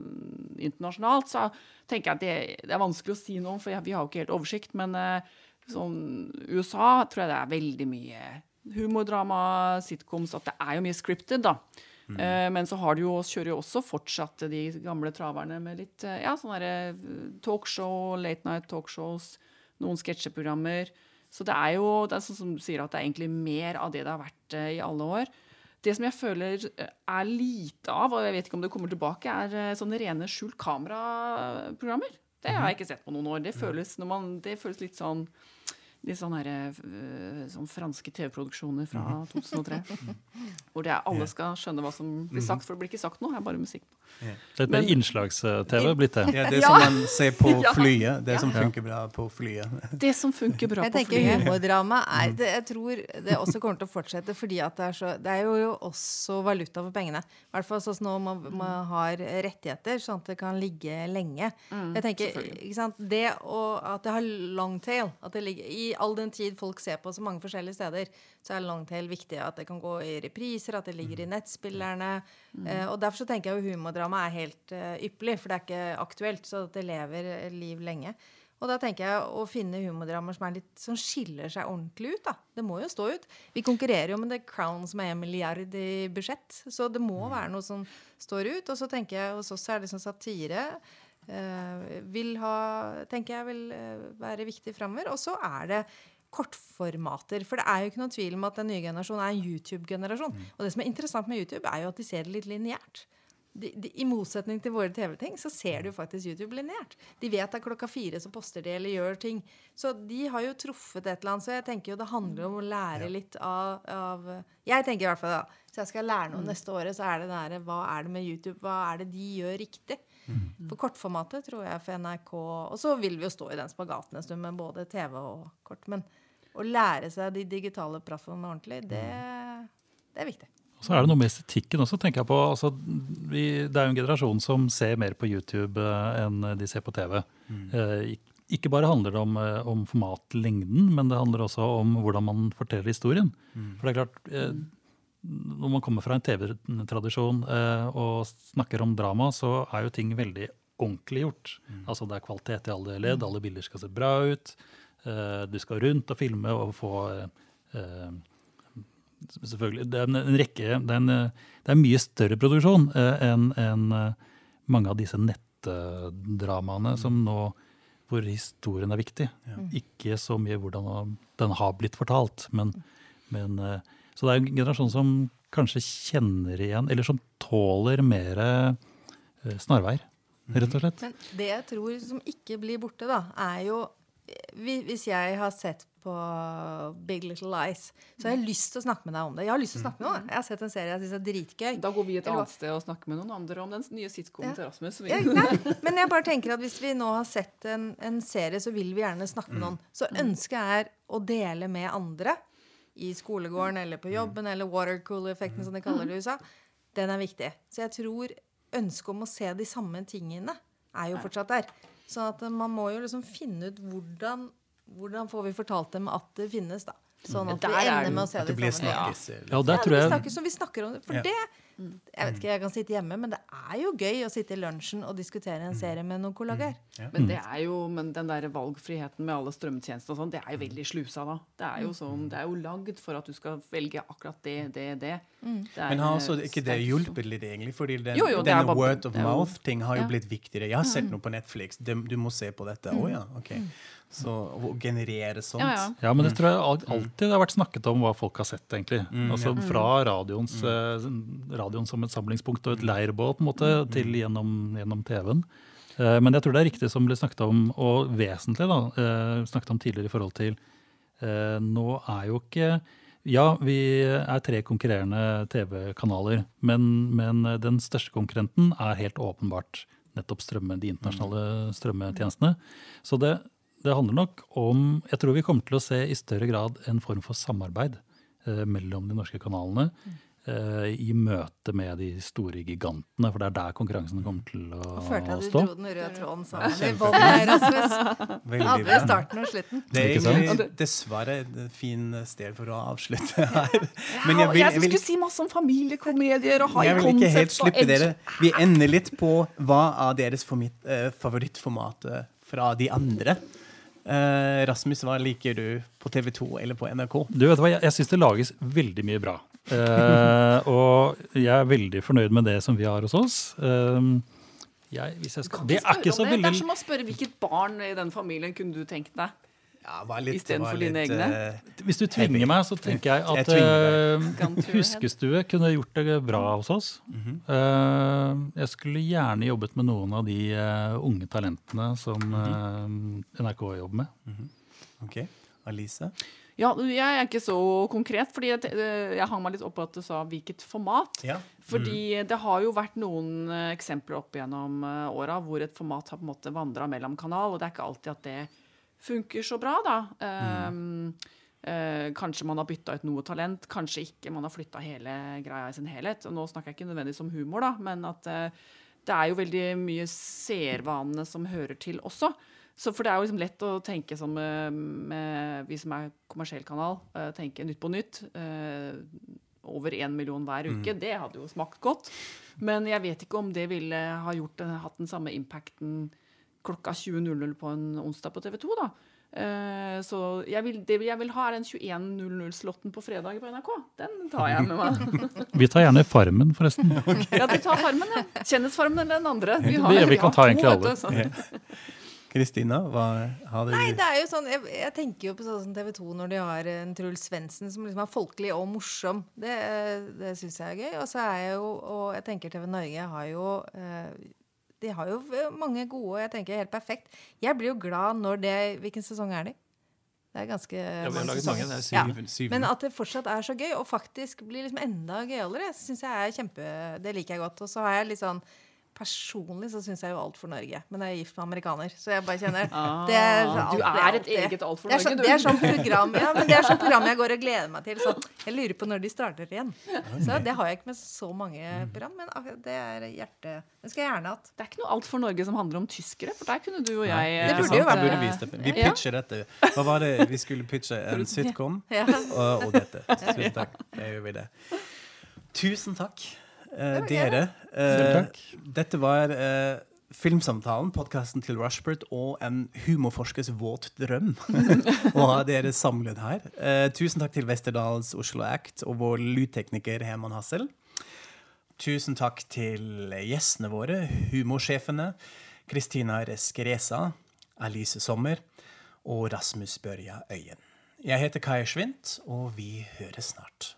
internasjonalt, så tenker jeg at det, det er vanskelig å si noe om, for vi har jo ikke helt oversikt. Men eh, sånn USA tror jeg det er veldig mye humordrama, sitcoms, at det er jo mye scripted, da. Eh, men så har du jo, kjører jo også fortsatt de gamle traverne med litt eh, ja, sånne eh, talkshow, late night talkshows, noen sketsjeprogrammer. Så det er jo det er sånn som du sier at det er egentlig mer av det det har vært i alle år. Det som jeg føler er lite av, og jeg vet ikke om det kommer tilbake, er sånne rene skjult kamera-programmer. Det har jeg ikke sett på noen år. Det føles, når man, det føles litt sånn litt sånne, her, øh, sånn franske TV-produksjoner fra 2003. Hvor det er, alle skal skjønne hva som blir sagt, for det blir ikke sagt noe. Det er bare musikk. Det er Men- innslags-TV blitt det. Ja, det som man ser på flyet. Det som funker bra på flyet. Det som funker bra Jeg på tenker flyet. humordrama er det, Jeg tror det også kommer til å fortsette, fordi at det er så Det er jo, også valuta for pengene. I hvert fall sånn når man, man har rettigheter, sånn at det kan ligge lenge. jeg tenker, ikke sant, Det å, at det har long tail, at det ligger, I all den tid folk ser på så mange forskjellige steder, så er longtail viktig. At det kan gå i repriser, at det ligger i nettspillerne. Eh, og Derfor så tenker jeg jo humordrama er helt eh, ypperlig, for det er ikke aktuelt. Så det lever liv lenge. Og da tenker jeg å finne humordramaer som, litt, som skiller seg ordentlig ut. da. Det må jo stå ut. Vi konkurrerer jo med The Crown som er en milliard i budsjett. Så det må være noe som står ut. Og så tenker jeg hos oss er det sånn satire. eh, vil ha, tenker jeg vil eh, være viktig framover. Og så er det kortformater. For det er jo ikke noen tvil om at den nye generasjonen er en YouTube-generasjon. Og det som er interessant med YouTube, er jo at de ser det litt lineært. De, de, I motsetning til våre TV-ting, så ser du faktisk YouTube lineært. De vet at klokka fire så poster de eller gjør ting. Så de har jo truffet et eller annet. Så jeg tenker jo det handler om å lære litt av, av Jeg tenker i hvert fall da, Hvis jeg skal lære noe neste året, så er det der, hva er det med YouTube? Hva er det de gjør riktig? For kortformatet tror jeg for NRK Og så vil vi jo stå i den spagaten en stund med både TV og kort. Men å lære seg de digitale plattformene ordentlig, det, det er viktig. Og så er det noe med estetikken også, tenker jeg på. Altså, vi, det er jo en generasjon som ser mer på YouTube eh, enn de ser på TV. Eh, ikke bare handler det om, eh, om formatlengden, men det handler også om hvordan man forteller historien. For det er klart, eh, når man kommer fra en TV-tradisjon eh, og snakker om drama, så er jo ting veldig ordentlig gjort. Altså det er kvalitet i alle ledd, alle bilder skal se bra ut. Eh, du skal rundt og filme og få eh, Selvfølgelig. Det er en, en rekke det er, en, det er mye større produksjon eh, enn eh, mange av disse nettdramaene som nå hvor historien er viktig. Ikke så mye hvordan den har blitt fortalt. Men, men, eh, så det er en generasjon som kanskje kjenner igjen, eller som tåler mer snarveier, rett og slett. Men det jeg tror som ikke blir borte, da, er jo Hvis jeg har sett på Big Little Lies, så har jeg lyst til å snakke med deg om det. Jeg har lyst til å snakke med noen. Jeg har sett en serie jeg syns er dritgøy. Da går vi et annet sted og snakker med noen andre om den nye sitcomen Ja. til Rasmus. Ja, nei, men jeg bare tenker at hvis vi nå har sett en, en serie, så vil vi gjerne snakke med noen. Så ønsket er å dele med andre i skolegården eller på jobben, eller watercooler-effekten, som de kaller det i USA. Den er viktig. Så jeg tror ønsket om å se de samme tingene er jo fortsatt der. Så at man må jo liksom finne ut hvordan hvordan får vi fortalt dem at det finnes, da. Sånn at Der vi er ender med å se det det blir Ja. Ja, der Ja, tror vi jeg snakker som vi snakker om det. For Ja. det Jeg vet ikke, jeg kan sitte hjemme, men det er jo gøy å sitte i lunsjen og diskutere en serie med noen kollegaer. Men det er jo, men den der valgfriheten med alle strømtjenester og sånn, det er jo veldig slusa da. Det er jo sånn, det er jo lagd for at du skal velge akkurat det, det, det. Mm. det Men har også eh, ikke det hjulpet litt, egentlig? Fordi den, Jo, jo, denne bare- word of mouth-ting har jo ja. blitt viktigere. Jeg har sett noe på Netflix. Du, må se på dette. Å ja, ok. Så å generere sånt. Ja, ja. Ja, men det tror jeg alltid det har vært snakket om hva folk har sett, egentlig. altså Fra radioens, eh, radioen som et samlingspunkt og et leirbål på en måte, til gjennom, gjennom TV-en. Eh, men jeg tror det er riktig som ble snakket om, og vesentlig da, eh, snakket om tidligere i forhold til eh, Nå er jo ikke Ja, vi er tre konkurrerende TV-kanaler, men, men den største konkurrenten er helt åpenbart nettopp strømme, de internasjonale strømmetjenestene. Så det, det handler nok om Jeg tror vi kommer til å se i større grad en form for samarbeid eh, mellom de norske kanalene eh, i møte med de store gigantene, for det er der konkurransen kommer til å stå. følte at du dro den røde tråden sammen i bånn Rasmus. Hadde starten og slutten. Det er Ikke egentlig dessverre et fint sted for å avslutte her. Men jeg vil, jeg jeg skulle si masse om familiekomedier og high jeg vil ikke helt slippe dere. Vi ender litt på hva av deres eh, favorittformat fra de andre. Eh, Rasmus, hva liker du på TV2 eller på NRK? Du vet hva, Jeg, jeg syns det lages veldig mye bra. Eh, og jeg er veldig fornøyd med det som vi har hos oss. Eh, jeg, hvis jeg skal, det er ikke så Det er som å spørre hvilket barn i den familien kunne du tenkt deg? Ja, Istedenfor dine egne? eh, Hvis du tvinger meg, så tenker jeg at jeg eh, Huskestue kunne gjort det bra hos oss. Mhm. Eh, jeg skulle gjerne jobbet med noen av de unge talentene som Mhm. NRK jobber med. OK. Alice? Ja, jeg er ikke så konkret, fordi jeg, jeg hang meg litt opp på at du sa hvilket format. Ja. Fordi det har jo vært noen eksempler opp gjennom åra hvor et format har på en måte vandra mellom kanal, og det er ikke alltid at det funker så bra, da. Um, eh, kanskje man har bytta ut noe talent, kanskje ikke. Man har flytta hele greia i sin helhet. Og nå snakker jeg ikke nødvendigvis om humor, da, men at eh, det er jo veldig mye seervanene som hører til også. Så for det er jo liksom lett å tenke som eh, med vi som er kommersiell kanal, eh, tenke Nytt på nytt. eh, over én million hver uke. Det hadde jo smakt godt. Men jeg vet ikke om det ville ha gjort, hatt den samme impacten klokka 20.00 på en onsdag på TV 2. da. Eh, så jeg vil, det jeg vil ha, er den 21.00-slotten på fredag på NRK. Den tar jeg med meg. Vi tar gjerne Farmen, forresten. ja, du tar Farmen, ja. Kjendisfarmen eller den andre. Vi, Ja, vi kan ta egentlig alle. Kristina, hva har du Nei, det er jo sånn Jeg, jeg tenker jo på sånn som TV 2 når de har en Truls Svendsen som liksom er folkelig og morsom. Det, det syns jeg er gøy. Og så er jeg jo Og jeg tenker TV Norge har jo eh, De har jo mange gode, og jeg tenker helt perfekt. Jeg blir jo glad når det Hvilken sesong er det? Det er ganske har mange sesonger. er Ja. Men at det fortsatt er så gøy, og faktisk blir liksom enda gøyere, syns jeg er kjempe Det liker jeg godt. Og så har jeg litt sånn Personlig så syns jeg jo Alt for Norge, men jeg er gift med amerikaner, så jeg bare kjenner Ah, det er, alt- Du er et alltid- eget Alt for det Norge, du. det er sånn program Ja, men det er sånn program jeg går og gleder meg til. Så jeg lurer på når de starter igjen. Så det har jeg ikke med så mange program, men det er hjerte... Det skal jeg gjerne hatt. Det er ikke noe Alt for Norge som handler om tyskere, for der kunne du og jeg Nei, Det burde jo vært- burde vist det. Vi pitcher dette. Hva var det vi skulle pitche? En sitcom Ja. og, og dette. Tusen takk. Da gjør vi det. Tusen takk, var dere. Eh, dette var uh, Filmsamtalen, podkasten til Rushbert og en humorforskers våt drøm å ha dere samlet her. Tusen takk til Westerdals Oslo Act og vår lydtekniker Herman Hassel. Tusen takk til gjestene våre, humorsjefene Kristina Reskresa, Alice Sommer og Rasmus Børja Øyen. Jeg heter Kai Schwint, og vi høres snart.